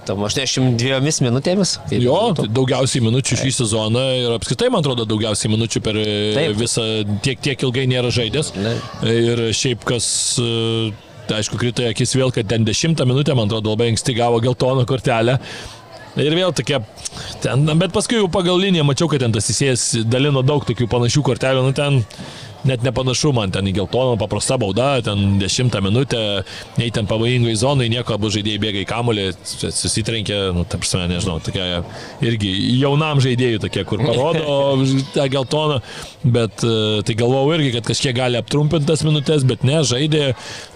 tom 82 minutėmis. Jo, būtų. daugiausiai minučių šį sezoną ir apskritai, man atrodo, daugiausiai minučių per e, Taip. visą tiek, tiek ilgai nėra žaidęs. Ne. Ir šiaip kas, e, tai aišku, krito akis vėl, kad ten 10 minutę, man atrodo, labai anksti gavo geltoną kortelę. Ir vėl tokia, ten, bet paskui jau pagal liniją mačiau, kad ten tas įsėjęs dalino daug tokių panašių kortelių, nu ten net nepanašu man ten į geltoną paprasta bauda, ten 10 minutę, nei ten pavojingai zonai, nieko abu žaidėjai bėga į kamulį, susitrenkė, nu, ta prasme, nežinau, tokia irgi jaunam žaidėjui tokie, kur parodo tą geltoną, bet e, tai galvojau irgi, kad kažkiek gali aptrumpinti tas minutės, bet ne, žaidė,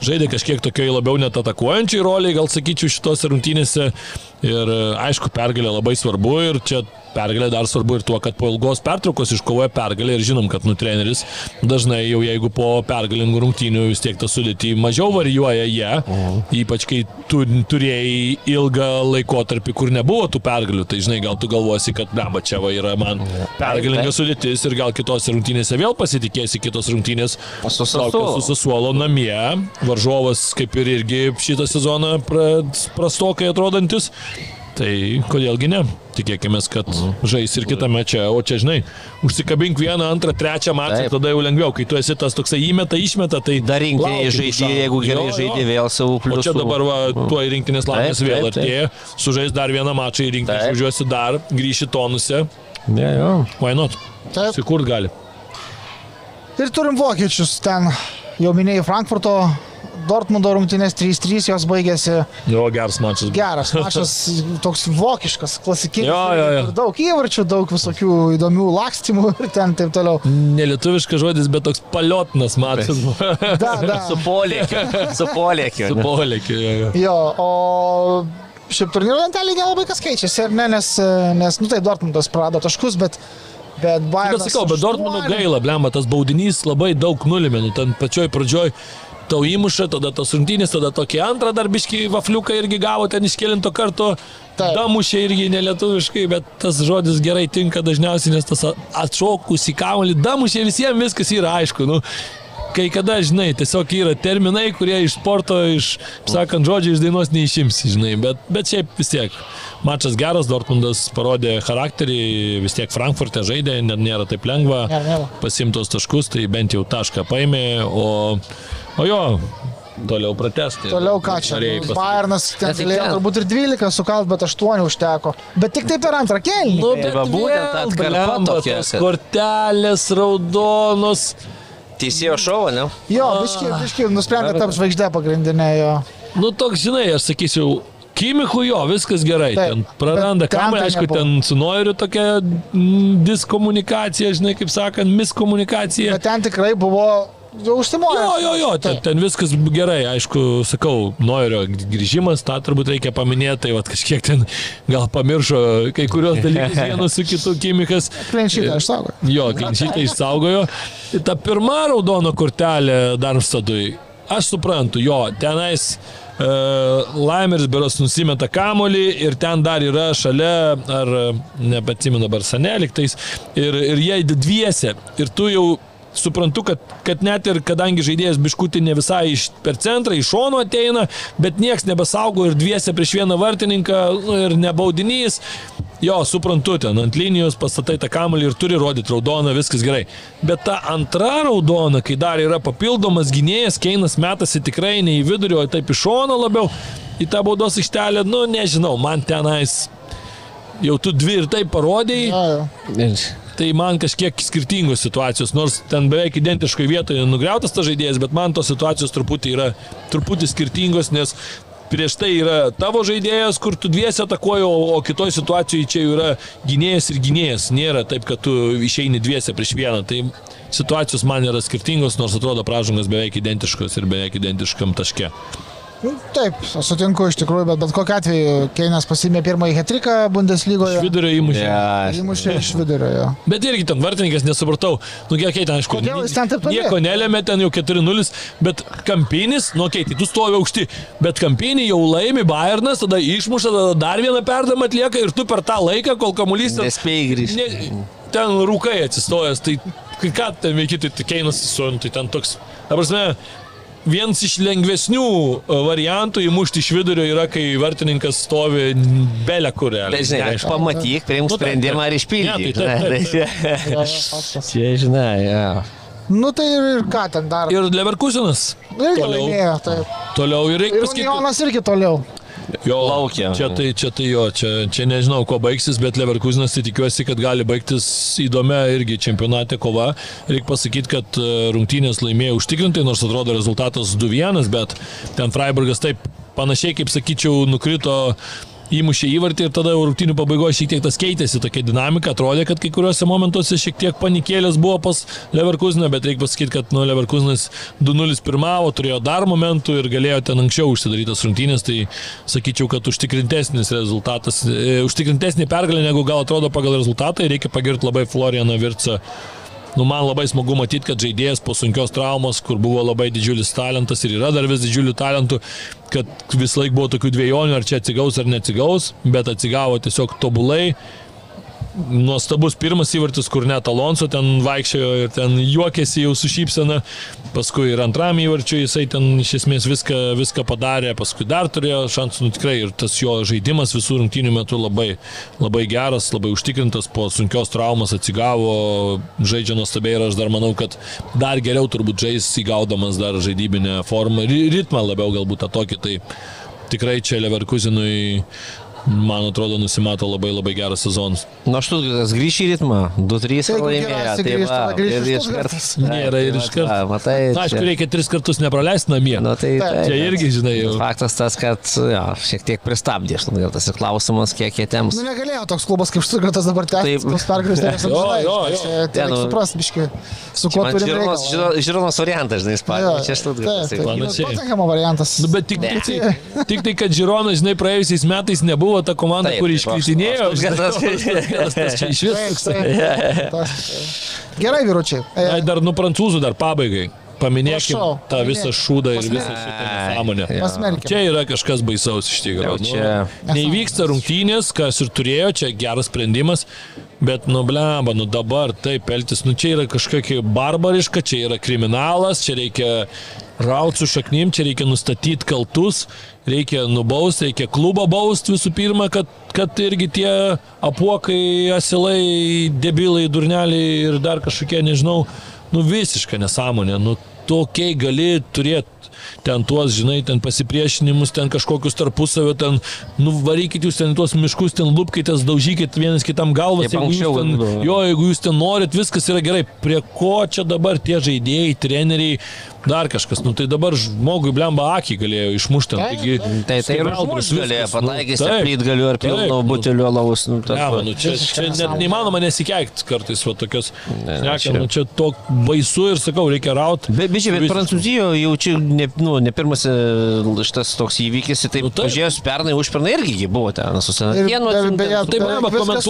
žaidė kažkiek tokiai labiau net atakuojančiai roliai, gal sakyčiau, šitos rungtynėse. Ir e, aišku, pergalė labai svarbu ir čia pergalė dar svarbu ir tuo, kad po ilgos pertraukos iškovoja pergalę ir žinom, kad nu treneris dažnai jau jeigu po pergalingų rungtynių vis tiek tą sudėtį mažiau varijuoja jie, ypač kai tu turėjai ilgą laikotarpį, kur nebuvo tų pergalių, tai žinai, gal tu galvosi, kad blemba čia va yra man pergalinga sudėtis ir gal kitose rungtynėse vėl pasitikėsi kitos rungtynės Su tokios Sassuolo. su Sasuolo namie, varžovas kaip ir irgi šitą sezoną pra, prastokai atrodantis. Tai kodėlgi ne? Tikėkime, kad žais ir kitame čia, o čia žinai, užsikabink vieną, antrą, trečią mačą, tada jau lengviau, kai tu esi tas toksai įmeta, išmeta, tai... Dar žaidė, šansų. jeigu gerai žaidė vėl savo O pliusų. čia dabar va, tuo į rinktinės laimės vėl artėja, sužais dar vieną mačą į rinktinę, Taip. važiuosi dar, grįši tonuse, Ne, jo. why not? Taip. Sikurt gali. Ir turim vokiečius ten, jau minėjai Frankfurto, Dortmundo rungtynės 3-3, jos baigėsi Jo, geras mačas. geras mačas, toks vokiškas, klasikinis. Jo, jo, jo. Daug įvarčių, daug visokių įdomių lakstymų ir ten taip toliau. Nelietuviškas žodis, bet toks paliotinas mačas. Da, da. Su polėkiu. Su polėkiu. Su polėkiu. jo, jo. Jo, o šiaip turnyro lentelė nelabai kas keičiasi, ar ne, nes, nes nu tai Dortmundas prarado taškus, bet, bet Bayernas. Bet sakau, bet Dortmundo gaila, blemba, tas baudinys labai daug nulėmė, nu ten pačioj pradžioj tau įmuša, tada tos rungtynės, tada tokį antrą darbiškį vafliuką irgi gavo ten iškelinto karto, Taip. damušė irgi nelietuviškai, bet tas žodis gerai tinka dažniausiai, nes tas atšokus į kamuolį, damušė visiems viskas yra aišku, nu. Kai kada, žinai, tiesiog yra terminai, kurie iš sporto, iš, sakant, žodžių iš dainos neišimsi, žinai, bet, bet šiaip vis tiek. Mačas geras, Dortmundas parodė charakterį, vis tiek Frankfurte žaidė, net nėra taip lengva pasimtos taškus, tai bent jau tašką paėmė, o, o jo, toliau pratesti. Toliau ką čia? Bayernas ten tai galėjo turbūt ir 12 sukalt, bet 8 užteko. Bet tik tai per antrą kelnį. Nu, Tai bet va būtent atkarpa tokia, kortelės raudonos. Teisėjo šovo, ne? Jo, biški, biški, nusprendė tapti žvaigždė pagrindinė jo. Nu, toks, žinai, aš sakyčiau, Kimichui jo, viskas gerai. Taip, ten praranda tai aišku, nebuvo. ten su Noiriu tokia mm, diskomunikacija, žinai, kaip sakant, miskomunikacija. Bet ten tikrai buvo jau užsimojęs. Jo, jo, jo, ten, ten viskas gerai, aišku, sakau, Noirio grįžimas, tą turbūt reikia paminėti, tai va kažkiek ten gal pamiršo kai kurios dalykus vienas su kitu Kimikas. Klinšytą išsaugo. Jo, klinčytę išsaugojo. Ta pirma raudona kortelė Darmstadui, aš suprantu, jo, tenais uh, Laimeris beros nusimeta kamolį ir ten dar yra šalia, ar nepatsimenu dabar saneliktais, ir, ir jie dviese. Ir tu jau suprantu, kad, kad net ir kadangi žaidėjas biškutį ne visai iš, per centrą, iš šono ateina, bet nieks nebesaugo ir dviese prieš vieną vartininką ir nebaudinys. Jo, suprantu, ten ant linijos pastatai tą kamuolį ir turi rodyti raudoną, viskas gerai. Bet ta antra raudona, kai dar yra papildomas gynėjas, Keinas metasi tikrai ne į vidurį, o taip iš šono labiau, į tą baudos aikštelę, nu nežinau, man tenais jau tu dvi ir taip parodėjai, Jo, jo. Tai man kažkiek skirtingos situacijos, nors ten beveik identiškoje vietoje nugriautas tas žaidėjas, bet man tos situacijos truputį yra truputį skirtingos, nes prieš tai yra tavo žaidėjas, kur tu dviesi atakuoji, o, o kitoj situacijoje čia yra gynėjas ir gynėjas. Nėra taip, kad tu išeini dviesi prieš vieną. Tai situacijos man yra skirtingos, nors atrodo pražangas beveik identiškos ir beveik identiškam taške. Nu, Taip, sutinku iš tikrųjų, bet bet kokiu atveju Keinas pasimė pirmąjį hetriką Bundeslygoje. Vidurio įmušė. Ja, Įmušė iš vidurio. jo. Bet irgi ten vartininkas nesupratau, nu gerai, okay, ten aišku, Kodėl jis ten taip toli? nieko nelėmė, ten jau 4-0, bet kampinis, nu okei, okay, tai tu stovi aukšti, bet kampinį jau laimi Bayernas, tada išmuša, tada dar vieną perdamą atlieka ir tu per tą laiką, kol kamuolys ten, Nespėjai grįžti. ne, ten rūkai atsistojęs, tai kai ką ten veikti, tai Keinas su, tai ten toks, ta prasme, Vienas iš lengvesnių e, variantų įmušti iš vidurio yra, kai vartininkas stovi belė kur. Bet žinai, pamatyk, priimk Nu, sprendimą ir išpildyk. Ne, tai jo, faktas. Čia, žinai, ja. Nu tai ir, ir ką ten dar? Ir Leverkusenas. Irgi toliau. laimėjo, taip. Toliau ir reikia Ir. Unionas irgi toliau. Jo, Laukia. Čia tai, čia tai jo, čia, čia nežinau, kuo baigsis, bet Leverkusenas tai tikiuosi, kad gali baigtis įdomia irgi čempionate kova. Reikia pasakyti, kad e, rungtynės laimėjo užtikrintai, nors atrodo rezultatas 2-1, bet ten Freiburgas taip panašiai, kaip sakyčiau, nukrito įmušė įvartį ir tada jau rungtynių pabaigoje šiek tiek tas keitėsi, tokia dinamika, atrodė, kad kai kuriuose momentuose šiek tiek panikėlės buvo pas Leverkuseną, bet reikia pasakyti, kad nu, Leverkusenas 2-0 pirmavo, turėjo dar momentų ir galėjo ten anksčiau užsidarytas rungtynės, tai sakyčiau, kad užtikrintesnis rezultatas, e, užtikrintesnė pergalė negu gal atrodo pagal rezultatą ir reikia pagirti labai Florianą Virtsą. Nu, man labai smagu matyti, kad žaidėjas po sunkios traumos, kur buvo labai didžiulis talentas ir yra dar vis didžiulių talentų, kad vis laik buvo tokių dviejonių, ar čia atsigaus ar neatsigaus, bet atsigavo tiesiog tobulai. Nuostabus pirmas įvartis, kur net Alonso ten vaikščiojo ir ten juokėsi jau su šypsena. Paskui ir antram įvarčiui jisai ten iš esmės viską, viską padarė, paskui dar turėjo šansų, nu tikrai ir tas jo žaidimas visų rungtynių metu labai, labai geras, labai užtikrintas, po sunkios traumos atsigavo, žaidžia nuostabiai ir aš dar manau, kad dar geriau turbūt žais įgaudamas dar žaidybinę formą, ri- ritmą labiau galbūt tą tokį, tai tikrai čia Leverkusenui man atrodo, nusimato labai labai geras sezonas. Nu, Štutgartas grįš į ritmą, 2-3 Jeigu laimėjo. Tai va, grįš ir iš karto. Nėra ir iš karto. Matai, Na, aišku, čia- reikia tris kartus nepraleisti namie. Nu, tai, tai, Čia irgi, žinai, jau. Faktas tas, kad jo, šiek tiek pristabdė Štutgartas ir klausimas, kiek jie temps. Nu negalėjo toks klubas kaip Stuttgartas dabar tęsti. Taip. Tos pergalės tai Jo, jo, Ne, reikia nu, suprasti, biški, su kuo Žironos, reikalą. Žiro- Žironos variantas, žinai, Ispanija. Čia Štutgartas. tai Panašiai. Tottenhamo variantas. Nu, bet tik, tik, tai, tik tai, kad Žironas, žinai, praėjusiais metais nebuvo ta komanda, Taip, kuri iškritinėjo. Gerai, vyručiai. E, Ai, dar nu prancūzų dar pabaigai. Paminėkime tą visą paminėk. šūdą ir visą šitą nesąmonę. Čia yra kažkas baisaus iš tikrųjų. čia- Nu, Neįvyksta rungtynės, kas ir turėjo, čia geras sprendimas, bet nu blemba, nu dabar taip elgtis, nu čia yra kažkokia barbariška, čia yra kriminalas, čia reikia rauti su šaknim, čia reikia nustatyti kaltus, reikia nubausti, reikia klubą bausti visų pirma, kad, kad irgi tie apuokai, asilai, debilai, durneliai ir dar kažkokie, nežinau, nu visiška nesąmonė, nu tokiai gali turėti ten tuos, žinai, ten pasipriešinimus, ten kažkokius tarpusavio, ten, nu, varykit jūs ten tuos miškus, ten lūpkitės, daužykit vienas kitam galvas, Kaip jeigu jūs anksčiau, ten, nu. jo, jeigu jūs ten norit, viskas yra gerai. Prie ko čia dabar tie žaidėjai, treneriai, dar kažkas, nu tai dabar žmogui blemba akį galėjo išmušti. Taip, Taigi, Tai tai ir žmogus galėjo nu, pataikyti, taip, plyt galiu ar pilno taip, nu. butelio alaus. Nu, Ne, va. nu, čia, čia net neįmanoma nesikeikti kartais, va tokios. Ne, Ne, čia- nu, čia to baisu ir sakau, reikia rauti. Bet, bet, bet Prancūzijoje jau čia ne, nu, ne pirmas e, šitas toks įvykis, tai Nu, pažiūrėjus pernai, užpernai irgi gi buvo ten su Ir senatienu. be- beje, Taip, Beveik man,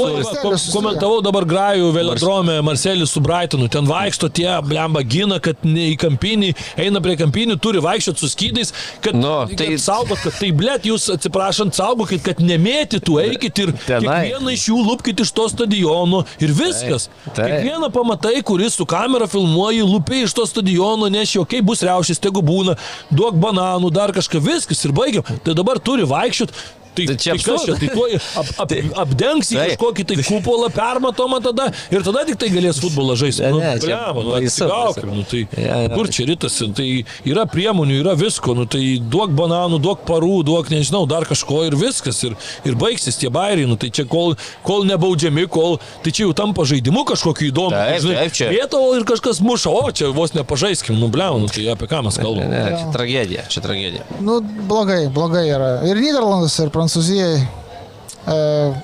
komentavau dabar Grajų, Velodrome, Marcelis su Brightonu, ten vaikšto tie, blemba, gina, kad ne į kampinį, eina prie kampinių, turi vaikščioti su skydais, kad, Nu, kad tai- saugot, kad tai, blėt, jūs atsiprašant, saugokit, kad nemėtytų, eikit ir kiekvieną iš jų lūpkit iš to stadiono ir viskas. Taip, taip. Kiekvieną pamatai, kuris su kamera filmuoji, lūpiai iš to stadiono, neši, okei, bus riaušės, tegu būna, duok bananų, dar kažką, viskas ir baigiam. Tai dabar turi vaikščioti. Tai, Tai tai, čia tai kas čia, absurdas. tai tuoj ap, ap, apdengs į Taip. kažkokį tai kupolą permatomą tada ir tada tik tai galės futbolą žaisti. Ne, Nu, ne, čia blemba, nu, baisu, atsigaukim, baisu. nu, tai Ja, ja. kur čia rytasi, tai yra priemonių, yra visko, nu, tai duok bananų, duok parų, duok, nežinau, dar kažko ir viskas, ir, ir baigsis tie bairiai, nu, tai čia kol, kol nebaudžiami, kol, tai čia jau tampa žaidimu kažkokiu įdomu. Taip, Žinai, taip, čia. Vietavo ir kažkas muša, o čia vos nepažaiskim, nu, blem, nu, tai apie ką mes Ne, kalbame. ne, čia tragedija, čia tragedija. Nu, blogai, blogai yra. Ir Niderlandus, ir Prancūzijai. E,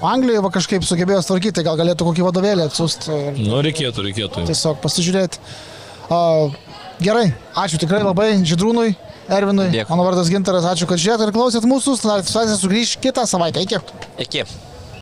Anglijoje va kažkaip sugebėjo tvarkyti, gal galėtų kokį vadovėlį atsiųsti ir Nu, reikėtų, reikėtų. tiesiog pasižiūrėti. A, gerai, ačiū tikrai labai Židrūnui, Ervinui. Dėkui. Mano vardas Gintaras, ačiū, kad žiūrėjote ir klausėt mūsų. Sugrįž kitą savaitę. Iki. Iki.